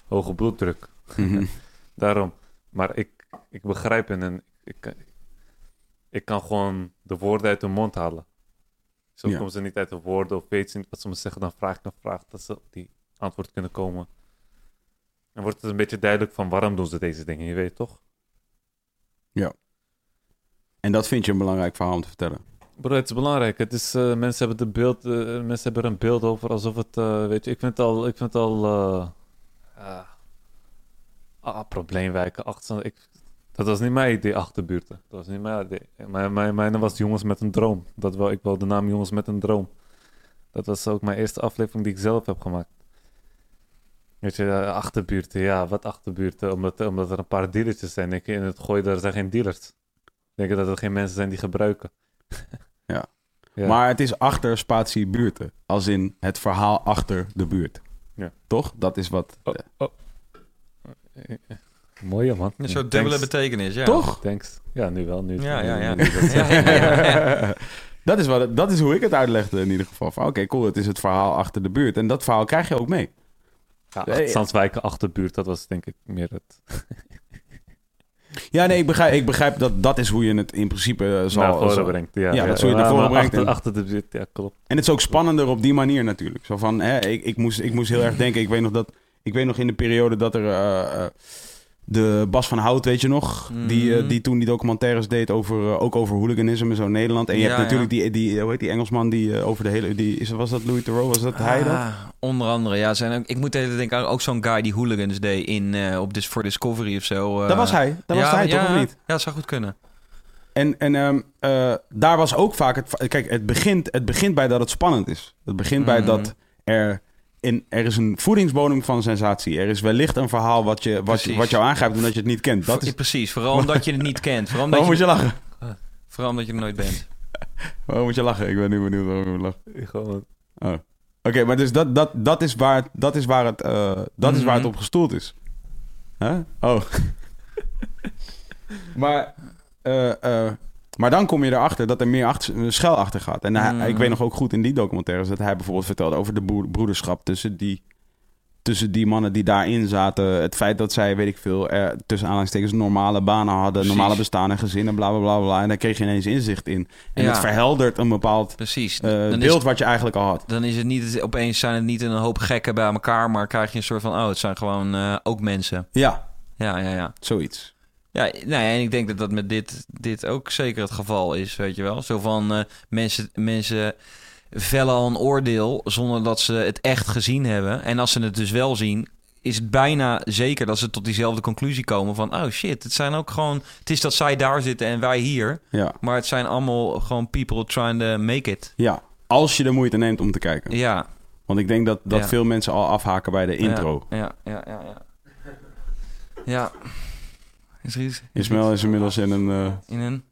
Hoge bloeddruk. Mhm. <laughs> Daarom. Maar ik, ik begrijp hen en ik, ik kan gewoon de woorden uit hun mond halen. Zo Ja. komen ze niet uit de woorden of weten ze niet wat ze me zeggen. Dan vraag ik een vraag dat ze op die antwoord kunnen komen. En wordt het een beetje duidelijk van waarom doen ze deze dingen, je weet toch? En dat vind je een belangrijk verhaal om te vertellen. Bro, het is belangrijk. Het is, eh, mensen, hebben de beeld, eh, mensen hebben een beeld over alsof het, eh, weet je, ik vind het al, ik vind al, eh, ah, ah, probleemwijken, achter, ik, dat was niet mijn idee, achterbuurten. Dat was niet mijn idee. Mijn, mijn, mijn was Jongens met een Droom. Dat wel, ik wil de naam Jongens met een Droom. Dat was ook mijn eerste aflevering die ik zelf heb gemaakt. Weet je, achterbuurten, ja, wat achterbuurten? Omdat, omdat er een paar dealertjes zijn. Ik, in het gooien, daar zijn geen dealers. Denk dat er geen mensen zijn die gebruiken? Ja. <laughs> Ja. Maar het is achter spatie buurten. Als in het verhaal achter de buurt. Ja. Toch? Dat is wat... Oh, oh. Mooie man. Een soort dubbele thanks. betekenis, ja. Toch? Thanks. Ja, nu wel. Nu, <laughs> Ja, ja, ja. nu- nu- Ja, ja, ja. dat, is wat, dat is hoe ik het uitlegde in ieder geval. Oké, cool, het is het verhaal achter de buurt. En dat verhaal krijg je ook mee. Ja, Zandswijken achterbuurt, dat was denk ik meer het... <laughs> Ja, nee, ik begrijp, ik begrijp dat dat is hoe je het in principe eh, zal... naar voren brengt. Ja, Ja, dat is hoe je het naar voren brengt Achter, en- achter de buurt, ja, klopt. En het is ook spannender op die manier natuurlijk. Zo van, hè, ik, ik, moest, ik moest heel erg denken. Ik weet nog dat. Ik weet nog in de periode dat er. eh, eh, de Bas van Hout, weet je nog? Die, eh, Mhm. die toen die documentaires deed over, eh, ook over hooliganisme en zo in Nederland. En je Ja, hebt natuurlijk ja. die, die, hoe heet die Engelsman die eh, over de hele... Die, is, was dat Louis Theroux? Was dat hij dat? Ah, onder andere, ja. Zijn ook, ik moet even denken aan ook zo'n guy die hooligans deed in, eh, op voor Discovery of zo. eh. dat was hij. Dat was hij toch of niet? Ja, dat zou goed kunnen. En, en ehm, eh, daar was ook vaak het. Kijk, het begint, het begint bij dat het spannend is. Het begint bij Mhm. dat er. In, er is een voedingsbodem van sensatie. Er is wellicht een verhaal wat, je, wat, je, wat jou aangrijpt omdat je het niet kent. Dat is, Precies, vooral omdat je het niet kent. Vooral omdat, waarom je, moet je lachen? vooral omdat je er nooit bent. <laughs> Waarom moet je lachen? Ik ben nu benieuwd waarom je moet lachen. Ik Gewoon, Oh. Oké, maar dus dat, dat, dat is waar, het- dat is waar, het, eh, dat is waar het Mhm. op gestoeld is. Huh? Oh. <laughs> maar, eh, eh, maar dan kom je erachter dat er meer achter, een schel achter gaat. En hij- Mhm. ik weet nog ook goed in die documentaires dat hij bijvoorbeeld vertelde over de broederschap tussen die, tussen die mannen die daarin zaten. Het feit dat zij, weet ik veel, er, tussen aanhalingstekens normale banen hadden, Precies. normale bestaan en gezinnen, bla bla bla bla. En daar kreeg je ineens inzicht in. En Ja. het verheldert een bepaald Precies. eh, beeld is, wat je eigenlijk al had. dan is het niet, opeens zijn het niet een hoop gekken bij elkaar, maar krijg je een soort van, oh, het zijn gewoon eh, ook mensen. Ja, Ja, ja, ja. zoiets. Ja, nou ja, en ik denk dat dat met dit, dit ook zeker het geval is, weet je wel. Zo van eh, mensen, mensen vellen al een oordeel zonder dat ze het echt gezien hebben. En als ze het dus wel zien, is het bijna zeker dat ze tot diezelfde conclusie komen van... oh shit, het zijn ook gewoon... Het is dat zij daar zitten en wij hier. Ja. Maar het zijn allemaal gewoon people trying to make it. ja, als je de moeite neemt om te kijken. Ja. Want ik denk dat, dat Ja. veel mensen al afhaken bij de intro. Ja, ja, ja, ja. Ja. ja. Is er iets? Ismael is inmiddels in een... eh, In een...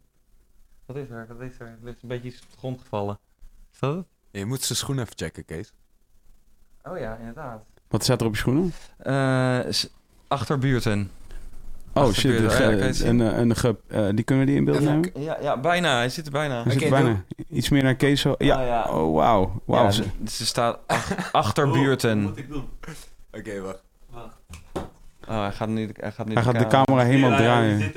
Wat is er? Wat is er? Er is een beetje iets op de grond gevallen. Is dat het? Je moet zijn schoen even checken, Kees. Oh ja, inderdaad. wat staat er op je schoenen? Eh, achterbuurten. Oh shit, Achterbuurten, de ge- ja, een, eh, een ge- eh, die kunnen we die in beeld nemen? Ja, ja, bijna. Hij zit er bijna. Het Oké, bijna iets meer naar Kees zo? Ja. Ah, ja. Oh, wauw. Wauw. Ja, Ze- d- ze staat ach- <laughs> achterbuurten. ik doen? Oké, wacht. Oh, hij gaat nu, hij gaat nu Hij gaat de camera helemaal draaien.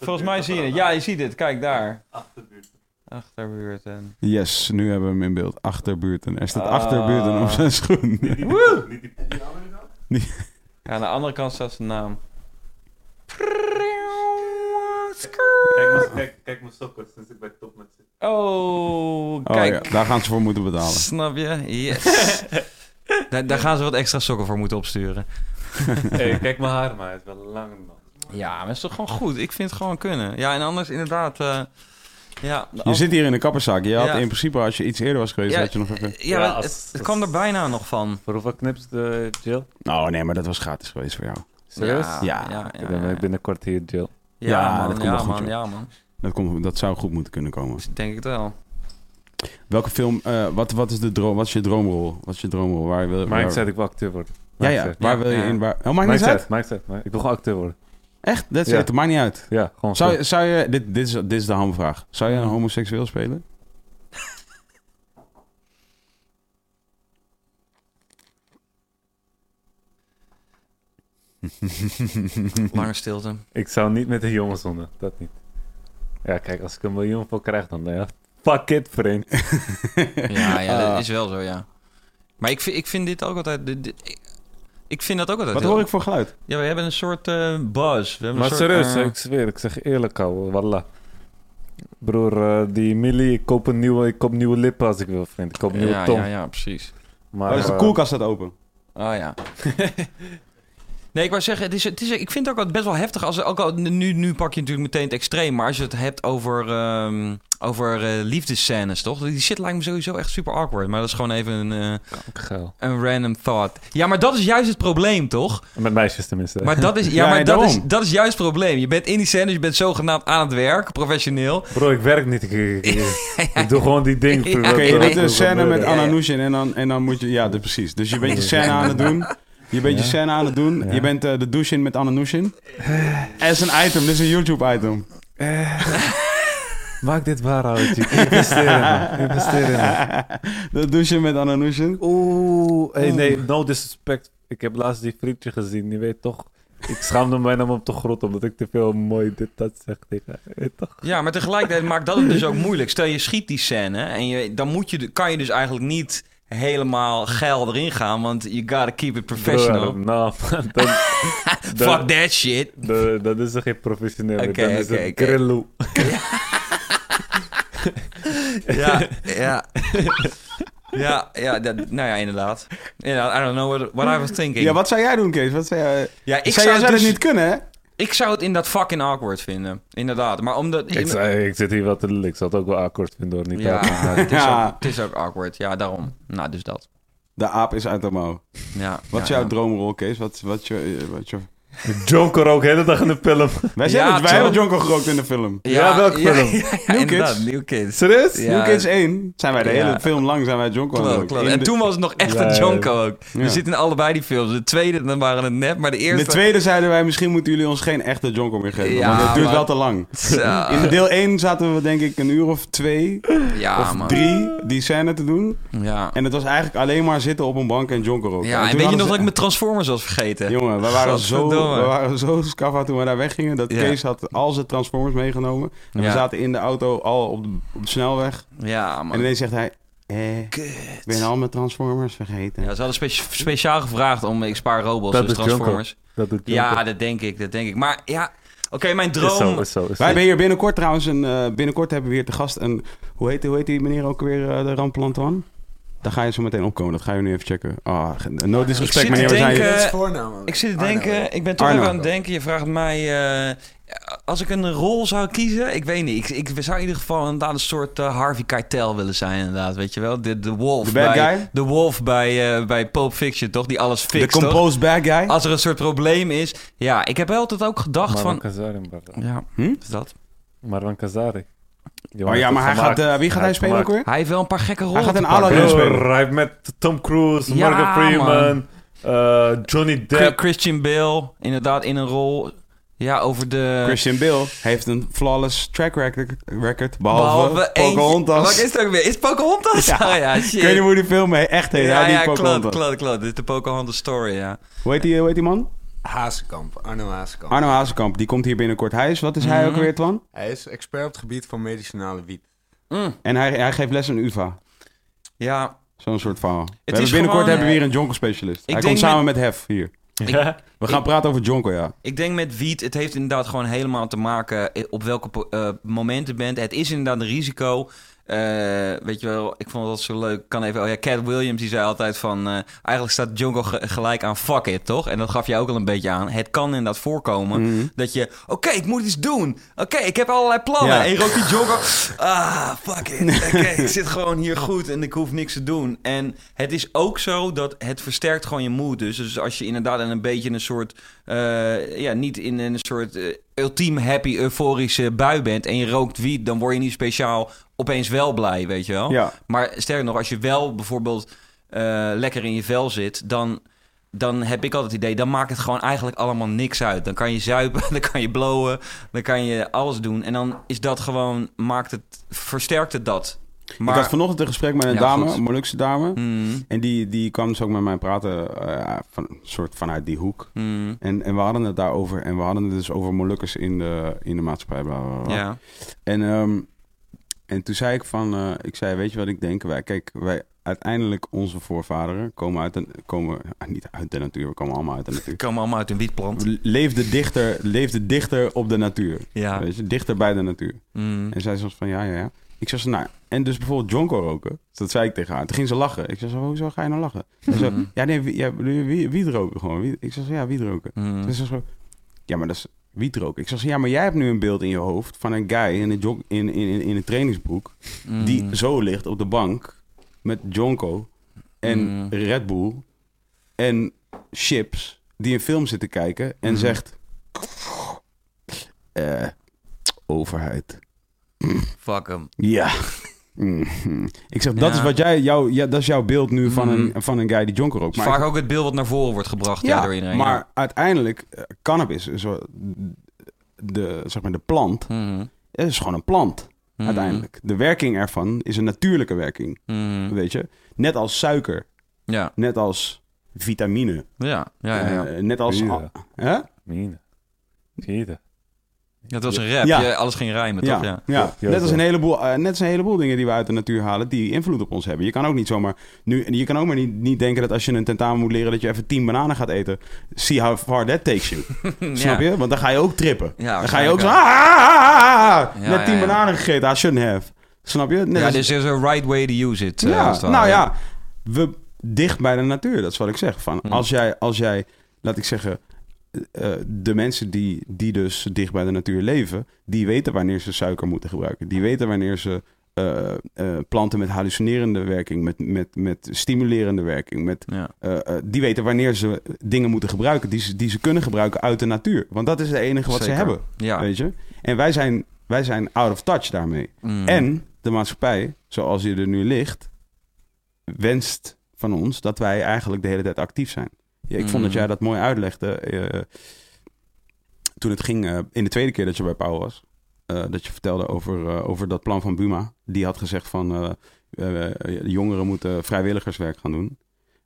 Volgens mij zie je het. Ja, je ziet het. Kijk daar. Achterbuurt. Achterbuurten. Yes, nu hebben we hem in beeld. Achterbuurten. Er staat Ah. achterbuurten op zijn schoen. <laughs> Ja, aan de andere kant staat zijn naam. Kijk, kijk, kijk mijn sokken sinds ik bij top met zit. Oh, Oh kijk. ja, daar gaan ze voor moeten betalen. Snap je? Yes. <laughs> daar, daar gaan ze wat extra sokken voor moeten opsturen. <laughs> hey, kijk mijn haar, maar het is wel lang man. Ja, maar het is toch gewoon goed? Ik vind het gewoon kunnen. Ja, en anders inderdaad... eh, ja, Je zit hier in de kapperszaak. Je had Ja. in principe, als je iets eerder was geweest, Ja, had je nog even... Ja, Ja, maar als- het, het als- kwam er bijna nog van. Voor hoeveel knips de Jill? Oh nee, maar dat was gratis geweest voor jou. Serieus? Ja, Ja. ja, Ik ja, ben binnenkort hier, Jill. Ja, Ja, man, dat komt ja, wel goed, man, ja, man. Dat, komt, dat zou goed moeten kunnen komen. Dus ik denk het wel. Welke film, eh, wat, wat, is de droom, wat is je droomrol? Wat is je droomrol? Waar wil, waar, Mike zei ik wil acteur worden. Ja, ja. Waar Ja, wil je in? Waar, oh, maakt niet uit. maar Ik wil gewoon acteur worden. Echt? Dat Ja. it. Maakt niet uit. Ja, gewoon Zou, zou je, dit, dit, is, dit is de hamvraag. Zou je een homoseksueel spelen? <laughs> Lange stilte. Ik zou niet met de jongens onder, dat niet. Ja, kijk, als ik een miljoen voor krijg, dan ja, fuck it, vriend. Ja, ja, <laughs> Ah. dat is wel zo, ja. Maar ik vind, ik vind dit ook altijd... dit- dit- ik, vind dat ook altijd Wat heel- hoor ik voor geluid? Ja, we hebben een soort eh buzz. We hebben Maar een soort, serieus, eh, ik zweer, ik zeg eerlijk, ouwe, wallah. Broer, eh, die Millie, ik koop, een nieuwe, ik koop nieuwe lippen als ik wil, vriend. Ik koop een nieuwe ja, tong. ja, ja, precies. Maar, Oh, dus de koelkast staat open. Oh ja. <laughs> nee, ik wou zeggen, het is, het is, ik vind het ook wel best wel heftig. Als, ook al, nu, nu pak je natuurlijk meteen het extreem. Maar als je het hebt over, ehm, over eh, liefdescènes, toch? Die shit lijkt me sowieso echt super awkward. Maar dat is gewoon even een, eh, een random thought. Ja, maar dat is juist het probleem, toch? Met meisjes tenminste. Maar dat is, ja, <laughs> Ja, maar dat, is, dat is juist het probleem. Je bent in die scène, je bent zogenaamd aan het werk, professioneel. Bro, ik werk niet. Ik, ik, ik- <laughs> ik doe gewoon die ding. Oké, je bent een scène met. Ananushin en dan, en dan moet je... Ja, dus precies. Dus je bent je scène aan het doen. <laughs> Je bent je scène aan het doen. Ja. Je bent eh, de douche in met Ananushin. Er is een item, dit is een YouTube-item. <laughs> Maak dit waar, ouwe. Investeer in me. Investeer in me. <laughs> de douche met Ananushin. Oeh, hey, nee, no disrespect. Ik heb laatst die frietje gezien, je weet toch. Ik schaamde mij nam op de grond omdat ik te veel mooi dit dat zeg tegen toch? Ja, maar tegelijkertijd maakt dat het dus ook moeilijk. Stel je schiet die scène en je, dan moet je, kan je dus eigenlijk niet helemaal geil erin gaan, want you gotta keep it professional. Broer, nou, <laughs> dan, <laughs> Fuck that shit. dan is er geen professioneel. Oké, oké. <laughs> Ja, ja. Ja, ja dat, nou ja, inderdaad. inderdaad. I don't know what, what I was thinking. Ja, wat zou jij doen, Kees? Wat zou jij... Ja, ik zou, zou, jij zou dus, het niet kunnen, hè? Ik zou het inderdaad fucking awkward vinden. Inderdaad. Maar omdat... Ik, zei, ik zit hier wel te lullen. Ik zou het ook wel akkoord vinden hoor. Niet ja, het is, <laughs> Ja. ook, het is ook awkward. Ja, daarom. Nou, dus dat. De aap is uit de mouw. Ja, Wat is ja, jouw ja. droomrol, Kees? Wat, wat, je, wat je... Jonker ook de hele dag in de film. Wij, zijn Ja, het, wij hebben Jonko gerookt in de film. Ja, welke ja, film? <laughs> Ja, ja, New inderdaad, Kids. New Kids. Serieus? Ja. New Kids 1 zijn wij de Ja. hele film lang zijn wij Jonko aan het Klopt, roken. klopt. In En de- toen was het nog echt een Ja, Jonko ook. Ja. We zitten in allebei die films. De tweede, dan waren het net, maar de In eerste... de tweede zeiden wij, misschien moeten jullie ons geen echte Jonko meer geven. Ja, want het duurt maar- wel te lang. Zo. In de deel 1 zaten we denk ik een uur of twee ja, of man. drie die scène te doen. Ja. En het was eigenlijk alleen maar zitten op een bank en Jonko roken. Ja, toen en weet je hadden nog dat ik mijn Transformers was vergeten? Jongen, we waren, zo, We waren zo scaffa toen we daar weggingen. Dat Ja. Kees had al zijn Transformers meegenomen. En we zaten in de auto al op de, op de snelweg. Ja, En man. ineens zegt hij... Eh, ik ben al mijn Transformers vergeten. Ja, ze hadden spe- speciaal gevraagd om ik spaar robots, Dat dus. Transformers. Dat doet. Ja, dat denk ik, dat denk ik. Maar ja, oké, mijn Is zo, droom... is zo, is zo. Wij hebben hier binnenkort trouwens een... eh, binnenkort hebben we hier te gast een... Hoe heet, hoe heet die meneer ook weer, eh, de Rampelantoine? Daar ga je zo meteen opkomen. Dat ga je nu even checken. Ah, no disrespect meneer. zijn voornaam. Ik zit te Arno. denken, ik ben toch Arno. aan het denken. Je vraagt mij, eh, als ik een rol zou kiezen, ik weet niet. Ik, ik zou in ieder geval inderdaad een soort eh, Harvey Keitel willen zijn, inderdaad. Weet je wel? De, de wolf De bad bij, guy? De wolf bij, eh, bij Pulp Fiction, toch? Die alles De fixt, toch? composed bad guy. Als er een soort probleem is. Ja, ik heb wel altijd ook gedacht Marwan van... Kazari. Ja, Hm? is dat? Marwan Kazari. Oh ja, maar hij gaat... eh, wie gaat hij spelen ook weer? Hij heeft wel een paar gekke rollen gaat te een. Aladdin Broer, spelen. hij heeft met Tom Cruise, Ja, Morgan Freeman, man. eh, Johnny Depp. Christian Bale, inderdaad, in een rol... Ja, over de... Christian Bale heeft een flawless track record, record behalve, Behalve eentje- Pocahontas. Wat is het ook weer? Is Pocahontas? Ja. Ja, <laughs> ja shit. Ik weet niet hoe die film he- echt heet. ja, hij ja, niet klopt, klopt, klopt. Dit is de Pocahontas story, ja. Hoe heet, die, hoe heet die man? Hazekamp, Arno Hazekamp. Arno Hazekamp. Die komt hier binnenkort. Hij is, wat is hij Mhm. ook weer, Twan? Hij is expert op het gebied van medicinale wiet. Mm, En hij, hij geeft les in UvA. ja, Zo'n soort verhaal. We is hebben binnenkort gewoon, hebben we eh, weer een jonko specialist. Hij komt samen met Hef hier. We gaan praten over jonko, ja. ik denk met wiet, het heeft inderdaad gewoon helemaal te maken eh, op welke eh, momenten je bent. Het is inderdaad een risico. Eh, weet je wel, ik vond dat zo leuk. Kan even, oh ja, Cat Williams die zei altijd van... eh, eigenlijk staat Jungle ge- gelijk aan fuck it, toch? En dat gaf je ook al een beetje aan. Het kan inderdaad voorkomen Mhm. dat je... Oké, ik moet iets doen. Oké, ik heb allerlei plannen. Ja. En je rookt die. <laughs> Ah, fuck it. Oké, ik zit gewoon hier goed en ik hoef niks te doen. En het is ook zo dat het versterkt gewoon je moed. Dus, dus als je inderdaad in een beetje een soort... eh, ja, niet in een soort... ultiem happy, euforische bui bent en je rookt wiet, dan word je niet speciaal opeens wel blij, weet je wel. Ja. Maar sterker nog, als je wel bijvoorbeeld eh, lekker in je vel zit, dan, dan heb ik altijd het idee, dan maakt het gewoon eigenlijk allemaal niks uit. Dan kan je zuipen, <laughs> dan kan je blowen, dan kan je alles doen. En dan is dat gewoon, maakt het, versterkt het dat. Maar- Ik had vanochtend een gesprek met een Ja, dame, een Molukse dame. Mm, En die, die kwam dus ook met mij praten, eh, van, soort vanuit die hoek. mm, En, en we hadden het daarover. En we hadden het dus over Molukkers in de, in de maatschappij. Bla, bla, bla. ja. En, ehm, en toen zei ik van, eh, ik zei, weet je wat ik denk? Wij, kijk, wij uiteindelijk, onze voorvaderen komen uit de, komen, ah, niet uit de natuur, we komen allemaal uit de <laughs> natuur. Die komen allemaal uit een wietplant. We Leefden dichter, leefden dichter op de natuur. Ja. Weet je, dichter bij de natuur. Mm. En zij zoals van, ja, ja, ja. Ik zei zo, nou, en dus bijvoorbeeld jonko roken. Dat zei ik tegen haar. Toen ging ze lachen. Ik zei zo, hoezo ga je nou lachen? En zo, Mhm. ja, nee, wie, ja, wie, wiet roken gewoon. Ik zei zo, ja, wiet roken. Mm. Toen zei zo, ja, maar dat is wiet roken. Ik zei zo, ja, maar jij hebt nu een beeld in je hoofd van een guy in een, jog, in, in, in, in een trainingsbroek. Mm. Die zo ligt op de bank met jonko en. Red Bull en chips. Die een film zit te kijken en zegt... eh, overheid. Fuck hem. Ja. Mhm. Ik zeg, dat Ja. is wat jij, jou, ja, dat is jouw beeld nu van, een, Mhm. van een guy die jonker rookt. Is vaak ook het beeld wat naar voren wordt gebracht ja, door iedereen. maar uiteindelijk, eh, cannabis de, zeg maar, de plant. Mhm. Het is gewoon een plant, uiteindelijk. De werking ervan is een natuurlijke werking, weet je. Net als suiker, Ja, net als vitamine, ja, ja. ja, ja. eh, net als... Ja. Hè? Mine. Het was een rap. Ja. Je- alles ging rijmen, toch? Ja. ja. Ja, net als een heleboel, eh, net als een heleboel dingen die we uit de natuur halen, die invloed op ons hebben. Je kan ook niet zomaar nu, je kan ook maar niet, niet denken dat als je een tentamen moet leren dat je even tien bananen gaat eten. See how far that takes you. <laughs> Snap je? Want dan ga je ook trippen. Ja, dan ga je ook zo, waarschijnlijk ah, ah, ah, ah, Ja, net tien ja, ja. bananen gegeten. I shouldn't have. Snap je? Net Ja, als- dus is een right way to use it. eh, ja, nou ja, we dicht bij de natuur. Dat is wat ik zeg. Van, Hm. als, jij, als jij, laat ik zeggen, eh, de mensen die, die dus dicht bij de natuur leven, die weten wanneer ze suiker moeten gebruiken. Die weten wanneer ze eh, eh, planten met hallucinerende werking, met, met, met stimulerende werking, met, Ja. die weten wanneer ze dingen moeten gebruiken die ze, die ze kunnen gebruiken uit de natuur. Want dat is het enige wat Zeker. ze hebben. Ja. Weet je? En wij zijn, wij zijn out of touch daarmee. Mm. En de maatschappij, zoals die er nu ligt, wenst van ons dat wij eigenlijk de hele tijd actief zijn. Ja, ik vond dat Mm. jij dat mooi uitlegde eh, toen het ging, eh, in de tweede keer dat je bij Pauw was. eh, dat je vertelde over, over dat plan van Buma. Die had gezegd van jongeren moeten vrijwilligerswerk gaan doen.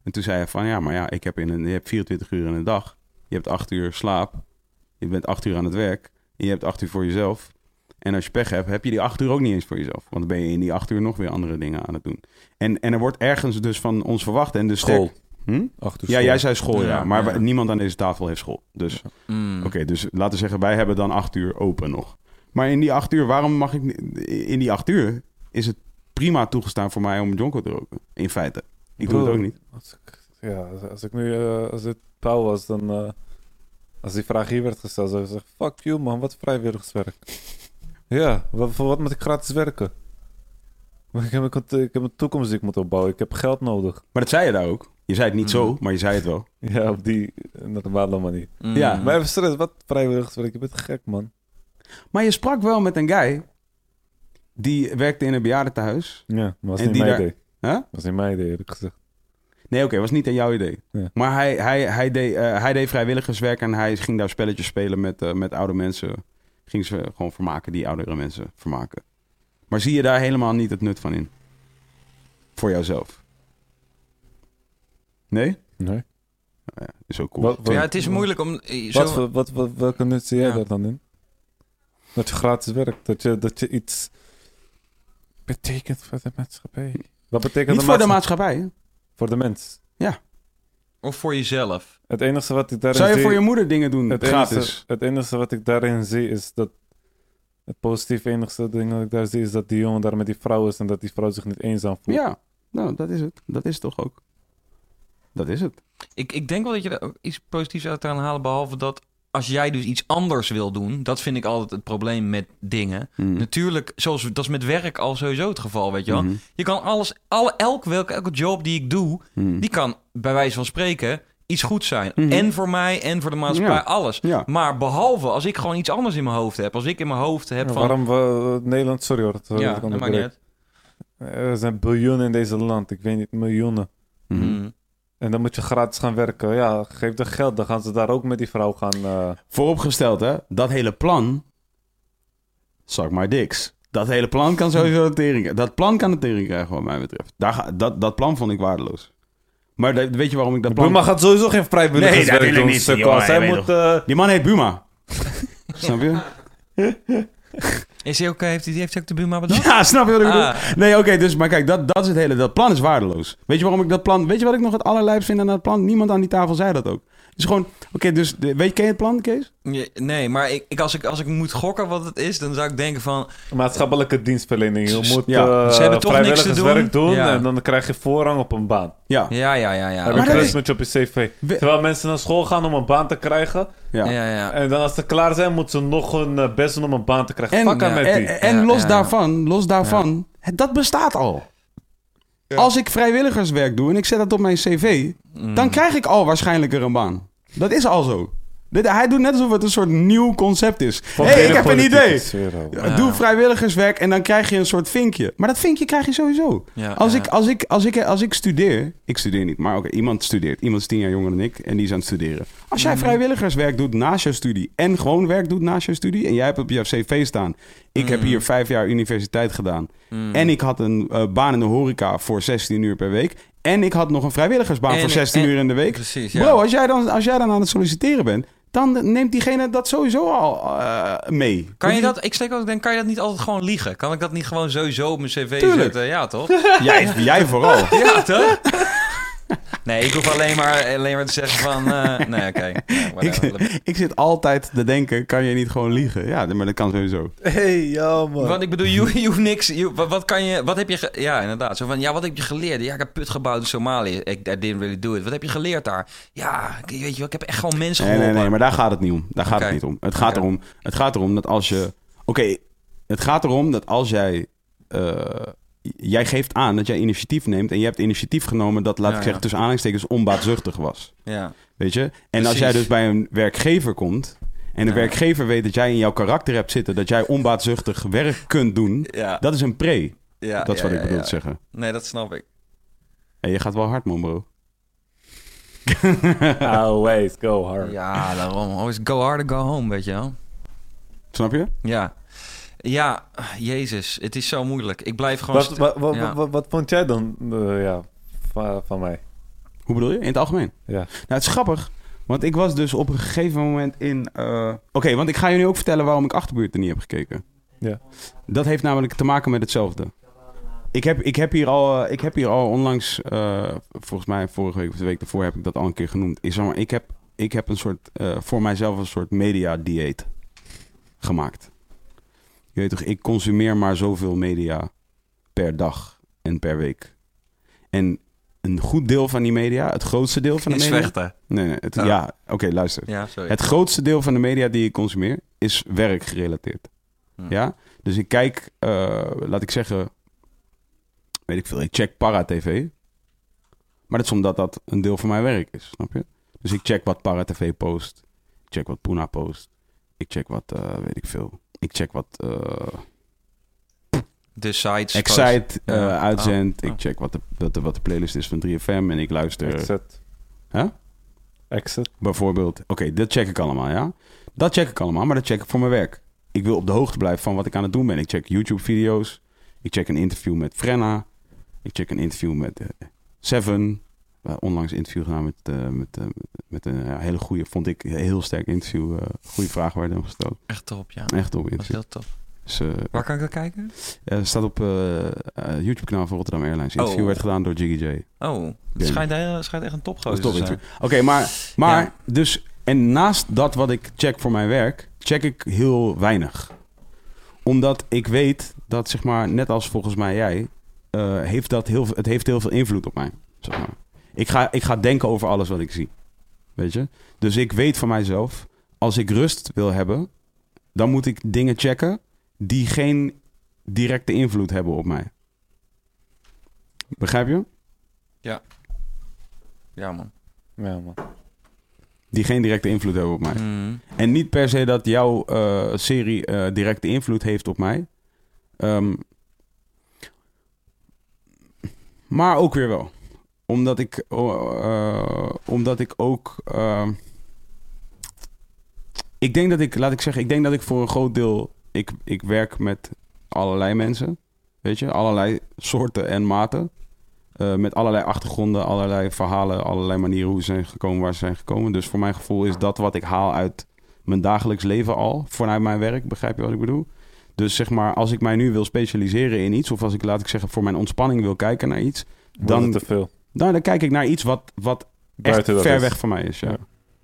En toen zei hij van ja, maar ja, ik heb in een, je hebt 24 uur in een dag. Je hebt 8 uur slaap. Je bent 8 uur aan het werk. En je hebt 8 uur voor jezelf. En als je pech hebt, heb je die acht uur ook niet eens voor jezelf. Want dan ben je in die acht uur nog weer andere dingen aan het doen. En, en er wordt ergens dus van ons verwacht. En de School. sterk- Hm? Ja, jij zei school, ja. Ja, maar ja. niemand aan deze tafel heeft school. Dus Mm. oké, dus laten we zeggen, wij hebben dan acht uur open nog. Maar in die acht uur, waarom mag ik... niet- In die acht uur is het prima toegestaan voor mij om een jonko te roken. In feite. Ik doe het Broer, ook niet. Als ik, ja, als, ik nu, eh, als het Pauw was, dan... eh, als die vraag hier werd gesteld, zou ik zeggen... Fuck you man, wat vrijwilligerswerk. <laughs> ja, wat, voor wat moet ik gratis werken? Ik heb, een, ik heb een toekomst die ik moet opbouwen. Ik heb geld nodig. Maar dat zei je daar ook. Je zei het niet zo, Mm. maar je zei het wel. <laughs> Ja, op die normale manier. Mm. Ja, Maar even stress, wat vrijwilligerswerk? Je bent gek man. Maar je sprak wel met een guy... die werkte in een bejaardentehuis. Ja, maar was En niet die mijn daar- idee. Huh? was niet mijn idee, eerlijk gezegd. Nee, oké, was niet aan jouw idee. Ja. Maar hij, hij, hij, deed, eh, hij deed vrijwilligerswerk en hij ging daar spelletjes spelen met, eh, met oude mensen. Ging ze gewoon vermaken, die oudere mensen vermaken. Maar zie je daar helemaal niet het nut van in? Voor jouzelf? Nee? Nee. Ja, is ook cool. Wat, wat, Ja, het is moeilijk om... eh, Wat, Zo... wat, wat, welke nut zie jij Ja. daar dan in? Dat je gratis werkt. Dat je, dat je iets betekent voor de maatschappij. Wat betekent niet voor de maatschappij? Voor de mens. Of voor jezelf. Het enige wat ik daarin Zou je zie... voor je moeder dingen doen het, gratis? enige, het enige wat ik daarin zie is dat... Het positieve enigste ding wat ik daar zie is dat die jongen daar met die vrouw is en dat die vrouw zich niet eenzaam voelt. Ja, nou, dat is het. Dat is het toch ook. Dat is het. Ik, ik denk wel dat je er iets positiefs uit kan halen. Behalve dat als jij dus iets anders wil doen. Dat vind ik altijd het probleem met dingen. Mm. Natuurlijk, zoals dat is met werk al sowieso het geval, weet je wel. Mhm. Je kan alles, alle, elk, welke, elke job die ik doe, Mhm. die kan bij wijze van spreken iets goed zijn. Mhm. En voor mij en voor de maatschappij, Ja. alles. Ja. Maar behalve als ik gewoon iets anders in mijn hoofd heb. Als ik in mijn hoofd heb Ja, van... Waarom we, Nederland... Sorry hoor. dat- ja, dat maakt niet uit. Er zijn biljoenen in deze land. Ik weet niet, miljoenen. Mhm. En dan moet je gratis gaan werken. Ja, geef de geld. Dan gaan ze daar ook met die vrouw gaan... eh, Vooropgesteld, hè? Dat hele plan. Zak maar diks. Dat hele plan kan sowieso de tering Dat plan kan de tering krijgen, wat mij betreft. Daar, dat, dat plan vond ik waardeloos. Maar weet je waarom ik dat plan... Buma gaat sowieso geen vrijwilligerswerk Nee, dat wil ik doen, niet, jongen, moet... eh, Die man heet Buma. <laughs> snap je? <laughs> Is hij ook, eh, heeft hij heeft hij ook de Buma bedacht? Ja, snap je wat ik bedoel? Ah. Nee, oké, dus, maar kijk, dat, dat is het hele. Dat plan is waardeloos. Weet je waarom ik dat plan. Weet je wat ik nog het allerlijpst vind aan dat plan? Niemand aan die tafel zei dat ook. Is gewoon. Oké, dus. weet je, ken je het plan, Kees? Nee, maar ik, ik, als, ik, als ik moet gokken wat het is, dan zou ik denken van... maatschappelijke dienstverlening. Je moet Ja, eh, ze hebben toch niks te vrijwilligerswerk doen. doen, Ja. en dan krijg je voorrang op een baan. Ja. Ja, ja, ja, ja. Heb Maar je dat een met je op je cv. We- Terwijl mensen naar school gaan om een baan te krijgen. ja. Ja, ja. En dan als ze klaar zijn, moeten ze nog hun eh, best doen om een baan te krijgen. En, Fuck aan met die. en, los ja. daarvan, los daarvan, dat bestaat al. Als ik vrijwilligerswerk doe en ik zet dat op mijn cv, Mm. dan krijg ik al waarschijnlijker een baan. Dat is al zo. Dit, hij doet net alsof het een soort nieuw concept is. Hé, hey, ik heb een idee. Ja. Doe vrijwilligerswerk en dan krijg je een soort vinkje. Maar dat vinkje krijg je sowieso. Ja, Als, ja. ik, als, ik, als, ik, als ik studeer... Ik studeer niet, maar oké, iemand studeert. Iemand is tien jaar jonger dan ik en die is aan het studeren. Als Mhm. jij vrijwilligerswerk doet naast je studie... en gewoon werk doet naast je studie... en jij hebt op je cv staan... ik heb Mhm. hier vijf jaar universiteit gedaan... Mm. en ik had een eh, baan in de horeca voor 16 uur per week... en ik had nog een vrijwilligersbaan En- voor 16 en- uur in de week... Precies, ja. Bro, als jij, dan, als jij dan aan het solliciteren bent... dan neemt diegene dat sowieso al eh, mee. Kan je dat, ik steek ook denk, kan je dat niet altijd gewoon liegen? Kan ik dat niet gewoon sowieso op mijn cv Tuurlijk. zetten? Ja, toch? <laughs> Jij, jij vooral. ja, toch? <laughs> Nee, ik hoef alleen maar, alleen maar te zeggen van... eh, nee, oké. Ja, <laughs> whatever. Ik, ik zit altijd te denken, kan je niet gewoon liegen? Ja, maar dat kan sowieso. Hey, ja man. Want ik bedoel, je, je hoeft niks... je- wat, wat kan je... Wat heb je... ge- ja, inderdaad. Zo van, ja, wat heb je geleerd? Ja, ik heb put gebouwd in Somalië. Ik I didn't really do it. Wat heb je geleerd daar? Ja, ik- weet je wel, ik heb echt gewoon mensen Nee, geholpen. nee, nee, maar daar gaat het niet om. Daar gaat het niet om. Het gaat, erom, het gaat erom dat als je... Oké, het gaat erom dat als jij... eh, jij geeft aan dat jij initiatief neemt... en je hebt initiatief genomen dat, laat Ja, ik zeggen, ja. tussen aanhalingstekens onbaatzuchtig was. Ja. Weet je? En als jij dus bij een werkgever komt... en de Ja. werkgever weet dat jij in jouw karakter hebt zitten... dat jij onbaatzuchtig werk kunt doen... Ja. dat is een pre. ja, dat is ja, wat ik bedoel ja. te zeggen. Nee, dat snap ik. En je gaat wel hard, man, bro. <laughs> Always go hard. Ja, daarom. Always go hard and go home, weet je wel. Snap je? Ja. Ja, jezus. Het is zo moeilijk. Ik blijf gewoon... Wat, wat, wat, ja. wat, wat vond jij dan eh, ja, van, van mij? Hoe bedoel je? In het algemeen? Ja. Nou, het is grappig. Want ik was dus op een gegeven moment in... eh, Oké, want ik ga je nu ook vertellen waarom ik Achterbuurt er niet heb gekeken. Ja. Dat heeft namelijk te maken met hetzelfde. Ik heb, ik heb, hier, al, eh, ik heb hier al onlangs... eh, volgens mij vorige week of de week daarvoor heb ik dat al een keer genoemd. Ik, zeg maar, ik, heb, ik heb een soort... eh, voor mijzelf een soort media-dieet gemaakt. Je weet toch, ik consumeer maar zoveel media per dag en per week. En een goed deel van die media, het grootste deel van de Is media... vechten. Nee, nee. Het, Oh. Ja, oké, luister. Ja. Het grootste deel van de media die ik consumeer is werkgerelateerd. Hm. Ja? Dus ik kijk, eh, laat ik zeggen, weet ik veel, ik check Para-TV. Maar dat is omdat dat een deel van mijn werk is, snap je? Dus ik check wat Para-TV post. Ik check wat Puna post. Ik check wat, eh, weet ik veel. Ik check wat eh De sites. Excite Ja. uitzendt. Oh, Ik check wat de, wat, de, wat de playlist is van 3FM. En ik luister... Exit. Huh? Exit. Bijvoorbeeld, oké, dat check ik allemaal, ja. Dat check ik allemaal, maar dat check ik voor mijn werk. Ik wil op de hoogte blijven van wat ik aan het doen ben. Ik check YouTube-video's. Ik check een interview met Frenna. Ik check een interview met eh, Seven. Uh, onlangs interview gedaan met, eh, met, eh, met een ja, hele goede, vond ik, heel sterk interview. eh goede vragen werden gesteld. Echt top, ja. Echt op Dat is interview. heel tof. Dus, eh, Waar kan ik dat kijken? eh, staat op eh, eh, YouTube-kanaal van Rotterdam Airlines. Het interview Oh. werd gedaan door Jiggy J. Oh, het schijnt, heel- schijnt echt een Dat is topgozer top te zijn. Oké, maar, maar Ja. dus... En naast dat wat ik check voor mijn werk, check ik heel weinig. Omdat ik weet dat, zeg maar, net als volgens mij jij... eh, heeft dat heel, het heeft heel veel invloed op mij, zeg maar. Ik ga, ik ga denken over alles wat ik zie. Weet je? Dus ik weet van mijzelf... Als ik rust wil hebben... dan moet ik dingen checken... die geen directe invloed hebben op mij. Begrijp je? Ja, man. Ja, man. Die geen directe invloed hebben op mij. Mm. En niet per se dat jouw eh, serie eh, directe invloed heeft op mij. Ehm, maar ook weer wel. Omdat ik, eh, omdat ik ook. ehm, ik denk dat ik, laat ik zeggen, ik denk dat ik voor een groot deel. Ik, ik werk met allerlei mensen. Weet je, allerlei soorten en maten. Eh, met allerlei achtergronden, allerlei verhalen, allerlei manieren hoe ze zijn gekomen waar ze zijn gekomen. Dus voor mijn gevoel is dat wat ik haal uit mijn dagelijks leven al, vanuit mijn werk, begrijp je wat ik bedoel? Dus zeg maar, als ik mij nu wil specialiseren in iets, of als ik, laat ik zeggen, voor mijn ontspanning wil kijken naar iets, dan, te veel. Nou, dan kijk ik naar iets wat, wat echt ver is. weg van mij is. Ja. Ja.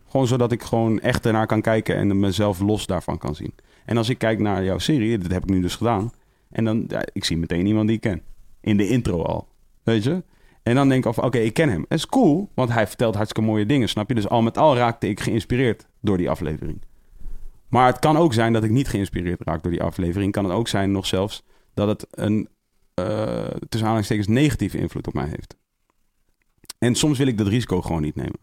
Gewoon zodat ik gewoon echt ernaar kan kijken en mezelf los daarvan kan zien. En als ik kijk naar jouw serie, dat heb ik nu dus gedaan. En dan, ja, ik zie meteen iemand die ik ken. In de intro al. Weet je? En dan denk ik van, oké, ik ken hem. Het is cool, want hij vertelt hartstikke mooie dingen, snap je? Dus al met al raakte ik geïnspireerd door die aflevering. Maar het kan ook zijn dat ik niet geïnspireerd raak door die aflevering. Kan het ook zijn nog zelfs dat het een, eh tussen aanhalingstekens, negatieve invloed op mij heeft. En soms wil ik dat risico gewoon niet nemen.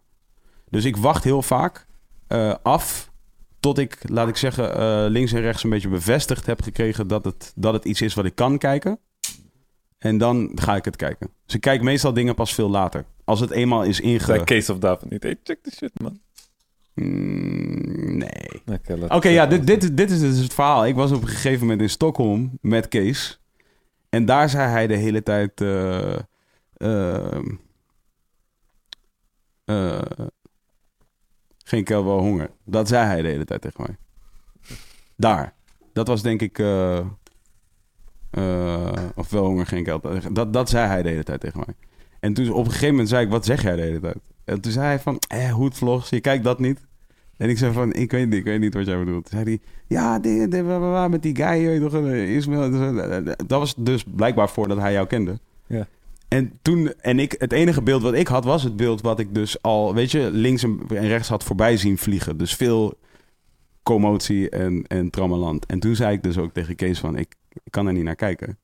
Dus ik wacht heel vaak eh, af tot ik, laat ik zeggen, eh, links en rechts een beetje bevestigd heb gekregen dat het, dat het iets is wat ik kan kijken. En dan ga ik het kijken. Dus ik kijk meestal dingen pas veel later. Als het eenmaal is inge... Zei Case of David niet. Hey, check this shit, man. Mm, nee. Oké, ja, dit, dit, dit is dus het verhaal. Ik was op een gegeven moment in Stockholm met Kees. En daar zei hij de hele tijd... eh, eh, geen wel honger. Dat zei hij de hele tijd tegen mij. Daar. Dat was denk ik... eh, of wel honger, geen kel. Dat, dat zei hij de hele tijd tegen mij. En toen op een gegeven moment zei ik... Wat zeg jij de hele tijd? En toen zei hij van... Eh, hoedvlogs, je kijkt dat niet? En ik zei van, ik weet niet, ik weet niet wat jij bedoelt. Toen zei hij, ja, met die guy, Ismail. Dat was dus blijkbaar voordat hij jou kende. Ja. En toen, en ik, het enige beeld wat ik had, was het beeld wat ik dus al, weet je, links en rechts had voorbij zien vliegen. Dus veel commotie en, en trammeland. En toen zei ik dus ook tegen Kees van, ik, kan er niet naar kijken.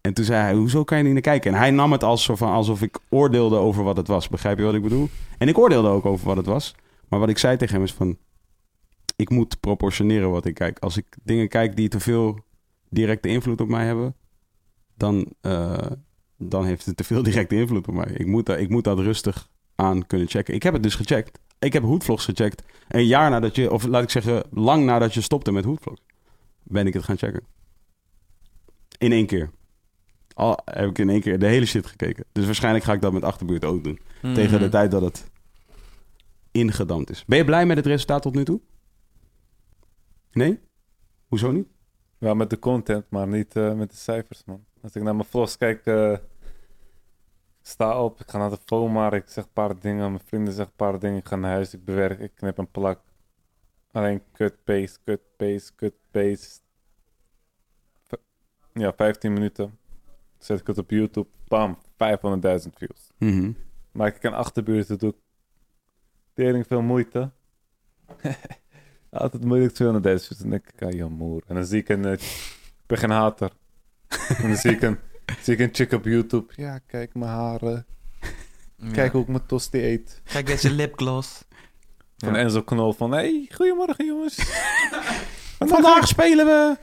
En toen zei hij, hoezo kan je niet naar kijken? En hij nam het als zo van, alsof ik oordeelde over wat het was. Begrijp je wat ik bedoel? En ik oordeelde ook over wat het was. Maar wat ik zei tegen hem is van... Ik moet proportioneren wat ik kijk. Als ik dingen kijk die te veel directe invloed op mij hebben... dan, eh, dan heeft het te veel directe invloed op mij. Ik moet, dat, ik moet dat rustig aan kunnen checken. Ik heb het dus gecheckt. Ik heb hoedvlogs gecheckt. Een jaar nadat je... Of laat ik zeggen, lang nadat je stopte met hoedvlogs... ben ik het gaan checken. In één keer. Al heb ik in één keer de hele shit gekeken. Dus waarschijnlijk ga ik dat met achterbuurt ook doen. Tegen de tijd dat het ingedampt is. Ben je blij met het resultaat tot nu toe? Nee? Hoezo niet? Ja, met de content, maar niet eh, met de cijfers, man. Als ik naar mijn vlogs kijk, eh, ik sta op, ik ga naar de FOMAR, ik zeg een paar dingen, mijn vrienden zeggen een paar dingen, ik ga naar huis, ik bewerk, ik knip een plak. Alleen cut, paste, cut, paste, cut, paste. V- Ja, 15 minuten. Zet ik het op YouTube, bam, 500.000 views. Mhm. Maak ik een achterbuurt, doe ik tering veel moeite. <laughs> Altijd moeilijk 200.000 views. Dan denk ik, ah, je moer. En dan zie ik een, eh, ik ben geen hater. En <laughs> dan zie ik, een, zie ik een chick op YouTube. Ja, kijk mijn haren. Kijk hoe ik mijn tosti eet. Kijk deze lipgloss. Van Ja. Enzo Knol van, hey, goedemorgen jongens. <laughs> Vandaag spelen we...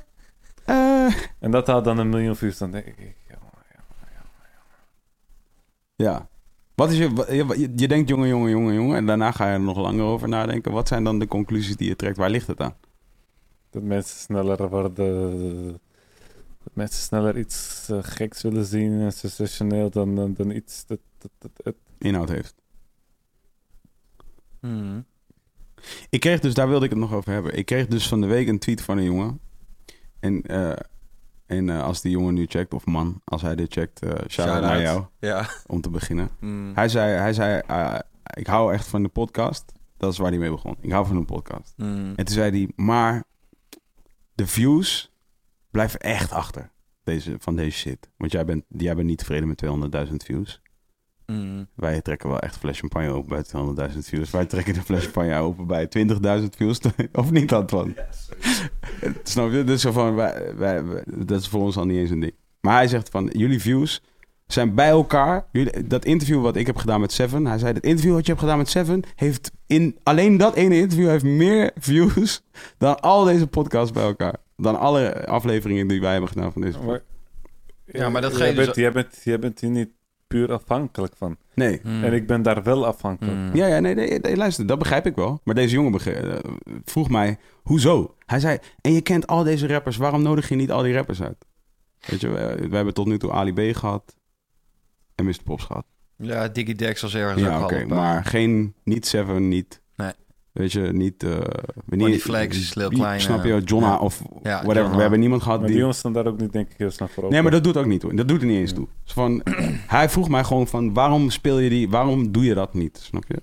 eh, En dat had dan een miljoen views. Dan denk ik, ja, Ja. Wat is je, je, je denkt jongen, jongen, jongen, jongen. En daarna ga je er nog langer over nadenken. Wat zijn dan de conclusies die je trekt? Waar ligt het aan? dat mensen sneller worden... Dat mensen sneller iets eh, geks willen zien en sensationeel dan, dan, dan iets dat, dat, dat, dat- Inhoud heeft. Hmm. Ik kreeg dus, daar wilde ik het nog over hebben. Ik kreeg dus van de week een tweet van een jongen. En, eh, en eh, als die jongen nu checkt, of man, als hij dit checkt, eh shout-out Shout-out. naar jou, Ja. om te beginnen. Hmm. Hij zei, hij zei ik hou echt van de podcast. Dat is waar hij mee begon. Ik hou van een podcast. Hmm. En toen zei hij, maar de views blijven echt achter deze, van deze shit. Want jij bent, jij bent niet tevreden met 200.000 views. Hmm. Wij trekken wel echt fles champagne open bij 200.000 views. Wij trekken de fles champagne open bij 20.000 views. <laughs> of niet, Antoine? <laughs> Snap je? Dus van, wij, wij, wij- dat is voor ons al niet eens een ding. Maar hij zegt van, jullie views zijn bij elkaar. Jullie, dat interview wat ik heb gedaan met Seven. Hij zei, dat interview wat je hebt gedaan met Seven... heeft in alleen dat ene interview heeft meer views... <laughs> dan al deze podcasts bij elkaar. Dan alle afleveringen die wij hebben gedaan van deze podcast. Ja, maar dat ga je jij dus- bent, jij, bent, jij bent hier niet puur afhankelijk van. Nee. Hmm. En ik ben daar wel afhankelijk. Hmm. Ja, ja, nee, nee, nee, luister, dat begrijp ik wel. Maar deze jongen eh, vroeg mij, hoezo? Hij zei, en je kent al deze rappers, waarom nodig je niet al die rappers uit? Weet je, we, we hebben tot nu toe Ali B gehad en Mr. Pops gehad. Ja, Diggy Dex was ergens Ja, ook oké, bij. maar geen, niet Seven, niet... Weet je, niet... eh Bonnie Flex, Lil die- Kleine. Snap je, Jonna Ja. of Ja, whatever. We hebben niemand gehad Maar die... die jongens staan daar ook niet, denk ik, heel snel voor. Nee, maar dat doet ook niet toe. Dat doet er niet eens Ja. toe. Dus van, <clears throat> hij vroeg mij gewoon van, waarom speel je die, waarom doe je dat niet? Snap je?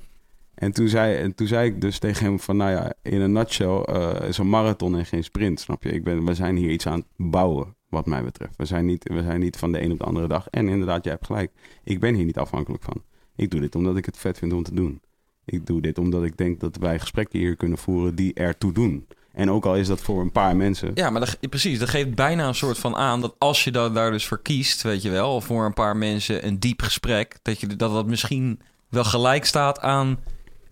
En toen zei, en toen zei ik dus tegen hem van, nou ja, in een nutshell eh, is een marathon en geen sprint, snap je? Ik ben, we zijn hier iets aan het bouwen, wat mij betreft. We zijn, niet, we zijn niet van de een op de andere dag. En inderdaad, jij hebt gelijk. Ik ben hier niet afhankelijk van. Ik doe dit omdat ik het vet vind om te doen. Ik doe dit omdat ik denk dat wij gesprekken hier kunnen voeren die ertoe doen. En ook al is dat voor een paar mensen. Ja, maar dat, precies. Dat geeft bijna een soort van aan dat als je dat daar dus voor kiest, weet je wel, voor een paar mensen een diep gesprek, dat je, dat, dat misschien wel gelijk staat aan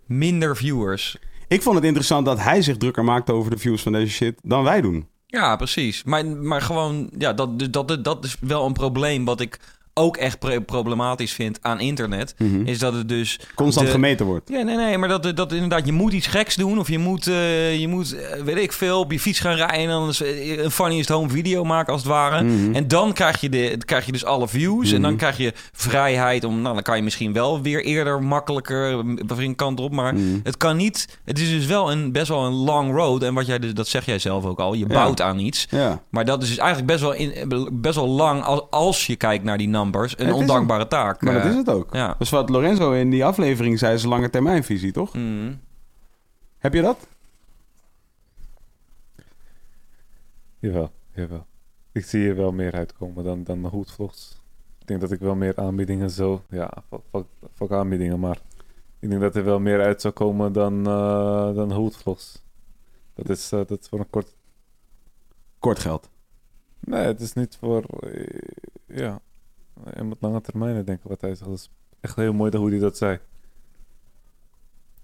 minder viewers. Ik vond het interessant dat hij zich drukker maakte over de views van deze shit dan wij doen. Ja, precies. Maar, maar gewoon, ja, dat, dus dat, dat is wel een probleem wat ik ook echt pro- problematisch vind aan internet. Is dat het dus Constant de- gemeten wordt. Ja, nee, nee, maar dat, dat inderdaad, je moet iets geks doen. Of je moet, eh, je moet eh, weet ik veel, op je fiets gaan rijden. En dan eh, een funniest home video maken als het ware. Mhm. En dan krijg je, de, krijg je dus alle views. En dan Mhm. krijg je vrijheid om, nou, dan kan je misschien wel weer eerder makkelijker een kant op. Maar Mhm. het kan niet, het is dus wel een, best wel een long road. En wat jij, dus- dat zeg jij zelf ook al, je Ja. bouwt aan iets. Ja. Maar dat is dus eigenlijk best wel, in, best wel lang, als, als je kijkt naar die een Het ondankbare taak. Maar dat Eh, is het ook. Ja. Dus wat Lorenzo in die aflevering zei, is een lange termijnvisie, toch? Mhm. Heb je dat? Jawel, jawel. Ik zie hier wel meer uitkomen dan, dan de hoedvlogs. Ik denk dat ik wel meer aanbiedingen zo... Ja, fuck, fuck, aanbiedingen, maar... Ik denk dat er wel meer uit zou komen dan, eh dan hoedvlogs. Dat is, eh, dat is voor een kort... Kort geld. Nee, het is niet voor... eh, ja, je moet lange termijnen denken wat hij zegt. Dat is echt heel mooi hoe hij dat zei.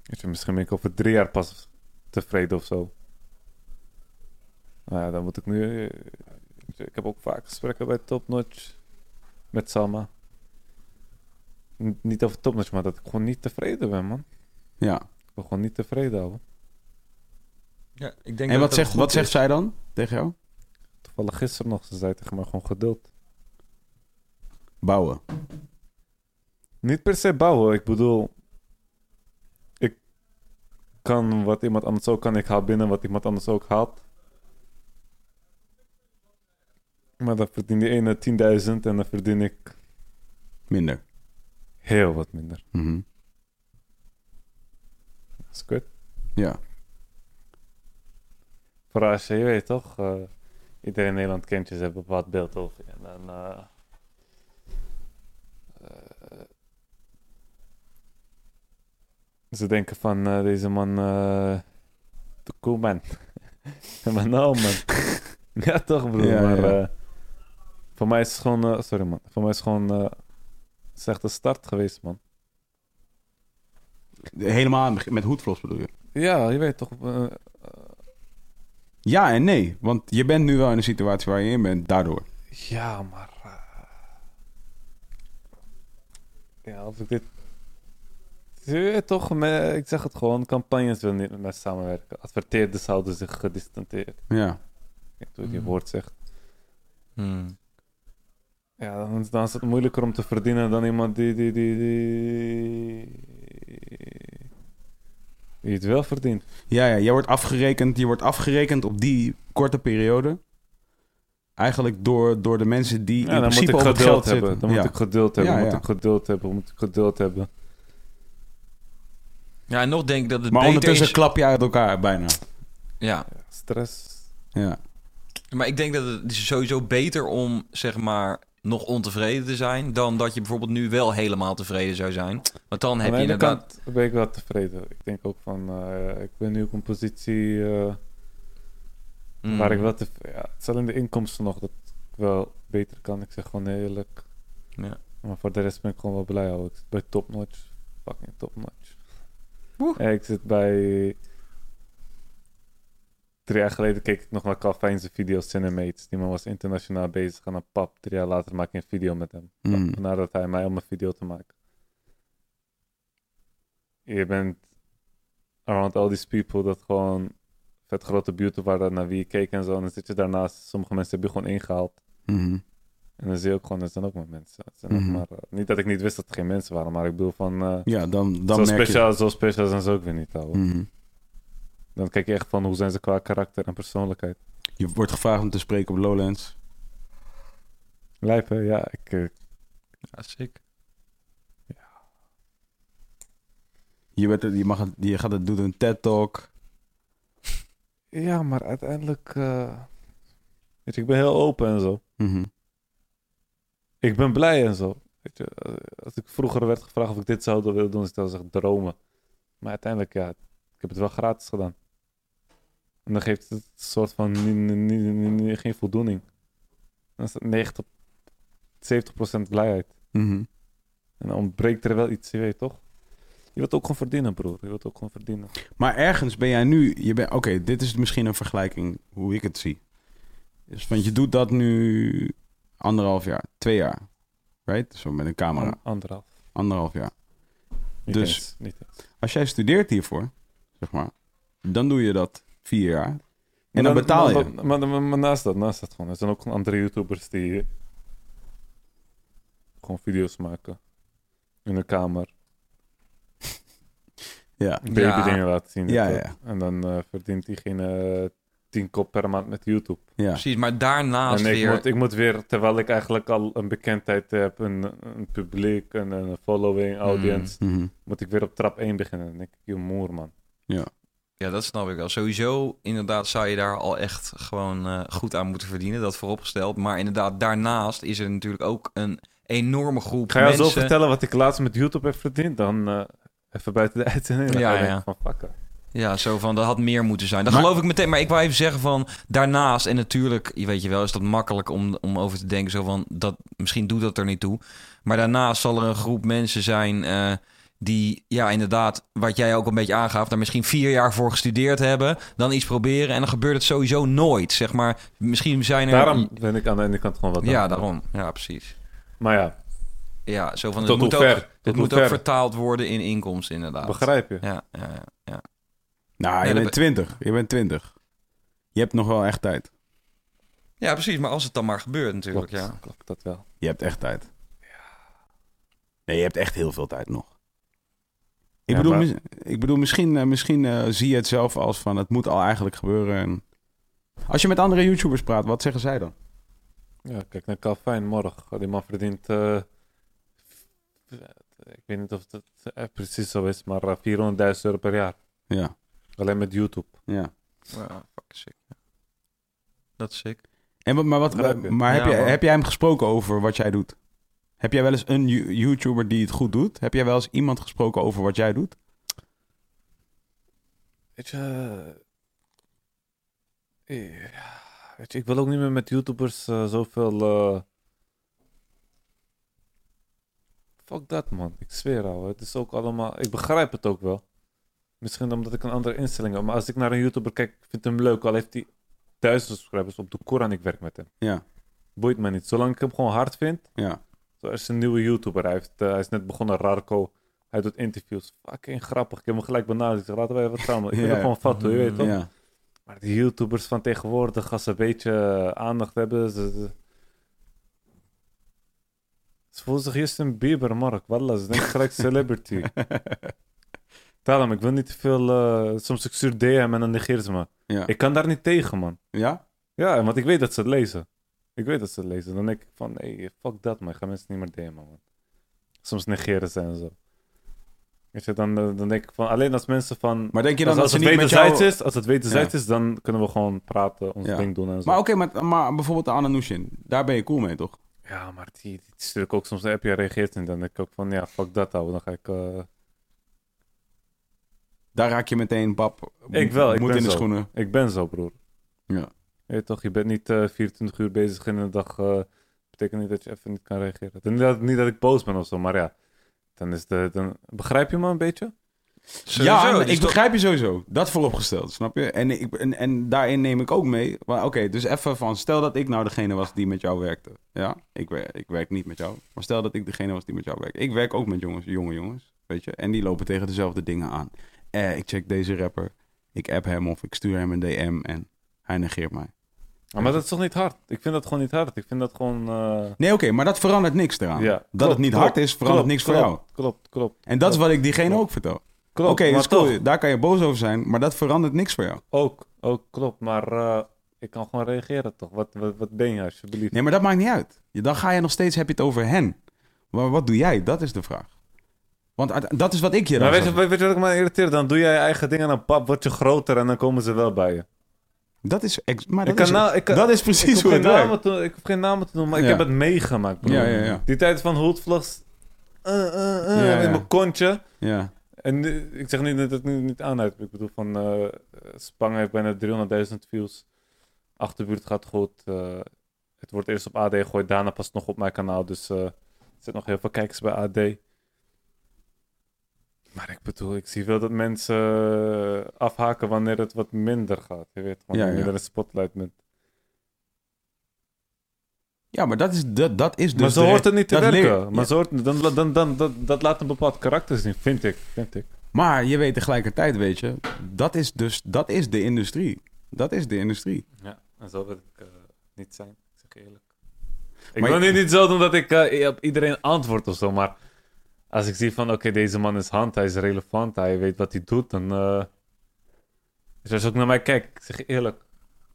Je, misschien ben ik over drie jaar pas tevreden of zo. Nou ja, dan moet ik nu... eh, Ik heb ook vaak gesprekken bij Top Notch met Salma. N- niet over Top Notch, maar dat ik gewoon niet tevreden ben, man. Ja. Ik ben gewoon niet tevreden, ouwe. Ja, ik denk En dat wat dat zegt, wat zegt zij dan tegen jou? Toevallig gisteren nog, ze zei tegen mij gewoon geduld. Bouwen. Niet per se bouwen. Ik bedoel, ik kan wat iemand anders ook kan. Ik haal binnen wat iemand anders ook haalt. Maar dan verdient die ene 10.000 en dan verdien ik Minder. heel wat minder. Dat is kut. Ja. Vooral als je, je weet toch, eh, iedereen in Nederland kent je, ze hebben bepaald beeld over. En dan, eh, ze denken van, eh, deze man, eh de cool man. <laughs> maar nou man. <laughs> ja toch broer, Ja, maar ja. eh, voor mij is het gewoon, sorry man, voor mij is het gewoon, het is echt een start geweest man. Helemaal met hoedvlogs bedoel je? Ja, je weet toch, Ja en nee. Want je bent nu wel in een situatie waar je in bent, daardoor. Ja, maar. ja, of ik dit. Toch, ik zeg het gewoon, campagnes willen niet met mij samenwerken. Adverteerders houden zich gedistanteerd. Ja. Ik weet hoe je die Hmm. woord zegt. Hmm. Ja, dan, dan is het moeilijker om te verdienen dan iemand die. die, die, die, die het wel verdient. Ja, ja. Je wordt afgerekend, je wordt afgerekend op die korte periode. Eigenlijk door, door de mensen die Ja, in dan moet principe ik op het geld hebben. zitten. Dan ja. moet ik geduld hebben. Ja, moet ja. ik geduld hebben. Moet ik geduld hebben. Ja, en nog denk ik dat het Maar beter ondertussen is... klap je uit elkaar bijna. Ja, Stress. Ja. maar ik denk dat het is sowieso beter om, zeg maar, nog ontevreden te zijn... dan dat je bijvoorbeeld nu wel helemaal tevreden zou zijn. Want dan heb je inderdaad... kant ben ik wel tevreden. Ik denk ook van, eh, ik ben nu op een positie eh, Mm. waar ik wel te, ja, het is alleen de inkomsten nog dat ik wel beter kan. Ik zeg gewoon eerlijk. Ja. Maar voor de rest ben ik gewoon wel blij. Hoor. Ik zit bij Top Notch. Fucking Top Ik zit bij... Drie jaar geleden keek ik nog naar Calvijn's video Cinemates. Die man was internationaal bezig aan een pap. Drie jaar later maak ik een video met hem. Mm. Nadat hij mij om een video te maken. Je bent around all these people dat gewoon vet grote beauty waren naar wie je keek en zo. En dan zit je daarnaast. Sommige mensen heb je gewoon ingehaald. Mhm. En dan zie je ook gewoon, dat zijn ook maar mensen. Het zijn ook Mhm. maar, eh, niet dat ik niet wist dat er geen mensen waren, maar ik bedoel van... eh, Ja, dan, dan zo, merk speciaal, zo speciaal zijn ze ook weer niet, ouwe. je... Mhm. Dan kijk je echt van, hoe zijn ze qua karakter en persoonlijkheid. Je wordt gevraagd om te spreken op Lowlands. Lijpen, ja, ik... eh, Ja, sick. Je, werd, er- je, mag, het- je gaat het doen een TED-talk. ja, maar uiteindelijk... eh, weet je, ik ben heel open en zo. Mhm. Ik ben blij en zo. Weet je, als ik vroeger werd gevraagd of ik dit zou willen doen, zou ik zeggen dromen. Maar uiteindelijk, ja, ik heb het wel gratis gedaan. En dan geeft het een soort van geen voldoening. Dan is het 90, 70% blijheid. Mhm. En dan ontbreekt er wel iets, je weet toch? Je wilt ook gewoon verdienen, broer. Je wilt ook gewoon verdienen. Maar ergens ben jij nu... Je bent, Oké, dit is misschien een vergelijking hoe ik het zie. Dus, want je doet dat nu anderhalf jaar, twee jaar. Right? Zo met een camera. An- anderhalf. Anderhalf jaar. Niet Dus- eens, niet eens. Als jij studeert hiervoor, zeg maar, dan doe je dat vier jaar. En Maar dan betaal je. Maar, maar, maar- maar naast dat, naast dat gewoon. Er zijn ook andere YouTubers die gewoon video's maken. In een kamer. Ja. Baby Ja. dingen laten zien. Ja, ja. En dan eh, verdient diegene 10 kop per maand met YouTube. ja. Precies, maar daarnaast en ik weer... moet, ik moet weer, terwijl ik eigenlijk al een bekendheid heb, een, een publiek, een, een following, audience, Mhm. moet ik weer op trap 1 beginnen. Denk ik, je moer man. Ja. Ja, dat snap ik wel. Sowieso, inderdaad, zou je daar al echt gewoon eh, goed aan moeten verdienen. Dat vooropgesteld. Maar inderdaad, daarnaast is er natuurlijk ook een enorme groep ga je mensen... zo vertellen wat ik laatst met YouTube heb verdiend, dan eh, even buiten de uitzending. Ja, ga je ja. van, fuck. Ja, zo van, dat had meer moeten zijn. Dat Maar- geloof ik meteen. Maar ik wou even zeggen van, daarnaast... En natuurlijk, je weet je wel, is dat makkelijk om, om over te denken. Zo van, dat, misschien doet dat er niet toe. Maar daarnaast zal er een groep mensen zijn... eh, die, ja, inderdaad, wat jij ook een beetje aangaf... daar misschien vier jaar voor gestudeerd hebben... dan iets proberen en dan gebeurt het sowieso nooit. Zeg maar, misschien zijn er... Daarom ben ik aan de ene kant gewoon wat Ja, aan. daarom. Ja, precies. Maar ja, Ja, zo van, het moet, ook, het moet ook ver? vertaald worden in inkomsten, inderdaad. begrijp je. Ja, ja. Nou, Nee, je dat bent twintig. Je bent twintig. Je hebt nog wel echt tijd. ja, precies. Maar als het dan maar gebeurt natuurlijk, Klopt, ja. klopt dat wel. Je hebt echt tijd. Nee, je hebt echt heel veel tijd nog. Ik, Ja, bedoel, maar- ik bedoel, misschien, eh, misschien eh, zie je het zelf als van het moet al eigenlijk gebeuren. En... Als je met andere YouTubers praat, wat zeggen zij dan? Ja, kijk naar Calvin morgen. Die man verdient... eh, ik weet niet of het eh, precies zo is, maar eh, 400.000 euro per jaar. Ja, Alleen met YouTube. ja. Ja, fucking sick. ja. Dat is sick. En, wat- maar wat, maar heb, Ja, jij, man. heb jij hem gesproken over wat jij doet? Heb jij wel eens een You- YouTuber die het goed doet? Heb jij wel eens iemand gesproken over wat jij doet? Weet je... eh, ja, weet je, ik wil ook niet meer met YouTubers eh, zoveel... eh, Fuck dat, man. Ik zweer al. Het is ook allemaal... Ik begrijp het ook wel. Misschien omdat ik een andere instelling heb. Maar als ik naar een YouTuber kijk, ik vind hem leuk. Al heeft hij duizend subscribers op de Koran. Ik werk met hem. Ja, Boeit me niet. Zolang ik hem gewoon hard vind. ja. Zo, is een nieuwe YouTuber. Hij, heeft, eh, hij is net begonnen, Rarko. Hij doet interviews. Fucking grappig. Ik heb hem gelijk benaderd. Ik zeg, laten wij wat samen. Ik wil <laughs> Ja. gewoon vat, je weet toch? ja. Maar die YouTubers van tegenwoordig, als ze een beetje eh, aandacht hebben... Ze, ze, ze voelen zich Justin Bieber, Mark. Wallah, ze denken gelijk <laughs> celebrity. Daarom, ik wil niet te veel... eh, soms ik stuur DM en dan negeren ze me. ja. Ik kan daar niet tegen, man. ja? Ja, want ik weet dat ze het lezen. Ik weet dat ze het lezen. Dan denk ik van, nee, fuck dat, man. Ik ga mensen niet meer DM'en, man. Soms negeren ze en zo. Weet je, dan, eh, dan denk ik van, alleen als mensen van... Maar denk je dan als, het wederzijds jou... is, als het wederzijds is, dan kunnen we gewoon praten, ons Ja. ding doen en zo. Maar oké, maar, maar bijvoorbeeld de Anna Nushin, daar ben je cool mee, toch? Ja, maar die, die stuur ik ook soms een appje, reageert en dan denk ik ook van, ja, fuck dat, ouwe. Dan ga ik... eh, Daar raak je meteen, pap, Ik wel, ik moet ben in de zo. schoenen. Ik ben zo, broer. Ja. Je toch, je bent niet eh 24 uur bezig in een dag. eh betekent niet dat je even niet kan reageren. Niet dat, niet dat ik boos ben of zo, maar ja. Dan is de, dan, begrijp je me een beetje? ja, is ik toch- begrijp je sowieso. Dat vooropgesteld, snap je? En, ik, en, en daarin neem ik ook mee. maar Oké, dus even van, stel dat ik nou degene was die met jou werkte. Ja, ik, ik werk niet met jou. Maar stel dat ik degene was die met jou werkte. Ik werk ook met jongens, jonge jongens, weet je. En die lopen tegen dezelfde dingen aan. Eh, ik check deze rapper, ik app hem of ik stuur hem een DM en hij negeert mij. Maar dat is toch niet hard? Ik vind dat gewoon niet hard. Ik vind dat gewoon... eh, Nee, oké, maar dat verandert niks eraan. ja. dat Klopt, het niet klopt, hard is, verandert klopt, niks voor jou. Klopt, klopt. En dat is wat ik diegene ook vertel. klopt. Oké, is cool. Daar kan je boos over zijn, maar dat verandert niks voor jou. Ook, ook klopt. Maar eh, ik kan gewoon reageren toch? Wat, wat, wat ben je alsjeblieft? Nee, maar dat maakt niet uit. Dan ga je nog steeds, heb je het over hen. Maar wat doe jij? Dat is de vraag. Want dat is wat ik je maar weet je, weet je wat ik me irriteer? Dan doe jij je eigen dingen en dan pap, word je groter en dan komen ze wel bij je. Dat is, maar dat, is, nou- ik dat is Ik precies hoe het werkt. te, ik hoef geen namen te noemen, maar ik heb het meegemaakt. broer. Ja, ja, ja. Die tijd van Holdvlogs uh, uh, uh, Ja, in mijn kontje. Ja. En ik zeg niet dat het nu niet aanhoudt. Ik bedoel, van eh Spang heeft bijna 300.000 views. Achterbuurt gaat goed. eh, het wordt eerst op AD gegooid, daarna pas nog op mijn kanaal. Dus eh, er zitten nog heel veel kijkers bij AD. Maar ik bedoel, ik zie wel dat mensen eh, afhaken wanneer het wat minder gaat. Je weet gewoon, Ja, wanneer ja. er een spotlight bent. ja, maar dat is, dat, dat is dus... maar zo hoort het niet te werken. leer- maar ja. zo hoort, dan, dan, dan, dat laat een bepaald karakter zien, vind ik. Vind ik. Maar je weet tegelijkertijd, weet je, dat is dus, dat is de industrie. Dat is de industrie. Ja, en zo wil ik eh, niet zijn. Ik zeg eerlijk. Ik Maar wil je- niet, niet zo doen dat ik eh, op iedereen antwoord of zo, maar als ik zie van, oké, deze man is hand, hij is relevant, hij weet wat hij doet, dan... eh dus als ook naar mij kijkt, ik zeg eerlijk,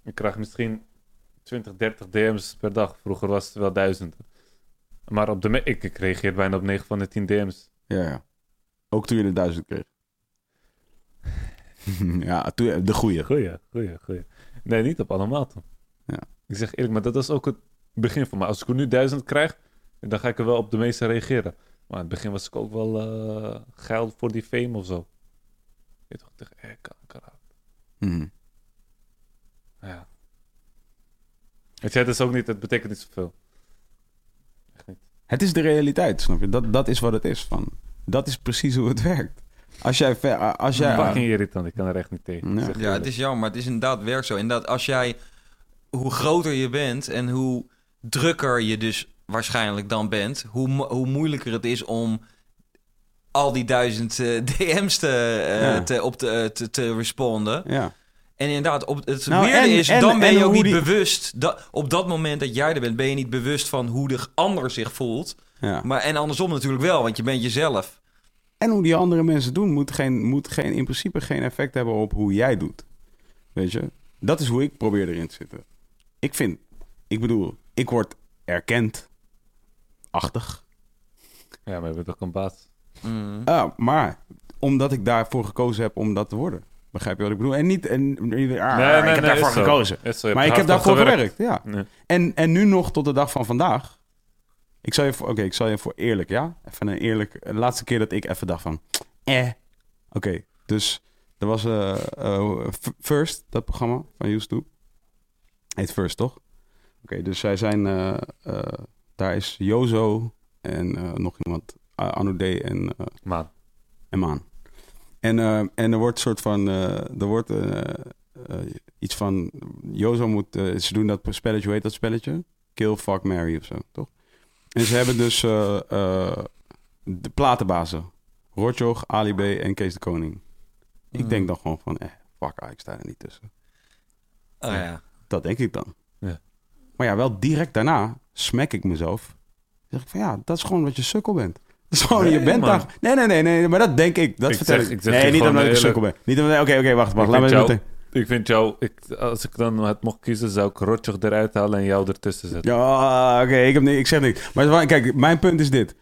ik krijg misschien 20, 30 DM's per dag. Vroeger was het wel duizenden. Maar op de ik, ik reageer bijna op 9 van de 10 DM's. Ja, ja. Ook toen je de duizend kreeg. <laughs> ja, toen, de goeie. Goeie, goeie, goeie. Nee, niet op allemaal toen. Ja. Ik zeg eerlijk, maar dat is ook het begin van mij. Als ik er nu duizend krijg, dan ga ik er wel op de meeste reageren. Maar in het begin was ik ook wel eh geil voor die fame of zo. Je toch tegen, eh, kanker. Mhm. Ja. Het is ook niet, het betekent niet zoveel. Echt niet. Het is de realiteit, snap je? Dat, dat is wat het is. Van. Dat is precies hoe het werkt. Als jij... ver- Als jij Fucking irritant, ik kan er echt niet tegen. Ja. Ja, het is jammer, maar het is inderdaad werk zo. Inderdaad, als jij, hoe groter je bent en hoe drukker je dus waarschijnlijk dan bent, hoe, mo- hoe moeilijker het is om al die duizend eh, <laughs> DM's te, eh, Ja. te, op te, eh, te, te responden. ja. En inderdaad, op, het Nou, en- is, en- dan ben en je ook niet die- bewust. Dat, op dat moment dat jij er bent, ben je niet bewust van hoe de ander zich voelt. ja. Maar, en andersom natuurlijk wel, want je bent jezelf. En hoe die andere mensen doen, moet, geen, moet geen, in principe geen effect hebben op hoe jij doet. Weet je? Dat is hoe ik probeer erin te zitten. Ik vind, ik bedoel, ik word erkend. Achtig. Ja, maar je bent toch een baas. Mm. Ah, maar omdat ik daarvoor gekozen heb om dat te worden. Begrijp je wat ik bedoel? En niet, en, ah, ik heb daarvoor gekozen. Zo, Maar ik heb daarvoor voor gewerkt, ja. Nee. En, en nu nog tot de dag van vandaag. Ik zal je voor, oké, ik zal je voor eerlijk, ja? Even een eerlijk, de laatste keer dat ik even dacht van, eh. Oké, dus er was F- First, dat programma van to. Heet First, toch? Oké, dus zij zijn, eh, eh, daar is Jozo en eh, nog iemand, uh, Anoudé en eh, Man. en Maan. En, eh, en er wordt soort van, er wordt iets van, Jozo moet, ze doen dat spelletje, hoe heet dat spelletje? Kill, fuck, marry of zo, toch? En ze hebben dus de platenbazen. Rotjoch, Ali B en Kees de Koning. Ik denk dan gewoon van, eh, fuck, ik sta er niet tussen. Oh ja. Dat denk ik dan. Ja. Maar ja, wel direct daarna smek ik mezelf. Zeg ik van, ja, dat is gewoon wat je sukkel bent. Dat is gewoon, Nee, je bent man. daar. Nee, nee, nee, nee, maar dat denk ik. Dat Ik vertel zeg- ik. ik zeg nee, niet omdat ik een sukkel ben. Niet omdat, oké, oké, wacht, wacht. Ik Laat me jou- meteen. Ik vind jou, ik, als ik dan het mocht kiezen, zou ik Rotjoch eruit halen en jou ertussen zetten. Ja, oké, ik, heb ik zeg niks. Maar kijk, mijn punt is dit.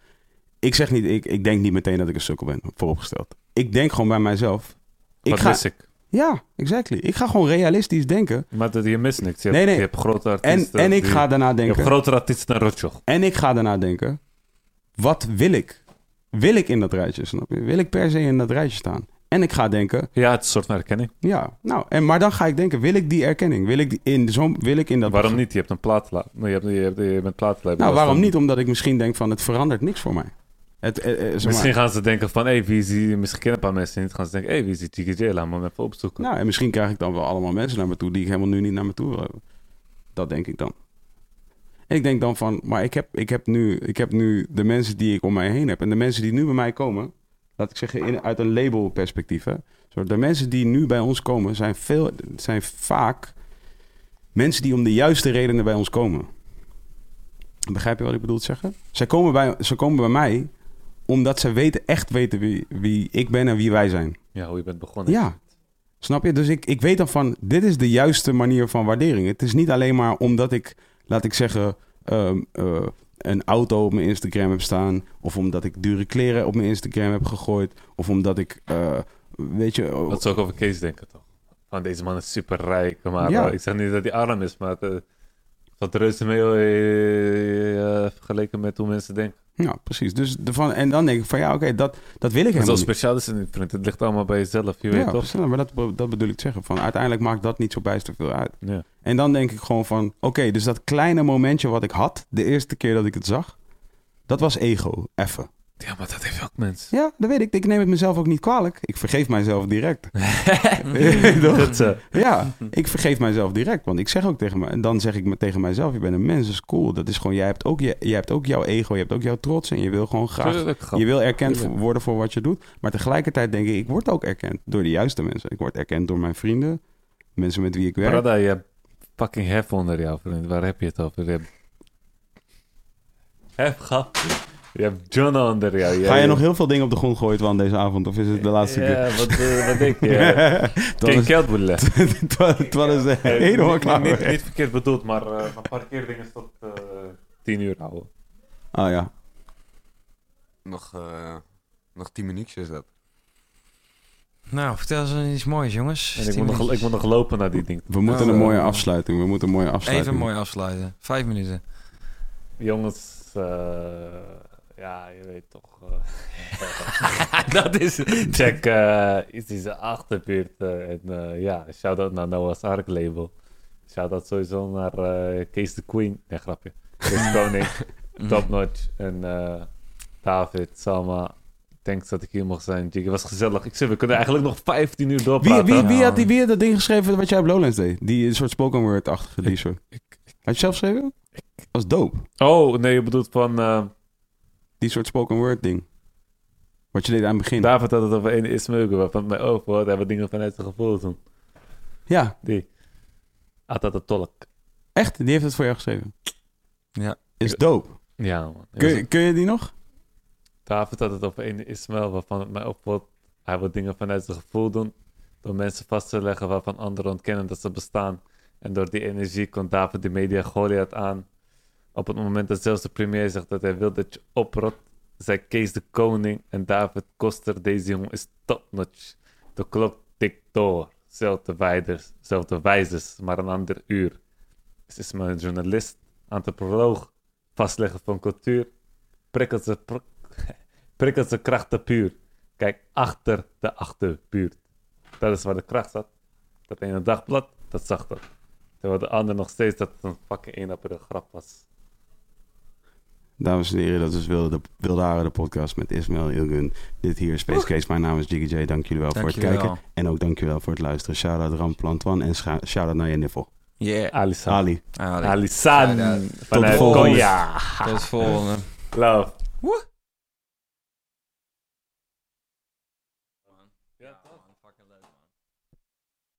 Ik zeg niet, ik, ik denk niet meteen dat ik een sukkel ben, vooropgesteld. Ik denk gewoon bij mijzelf. Ik Wat ga, mis ik? Ja, exactly. Ik ga gewoon realistisch denken. Maar dat, je mist niks. Je Nee, hebt, nee. Je hebt grote En, artiesten. en ik die- ga daarna Je hebt denken. grotere artiesten dan Rotjoch. En ik ga daarna denken. Wat wil ik? Wil ik in dat rijtje, snap je? Wil ik per se in dat rijtje staan? En ik ga denken, Ja, het is een soort van erkenning. ja, nou, en, maar dan ga ik denken, wil ik die erkenning? Wil ik, die in, zo, wil ik in dat... Waarom niet? Je hebt een plaatla. Nee, je, hebt, je, hebt, je bent. Nou, waarom niet? Omdat ik misschien denk van, het verandert niks voor mij. Het, eh, eh, zeg maar- Misschien gaan ze denken van, hey, wie is die... Misschien kennen een paar mensen niet. Gaan ze denken, hé, hey, wie is die TKJ? Laat me hem even opzoeken. Nou, en misschien krijg ik dan wel allemaal mensen naar me toe die ik helemaal nu niet naar me toe wil hebben. Dat denk ik dan. En ik denk dan van, maar ik heb, ik, heb nu, ik heb nu de mensen die ik om mij heen heb. En de mensen die nu bij mij komen, laat ik zeggen in, uit een labelperspectief. Hè. Zo, de mensen die nu bij ons komen zijn, veel, zijn vaak mensen die om de juiste redenen bij ons komen. Begrijp je wat ik bedoel te zeggen? Zij komen bij, ze komen bij mij omdat ze weten, echt weten wie, wie ik ben en wie wij zijn. Ja, hoe je bent begonnen. Ja, snap je? Dus ik, ik weet dan van, dit is de juiste manier van waardering. Het is niet alleen maar omdat ik, laat ik zeggen, ehm, eh, een auto op mijn Instagram heb staan. Of omdat ik dure kleren op mijn Instagram heb gegooid. Of omdat ik, eh, weet je... oh, Dat zou ik over Kees denken, toch? Van deze man is super rijk. Maar Ja. eh, ik zeg niet dat hij arm is, maar het valt reuze mee eh, eh, vergeleken met hoe mensen denken. Ja, precies. Dus de van, en dan denk ik van, ja, oké, dat, dat wil ik helemaal zo niet. speciaal is het niet, vriend. Het ligt allemaal bij jezelf, je weet Ja, toch? maar dat, dat bedoel ik te zeggen. Van, uiteindelijk maakt dat niet zo bijster veel uit. Ja. En dan denk ik gewoon van, oké, dus dat kleine momentje wat ik had, de eerste keer dat ik het zag, dat was ego, even. Ja, maar dat heeft ook mensen. Ja, dat weet ik. Ik neem het mezelf ook niet kwalijk. Ik vergeef mijzelf direct. <laughs> <laughs> Dat, eh, ja, ik vergeef mijzelf direct. Want ik zeg ook tegen mij, en dan zeg ik me tegen mijzelf, je bent een mens, dat is cool. Dat is gewoon, jij hebt ook, je, jij hebt ook jouw ego, je hebt ook jouw trots en je wil gewoon graag. Je wil erkend worden voor wat je doet. Maar tegelijkertijd denk ik, ik word ook erkend door de juiste mensen. Ik word erkend door mijn vrienden, mensen met wie ik werk. Brada, je hebt fucking hef onder jou, vriend. Waar heb je het over? Hef, gehad. Je hebt John onder jou. Ga je nog heel veel dingen op de grond gooien van deze avond? Of is het de laatste keer? Ja, wat, eh, wat denk je? Het Geen was- geld willen. het was- het was er Eh, <laughs> helemaal niet- klaar Niet, niet verkeerd bedoeld, maar eh een paar keer dingen tot eh 10 uur houden. Ah ja. Nog, eh, nog tien minuutjes is dat. Nou, vertel eens iets moois, jongens. En ik Tien moet, nog, ik moet nog lopen naar die ding. We moeten Nou, een mooie afsluiting. We moeten een mooie afsluiting. Even mooi afsluiten. Vijf minuten. Jongens, eh, ja, je weet toch. eh, <laughs> dat is... check uh, is deze achterbuurt. eh, en eh, ja, shout-out naar Noah's Ark label. Shout-out sowieso naar eh Kees de Queen. Nee, grapje. Kees de Koning. <laughs> Top notch. En eh, David, Salma. Thanks dat ik hier mocht zijn. Jiggy, was gezellig. Ik zeg, we kunnen eigenlijk nog 15 uur doorpraten. wie, wie, Ja. had die, wie had dat ding geschreven wat jij op Lowlands deed? Die een soort spoken word-achtige die soort. ik- Had je zelf geschreven? Dat was dope. Oh, nee, je bedoelt van... Die soort spoken word ding. Wat je deed aan het begin. David had het over een Ismeugen, waarvan mij over had. Hebben dingen vanuit zijn gevoel doen. Ja, Die. Had dat de tolk. echt. Die heeft het voor jou geschreven. Ja. Is dope. Ja, man. Kun, je- kun je die nog? David had het over een Ismaël waarvan het mij opvalt. Hij wil dingen vanuit zijn gevoel doen. Door mensen vast te leggen waarvan anderen ontkennen dat ze bestaan. En door die energie komt David de media Goliath aan. Op het moment dat zelfs de premier zegt dat hij wil dat je oprot, zei Kees de koning en David Koster, deze jongen is topnotch. De klok tikt door. Zelfde wijzers, maar een ander uur. Is Ismaël een journalist, antropoloog, vastlegger van cultuur, <laughs> prikkelt ze krachten puur. Kijk achter de achterbuurt. Dat is waar de kracht zat. Dat ene dagblad, dat zag dat. Terwijl de ander nog steeds dat het een fucking één april grap was. Dames en heren, dat is Wilde, de, Wilde Haren, de podcast met Ismail Ilgun. Dit hier is Space Case. Mijn naam is Jiggy J. Dank jullie wel voor het kijken. En ook dank jullie wel voor het luisteren. Shout-out Ramplan Twan en shout-out naar je niffel. Yeah. Alisan. Ali. Ah, Alisan. Shout-out. Vanuit volgende. Konya. Tot volgende. Love. Ja,